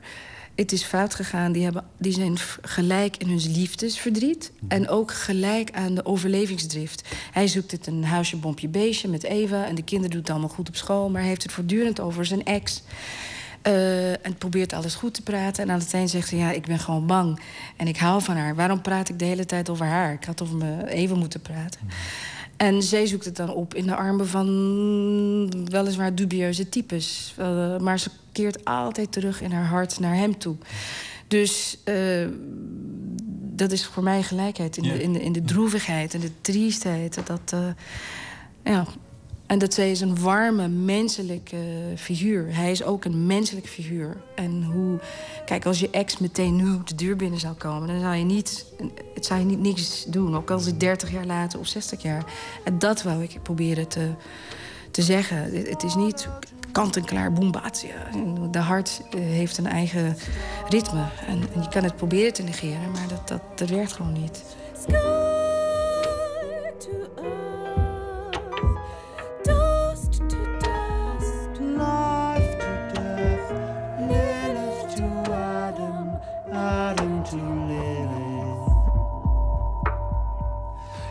Het is fout gegaan. Die, hebben, die zijn gelijk in hun liefdesverdriet. En ook gelijk aan de overlevingsdrift. Hij zoekt het een huisje, bompje, beestje met Eva. En de kinderen doen het allemaal goed op school. Maar hij heeft het voortdurend over zijn ex. Eh, en probeert alles goed te praten. En aan het eind zegt hij, ja, ik ben gewoon bang. En ik hou van haar. Waarom praat ik de hele tijd over haar? Ik had over me even moeten praten. En zij zoekt het dan op in de armen van weliswaar dubieuze types. Eh, maar ze keert altijd terug in haar hart naar hem toe. Dus eh, dat is voor mij gelijkheid in, de, in, de, in de droevigheid en de triestheid. Dat, eh, ja. En dat zij is een warme, menselijke figuur. Hij is ook een menselijk figuur. En hoe... Kijk, als je ex meteen nu de deur binnen zou komen... dan zou je niet, het zou je niet niks doen. Ook al is het 30 jaar later of 60 jaar. En dat wou ik proberen te, te zeggen. Het is niet kant-en-klaar boembaat. De hart eh, heeft een eigen ritme. En, en je kan het proberen te negeren, maar dat, dat, dat werkt gewoon niet.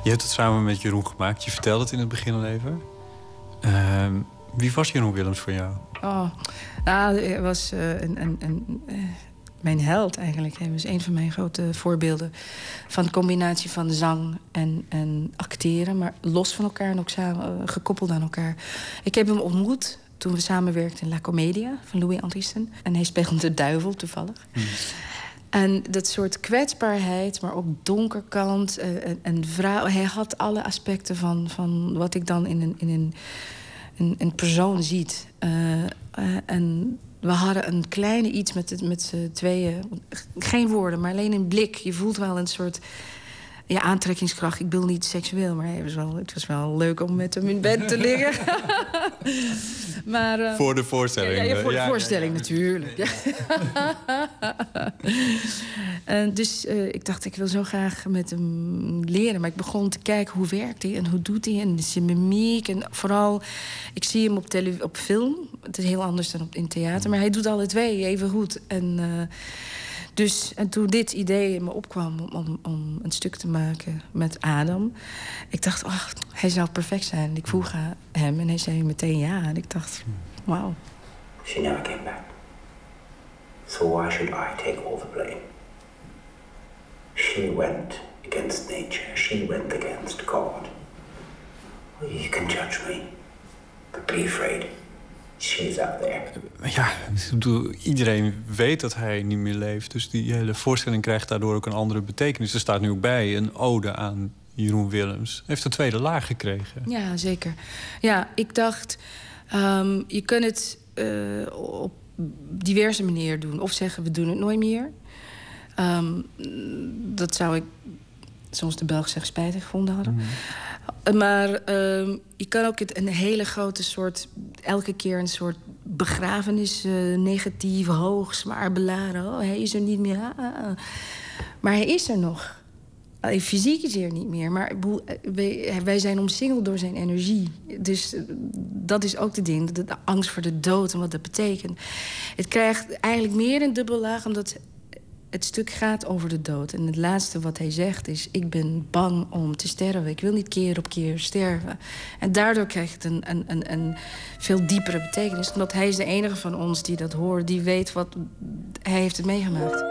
Je hebt het samen met Jeroen gemaakt. Je vertelde het in het begin al even. Ehm, wie was Jeroen Willems voor jou? Oh, nou, hij was eh, een, een, een, eh, mijn held eigenlijk. Hij was een van mijn grote voorbeelden. Van de combinatie van zang en, en acteren. Maar los van elkaar en ook samen, eh, gekoppeld aan elkaar. Ik heb hem ontmoet toen we samenwerkten in La Commedia van Louis Andriessen. En hij speelde de duivel toevallig. En dat soort kwetsbaarheid, maar ook donkerkant. eh, en, en vrouw, hij had alle aspecten van, van wat ik dan in een, in een, een, persoon ziet. Eh, eh, en we hadden een kleine iets met, met z'n tweeën. Geen woorden, maar alleen een blik. Je voelt wel een soort ja, aantrekkingskracht. Ik bedoel niet seksueel, maar het was wel, het was wel leuk om met hem in bed te liggen. maar, eh, Voor de voorstelling. Ja, ja, voor de Ja, ja, voorstelling natuurlijk. Ja. En dus eh, ik dacht, ik wil zo graag met hem leren. Maar ik begon te kijken, hoe werkt hij en hoe doet hij? En zijn mimiek. En vooral, ik zie hem op, tele- op film. Het is heel anders dan op, in theater. Maar hij doet alle twee even goed. En, eh, dus, en toen dit idee in me opkwam om, om, een stuk te maken met Adam... ik dacht, ach, hij zou perfect zijn. Ik vroeg aan hem en hij zei meteen ja. En ik dacht, wauw. She never came back. So why should I take all the blame? She went against nature. She went against God. Well, you can judge me, but be afraid. She's out there. Ja, ik bedoel, iedereen weet dat hij niet meer leeft. Dus die hele voorstelling krijgt daardoor ook een andere betekenis. Er staat nu ook bij een ode aan Jeroen Willems. Heeft een tweede laag gekregen. Ja, zeker. Ja, ik dacht, ehm, je kunt het eh, op diverse manieren doen. Of zeggen, we doen het nooit meer. Ehm, dat zou ik soms de Belgen zeggen spijtig gevonden hadden. Maar ehm, je kan ook het een hele grote soort... elke keer een soort begrafenis, eh, negatief, hoog, zwaar beladen. Oh, hij is er niet meer. Ah, ah, ah. Maar hij is er nog. Fysiek is hij er niet meer. Maar eh, wij, zijn omsingeld door zijn energie. Dus eh, dat is ook de ding. De, de angst voor de dood en wat dat betekent. Het krijgt eigenlijk meer een dubbel laag... omdat het stuk gaat over de dood. En het laatste wat hij zegt is... ik ben bang om te sterven. Ik wil niet keer op keer sterven. En daardoor krijgt het een, een, een, een veel diepere betekenis. Omdat hij is de enige van ons die dat hoort. Die weet wat... Hij heeft meegemaakt.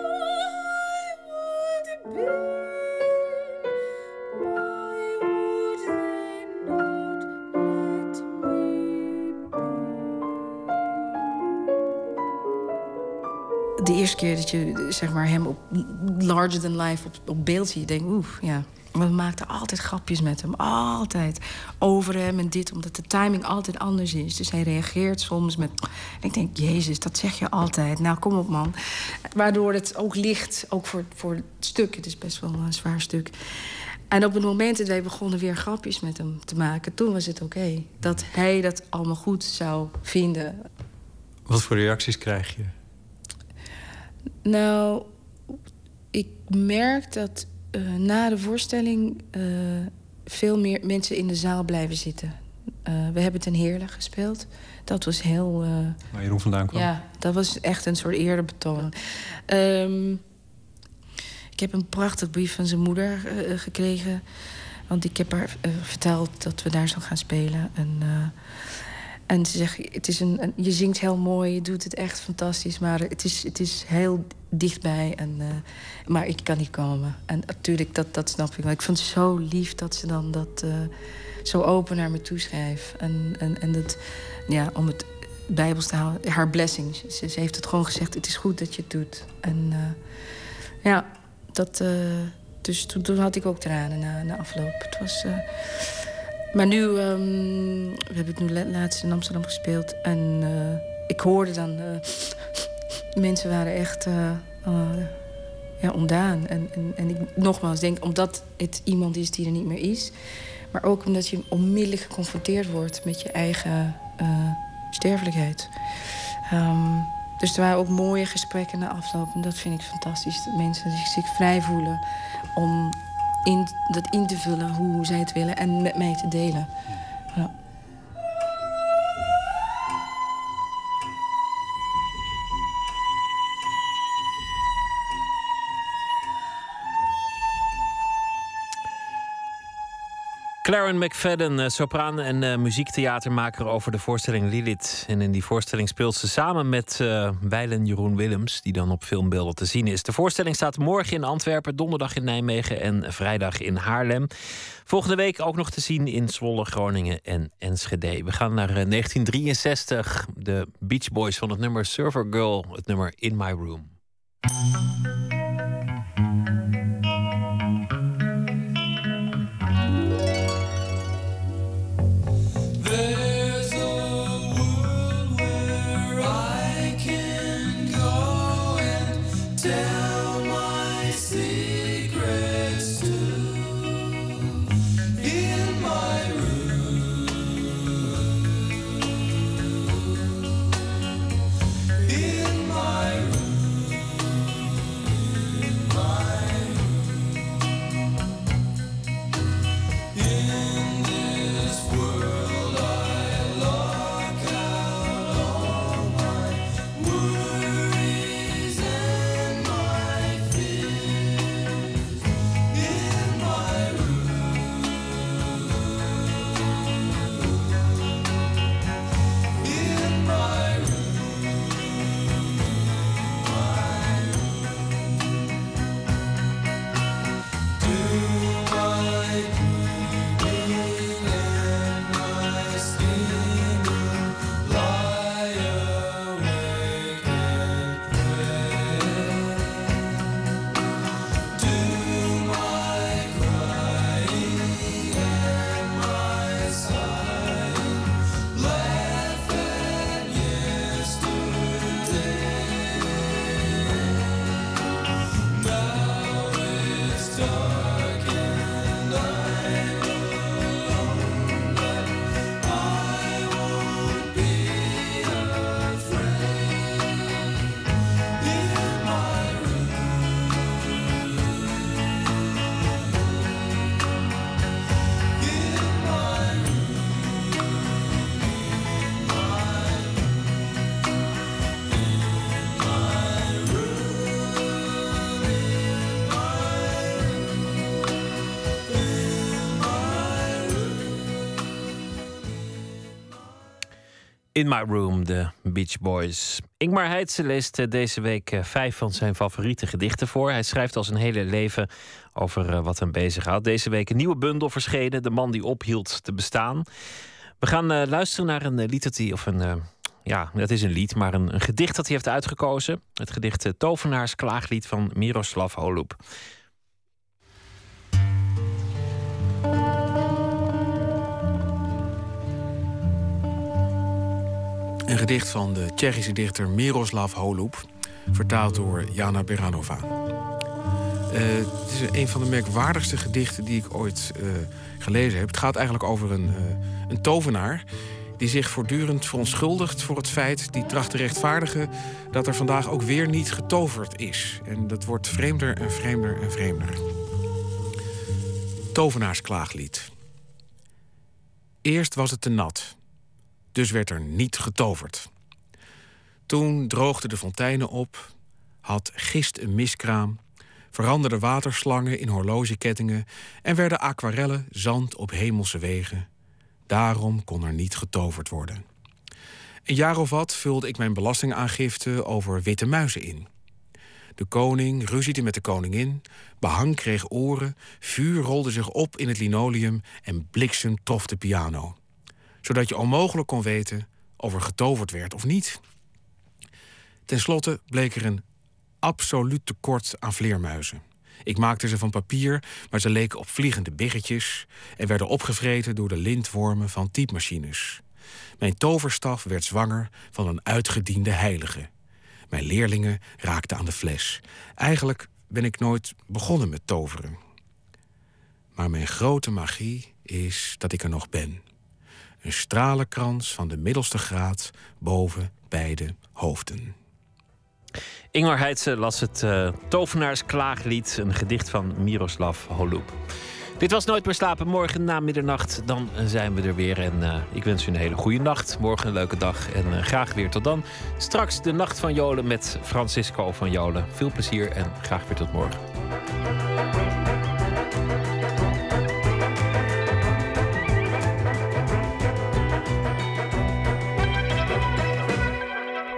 De eerste keer dat je zeg maar, hem op larger than life op, op beeld ziet, je denkt, oeh, ja. We maakten altijd grapjes met hem, altijd. Over hem en dit, omdat de timing altijd anders is. Dus hij reageert soms met... En ik denk, jezus, dat zeg je altijd. Nou, kom op, man. Waardoor het ook ligt, ook voor, voor het stuk. Het is best wel een zwaar stuk. En op het moment dat wij begonnen weer grapjes met hem te maken... toen was het oké. Dat hij dat allemaal goed zou vinden. Wat voor reacties krijg je? Nou, ik merk dat eh, na de voorstelling eh, veel meer mensen in de zaal blijven zitten. Eh, we hebben ten Heerlijk gespeeld. Dat was heel. Waar Jeroen vandaan kwam? ja, dat was echt een soort eerbetoon. Ehm ik heb een prachtig brief van zijn moeder gekregen. Want ik heb haar verteld dat we daar zou gaan spelen. En, en ze zegt, het is een, je zingt heel mooi, je doet het echt fantastisch... maar het is, het is heel dichtbij, en, eh, maar ik kan niet komen. En natuurlijk, dat, dat snap ik. Maar ik vond het zo lief dat ze dan dat eh, zo open naar me toeschrijft. En, en, en dat, ja, om het bijbels te houden, haar blessing. Ze, heeft het gewoon gezegd, het is goed dat je het doet. En eh, ja, dat... dus toen, toen had ik ook tranen na, na afloop. Het was... maar nu, ehm, we hebben het nu la- laatst in Amsterdam gespeeld. En eh, ik hoorde dan, eh, mensen waren echt eh, ja, ontdaan. En, en, en ik nogmaals denk, omdat het iemand is die er niet meer is. Maar ook omdat je onmiddellijk geconfronteerd wordt met je eigen sterfelijkheid. Ehm, dus er waren ook mooie gesprekken na afloop. En dat vind ik fantastisch. Dat mensen zich vrij voelen om in, dat in te vullen hoe zij het willen en met mij te delen. Ja. Claren McFadden, eh, sopraan en eh, muziektheatermaker over de voorstelling Lilith. En in die voorstelling speelt ze samen met uh, Weilen Jeroen Willems, die dan op filmbeelden te zien is. De voorstelling staat morgen in Antwerpen, donderdag in Nijmegen en vrijdag in Haarlem. Volgende week ook nog te zien in Zwolle, Groningen en Enschede. We gaan naar 1963, de Beach Boys van het nummer Server Girl, het nummer In My Room. In My Room, de Beach Boys. Ingmar Heitse leest eh, deze week eh, vijf van zijn favoriete gedichten voor. Hij schrijft al zijn hele leven over eh, wat hem bezighoudt. Deze week een nieuwe bundel verschenen, De man die ophield te bestaan. We gaan luisteren naar een lied dat hij, of een, ja, het is een lied, maar een, gedicht dat hij heeft uitgekozen. Het gedicht Tovenaars Klaaglied van Miroslav Holub. Een gedicht van de Tsjechische dichter Miroslav Holub, vertaald door Jana Beranova. Eh, het is een van de merkwaardigste gedichten die ik ooit eh, gelezen heb. Het gaat eigenlijk over een, eh, een tovenaar die zich voortdurend verontschuldigt voor het feit, die tracht te rechtvaardigen, dat er vandaag ook weer niet getoverd is. En dat wordt vreemder en vreemder en vreemder. Tovenaarsklaaglied. Eerst was het te nat, dus werd er niet getoverd. Toen droogden de fonteinen op, had gist een miskraam, veranderden waterslangen in horlogekettingen en werden aquarellen zand op hemelse wegen. Daarom kon er niet getoverd worden. Een jaar of wat vulde ik mijn belastingaangifte over witte muizen in. De koning ruziede met de koningin, behang kreeg oren, vuur rolde zich op in het linoleum en bliksem trof de piano. Zodat je onmogelijk kon weten of er getoverd werd of niet. Ten slotte bleek er een absoluut tekort aan vleermuizen. Ik maakte ze van papier, maar ze leken op vliegende biggetjes en werden opgevreten door de lintwormen van typemachines. Mijn toverstaf werd zwanger van een uitgediende heilige. Mijn leerlingen raakten aan de fles. Eigenlijk ben ik nooit begonnen met toveren. Maar mijn grote magie is dat ik er nog ben. Een stralenkrans van de middelste graad boven beide hoofden. Ingmar Heitse las het uh, Tovenaarsklaaglied, een gedicht van Miroslav Holub. Dit was Nooit meer slapen. Morgen na middernacht, dan zijn we er weer. En uh, ik wens u een hele goede nacht. Morgen een leuke dag en uh, graag weer tot dan. Straks de Nacht van Jolen met Francisco van Jolen. Veel plezier en graag weer tot morgen.